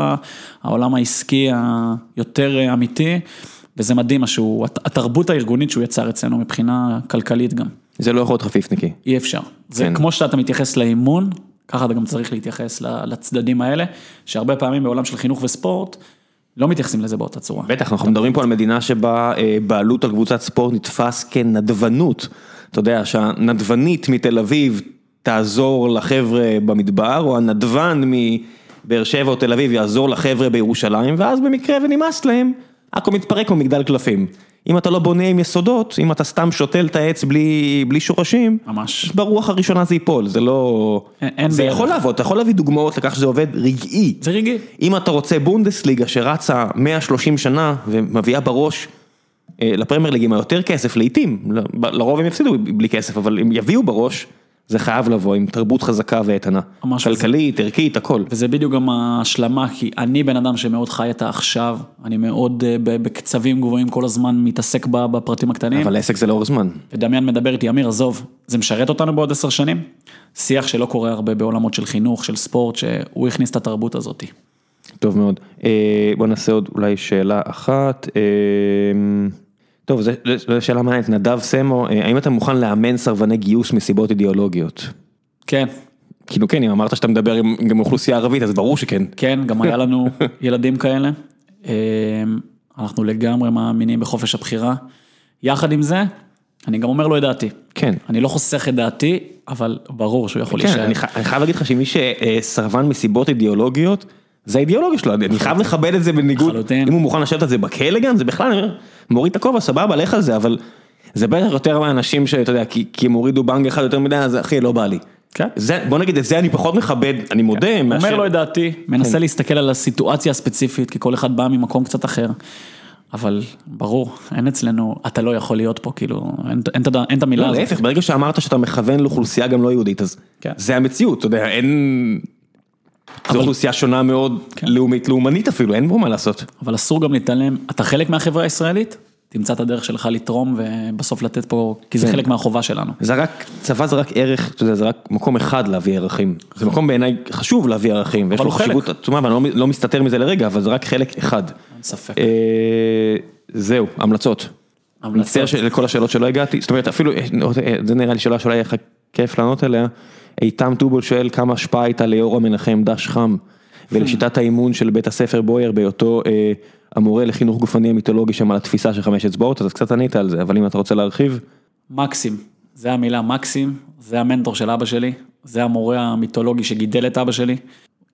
B: העולם העסקי היותר אמיתי, וזה מדהים משהו, הת- התרבות הארגונית שהוא יצר אצלנו מבחינה כלכלית גם,
A: זה לא יכול להיות חפיפניקי.
B: אי אפשר. זה
A: כן.
B: כמו שאתה מתייחס לאימון, ככה אתה גם צריך להתייחס לצדדים האלה, שהרבה פעמים בעולם של חינוך וספורט, לא מתייחסים לזה באותה צורה.
A: בטח, אנחנו מדברים פה על מדינה שבה אה, בעלות על קבוצת ספורט נתפס כנדבנות. אתה יודע, שהנדבנית מתל אביב תעזור לחבר'ה במדבר, או הנדבן מבאר שבע או תל אביב יעזור לחבר'ה בירושלים, ואז במקרה ונמאס להם, הכל מתפרק כמו מגדל קלפים. אם אתה לא בונה עם יסודות, אם אתה סתם שותל את העץ בלי, בלי שורשים,
B: ממש.
A: ברוח הראשונה זה ייפול, זה לא...
B: אין-
A: זה
B: בערך.
A: יכול לעבוד, אתה יכול להביא דוגמאות לכך שזה עובד רגעי.
B: זה רגעי.
A: אם אתה רוצה בונדסליגה שרצה 130 שנה ומביאה בראש אה, לפרמייר ליג עם היותר כסף לעיתים, לרוב הם יפסידו בלי כסף, אבל אם יביאו בראש, זה חייב לבוא עם תרבות חזקה ואיתנה. כלכלית, ערכית, הכל.
B: וזה בדיוק גם ההשלמה, כי אני בן אדם שמאוד חי את העכשיו, אני מאוד אה, בקצבים גבוהים כל הזמן מתעסק בפרטים הקטנים.
A: אבל עסק זה לאורך זמן.
B: ודמיין מדבר איתי, אמיר, עזוב, זה משרת אותנו בעוד עשר שנים? שיח שלא קורה הרבה בעולמות של חינוך, של ספורט, שהוא הכניס את התרבות הזאת.
A: טוב מאוד. אה, בוא נעשה עוד אולי שאלה אחת. אה, טוב, זו שאלה מעניינת, נדב סמו, אה, האם אתה מוכן לאמן סרבני גיוס מסיבות אידיאולוגיות?
B: כן,
A: כאילו כן, אם אמרת שאתה מדבר עם גם אוכלוסייה ערבית, אז ברור שכן.
B: כן, גם היה לנו [laughs] ילדים כאלה. אה, אנחנו לגמרי מאמינים בחופש הבחירה. יחד עם זה, אני גם אומר לו את דעתי.
A: כן.
B: אני לא חוסך את דעתי, אבל ברור שהוא יכול
A: כן,
B: להישאר.
A: אני, ח- אני חייב להגיד לך שמי שסרבן מסיבות אידיאולוגיות, זה האידיאולוגיה שלו, אני חייב לכבד את זה בניגוד,
B: לחלוטין.
A: אם הוא מוכן לשבת על זה בכלא גם, זה בכלל, אני מוריד את הכובע, סבבה, לך על זה, אבל זה בטח יותר מהאנשים שאתה יודע, כי, כי הם הורידו בנג אחד יותר מדי, אז אחי, לא בא לי.
B: כן.
A: זה, בוא נגיד, את זה אני פחות מכבד, אני מודה, מאשר...
B: אומר לו את דעתי, מנסה
A: כן.
B: להסתכל על הסיטואציה הספציפית, כי כל אחד בא ממקום קצת אחר. אבל ברור, אין אצלנו, אתה לא יכול להיות פה, כאילו, אין, אין, אין, אין את המילה
A: לא,
B: הזאת.
A: להפך, ברגע שאמרת שאתה מכוון לאוכלוסייה גם לא יהודית, אז
B: כן.
A: זה המציאות, אתה יודע, אין... זו אוכלוסייה שונה מאוד,
B: כן.
A: לאומית, לאומנית אפילו, אין פה מה לעשות.
B: אבל אסור גם להתעלם, אתה חלק מהחברה הישראלית, תמצא את הדרך שלך לתרום ובסוף לתת פה, כי זה
A: כן.
B: חלק מהחובה שלנו.
A: זה רק, צבא זה רק ערך, אתה יודע, זה רק מקום אחד להביא ערכים. זה מקום בעיניי חשוב להביא ערכים, ויש לו. חשיבות עצומה, ואני לא, לא מסתתר מזה לרגע, אבל זה רק חלק אחד.
B: אין ספק.
A: אה, זהו, המלצות.
B: המלצות.
A: מצטער שלכל השאלות שלא הגעתי, זאת אומרת אפילו, אה, זה נראה לי שאלה שאולי יהיה לך כיף לענות עליה. איתם טובול שואל כמה השפעה הייתה ליאורה מנחם דש חם, ולשיטת האימון של בית הספר בויאר בהיותו אה, המורה לחינוך גופני המיתולוגי שם על התפיסה של חמש אצבעות, אז קצת ענית על זה, אבל אם אתה רוצה להרחיב.
B: מקסים, זה המילה מקסים, זה המנטור של אבא שלי, זה המורה המיתולוגי שגידל את אבא שלי.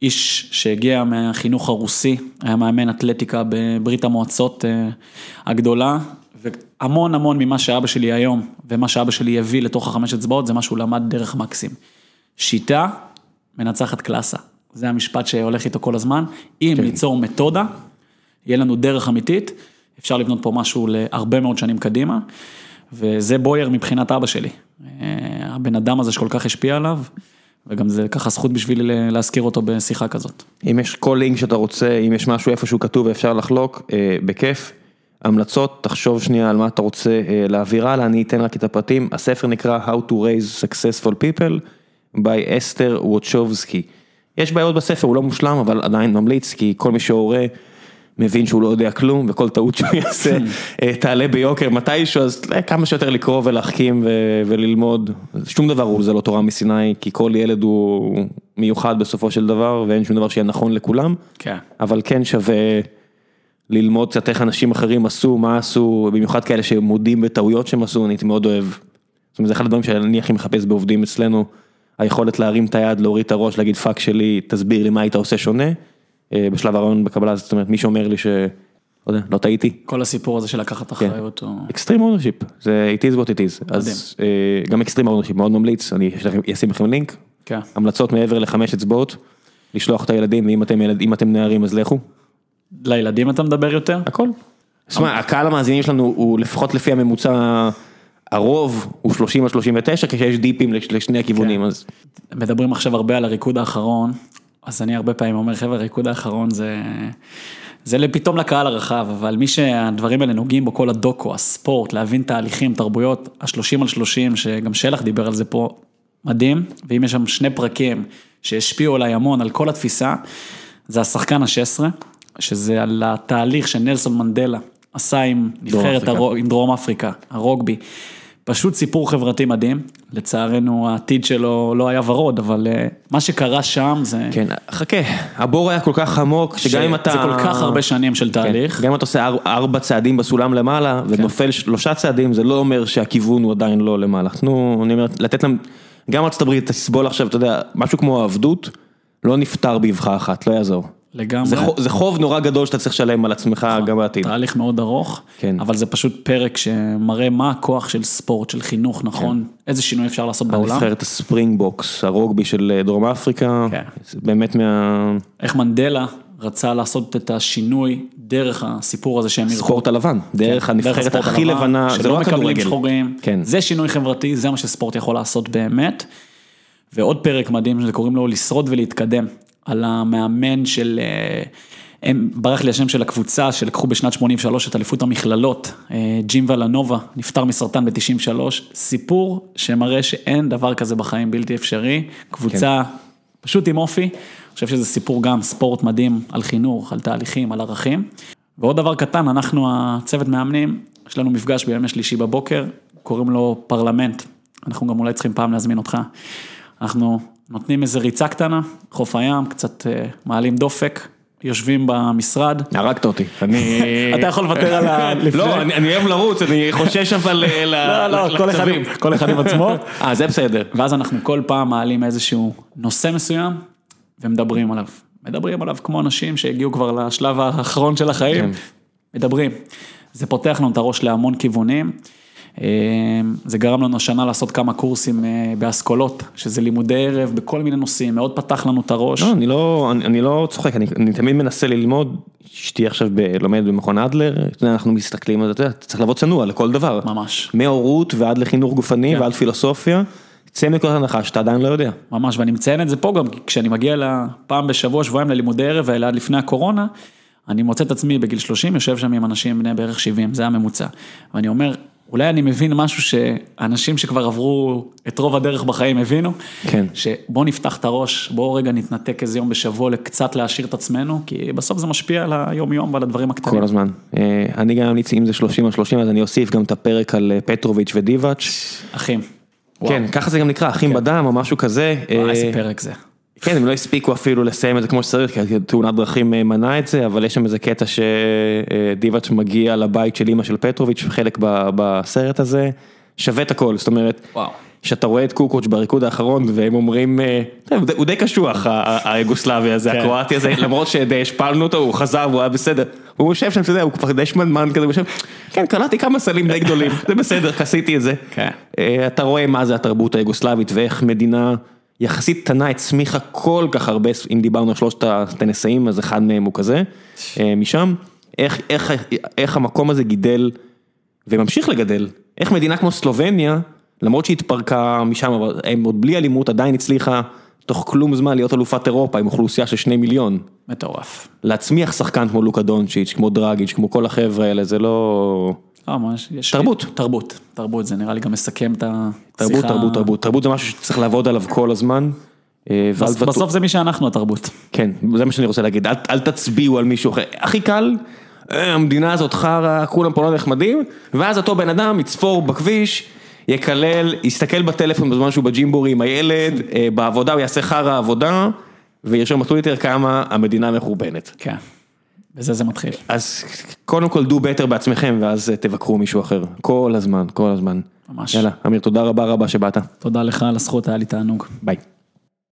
B: איש שהגיע מהחינוך הרוסי, היה מאמן אתלטיקה בברית המועצות אה, הגדולה, והמון המון ממה שאבא שלי היום, ומה שאבא שלי הביא לתוך החמש אצבעות, זה מה שהוא למד דרך מקסים. שיטה מנצחת קלאסה, זה המשפט שהולך איתו כל הזמן. אם
A: כן.
B: ניצור מתודה, יהיה לנו דרך אמיתית, אפשר לבנות פה משהו להרבה מאוד שנים קדימה, וזה בויאר מבחינת אבא שלי. אה, הבן אדם הזה שכל כך השפיע עליו, וגם זה ככה זכות בשבילי להזכיר אותו בשיחה כזאת.
A: אם יש כל לינק שאתה רוצה, אם יש משהו איפשהו כתוב ואפשר לחלוק, אה, בכיף. המלצות, תחשוב שנייה על מה אתה רוצה אה, להעביר הלאה, אני אתן רק את הפרטים. הספר נקרא How to Raise Successful People by אסתר ווצ'ובסקי. יש בעיות בספר, הוא לא מושלם, אבל עדיין ממליץ, כי כל מי שהורה מבין שהוא לא יודע כלום, וכל טעות שהוא יעשה אה, תעלה ביוקר מתישהו, אז אה, כמה שיותר לקרוא ולהחכים ו- וללמוד. שום דבר הוא זה לא תורה מסיני, כי כל ילד הוא מיוחד בסופו של דבר, ואין שום דבר שיהיה נכון לכולם.
B: כן.
A: אבל כן שווה ללמוד קצת איך אנשים אחרים עשו, מה עשו, במיוחד כאלה שמודים בטעויות שהם עשו, אני הייתי מאוד אוהב. זאת אומרת, זה אחד הדברים שאני הכי מחפש בעובדים אצלנו, היכולת להרים את היד, להוריד את הראש, להגיד fuck שלי, תסביר לי מה היית עושה שונה. אה, בשלב הרעיון בקבלה, זאת אומרת, מי שאומר לי ש... לא יודע, לא טעיתי.
B: כל הסיפור הזה של לקחת אחריות, הוא...
A: extreme ownership, זה it is what it is. אז אה, גם extreme ownership מאוד ממליץ, אני אשים לכם לינק.
B: כן.
A: המלצות מעבר לחמש אצבעות, לשלוח את הילדים, ואם אתם נערים אז לכו.
B: לילדים אתה מדבר יותר?
A: הכל. תשמע, הקהל המאזינים שלנו הוא לפחות לפי הממוצע, הרוב הוא 30 עד 39, כשיש דיפים לש- לשני הכיוונים, אז
B: מדברים עכשיו הרבה על הריקוד האחרון, אז אני הרבה פעמים אומר, חבר'ה, הריקוד האחרון זה... זה פתאום לקהל הרחב, אבל מי שהדברים האלה נוגעים בו, כל הדוקו, הספורט, להבין תהליכים, תרבויות, השלושים על שלושים, שגם שלח דיבר על זה פה, מדהים, ואם יש שם שני פרקים שהשפיעו עליי המון, על כל התפיסה, זה השחקן ה-16, שזה על התהליך שנלסון מנדלה עשה עם נבחרת,
A: אפריקה.
B: הרו- עם דרום אפריקה, הרוגבי. פשוט סיפור חברתי מדהים, לצערנו העתיד שלו לא היה ורוד, אבל אה, מה שקרה שם זה...
A: כן, חכה, הבור היה כל כך עמוק, שגם אם אתה...
B: זה כל כך הרבה שנים של תהליך.
A: כן, גם אם אתה עושה אר- ארבע צעדים בסולם למעלה, ונופל שלושה צעדים, זה לא אומר שהכיוון הוא עדיין לא למעלה. תנו, אני אומר, לתת להם, גם ארצות הברית תסבול עכשיו, אתה יודע, משהו כמו העבדות, לא נפתר באבחה אחת, לא יעזור.
B: לגמרי.
A: זה זה חוב נורא גדול שאתה צריך לשלם על עצמך גם בעתיד.
B: תהליך מאוד ארוך,
A: כן.
B: אבל זה פשוט פרק שמראה מה הכוח של ספורט, של חינוך, נכון? איזה שינוי אפשר לעשות בעולם.
A: הנבחרת הספרינגבוקס, הרוגבי של אה, דרום אפריקה,
B: כן.
A: באמת מה...
B: איך מנדלה רצה לעשות את השינוי דרך הסיפור הזה שהם אירחו.
A: ספורט הלבן, דרך
B: כן,
A: הנבחרת
B: הספורט
A: הכי
B: הלבן,
A: לבנה, זה
B: שלא
A: לא
B: מקבלים
A: הכדורגל.
B: שחורים,
A: כן.
B: זה שינוי חברתי, זה מה שספורט יכול לעשות באמת. ועוד פרק מדהים שקוראים לו לשרוד ולהתקדם, על המאמן של, אה, הם, ברח לי השם של הקבוצה שלקחו בשנת 83 את אליפות המכללות, אה, ג'ים ולנובה, נפטר מסרטן ב-93, סיפור שמראה שאין דבר כזה בחיים בלתי אפשרי, קבוצה פשוט עם אופי, אני חושב שזה סיפור גם ספורט מדהים על חינוך, על תהליכים, על ערכים. ועוד דבר קטן, אנחנו הצוות מאמנים, יש לנו מפגש בימי שלישי בבוקר, קוראים לו פרלמנט, אנחנו גם אולי צריכים פעם להזמין אותך. אנחנו נותנים איזה ריצה קטנה, חוף הים, קצת אה, מעלים דופק, יושבים במשרד.
A: הרגת אותי, אני... [laughs]
B: אתה יכול לוותר על ה... [laughs]
A: לא, אני אוהב לרוץ, אני חושש אבל אה,
B: לא, לא, כל אחד עם- כל אחד עם עצמו. [laughs]
A: אה, זה בסדר.
B: ואז אנחנו כל פעם מעלים איזשהו נושא מסוים ומדברים עליו. מדברים עליו כמו אנשים שהגיעו כבר לשלב האחרון של החיים,
A: כן.
B: מדברים. זה פותח לנו את הראש להמון כיוונים. אה, זה גרם לנו השנה לעשות כמה קורסים אה, באסכולות, שזה לימודי ערב בכל מיני נושאים, מאוד פתח לנו את הראש.
A: לא, אני לא, אני, אני לא צוחק, אני, אני תמיד מנסה ללמוד, אשתי עכשיו ב, לומדת במכון אדלר, אנחנו מסתכלים על זה, אתה צריך לבוא צנוע לכל דבר.
B: ממש.
A: מהורות ועד לחינוך גופני
B: כן.
A: ועד פילוסופיה, צא מנקודת הנחה שאתה עדיין לא יודע.
B: ממש, ואני מציין את זה פה גם, כשאני מגיע לפעם בשבוע, שבועיים ללימודי ערב האלה עד לפני הקורונה, אני מוצא את עצמי בגיל 30, יושב שם עם אנשים בני בערך 70, זה הממוצע. ואני אומר, אולי אני מבין משהו שאנשים שכבר עברו את רוב הדרך בחיים הבינו,
A: כן.
B: שבוא נפתח את הראש, בוא רגע נתנתק איזה יום בשבוע לקצת להעשיר את עצמנו, כי בסוף זה משפיע על היום יום ועל הדברים הקטנים.
A: כל הזמן. אה, אני גם ממליץ, אם זה 30 או 30, אז אני אוסיף גם את הפרק על אה, פטרוביץ' ודיvaץ'.
B: אחים.
A: כן, ככה זה גם נקרא, אחים בדם או משהו כזה.
B: וואו,
A: אה,
B: איזה פרק זה.
A: כן, הם לא הספיקו אפילו לסיים את זה כמו שצריך, כי תאונת דרכים אה, מנעה את זה, אבל יש שם איזה קטע שדיבאץ' מגיע לבית של אימא של פטרוביץ', חלק ב- בסרט הזה, שווה את הכל, זאת אומרת,
B: וואו.
A: שאתה רואה את קוקוץ' בריקוד האחרון, והם אומרים, אה, הוא די- קשוח, היוגוסלבי הזה,
B: כן.
A: הקרואטי הזה, למרות שדי השפלנו אותו, הוא חזר והוא היה בסדר. הוא יושב שם, אתה יודע, הוא כבר די שמנמן כזה, הוא יושב, כן, קלטתי כמה סלים די גדולים, זה בסדר, עשיתי את זה.
B: כן.
A: אה, אתה רואה מה זה התרבות היוגוסלבית ואיך מדינה יחסית קטנה הצמיחה כל כך הרבה, אם דיברנו על שלושת הטנסאים, אז אחד מהם הוא כזה, אה, משם, איך, איך, איך המקום הזה גידל וממשיך לגדל, איך מדינה כמו סלובניה, למרות שהיא התפרקה משם, אבל הם עוד בלי אלימות עדיין הצליחה תוך כלום זמן להיות אלופת אירופה עם אוכלוסייה של שני מיליון.
B: מטורף.
A: להצמיח שחקן כמו לוקה דונצ'יץ', כמו דרגיץ', כמו כל החבר'ה האלה, זה לא...
B: אה, ממש, יש...
A: תרבות.
B: תרבות, תרבות, זה נראה לי גם מסכם את השיחה.
A: תרבות, תרבות, תרבות, תרבות זה משהו שצריך לעבוד עליו כל הזמן. אה,
B: בסוף זה מי שאנחנו התרבות.
A: כן, זה מה שאני רוצה להגיד, אל, תצביעו על מישהו אחר, הכי קל, אה, המדינה הזאת חרא, כולם פה לא נחמדים, ואז אותו בן אדם יצפור בכביש, יקלל, יסתכל בטלפון בזמן שהוא בג'ימבורי עם הילד, בעבודה הוא יעשה חרא עבודה, וירשום בטוויטר כמה המדינה מחורבנת.
B: כן. בזה זה מתחיל.
A: אז קודם כל דו בטר בעצמכם, ואז אה, תבקרו מישהו אחר, כל הזמן, כל הזמן.
B: ממש.
A: יאללה, אמיר, תודה רבה רבה שבאת,
B: תודה לך על הזכות, היה לי תענוג.
A: ביי.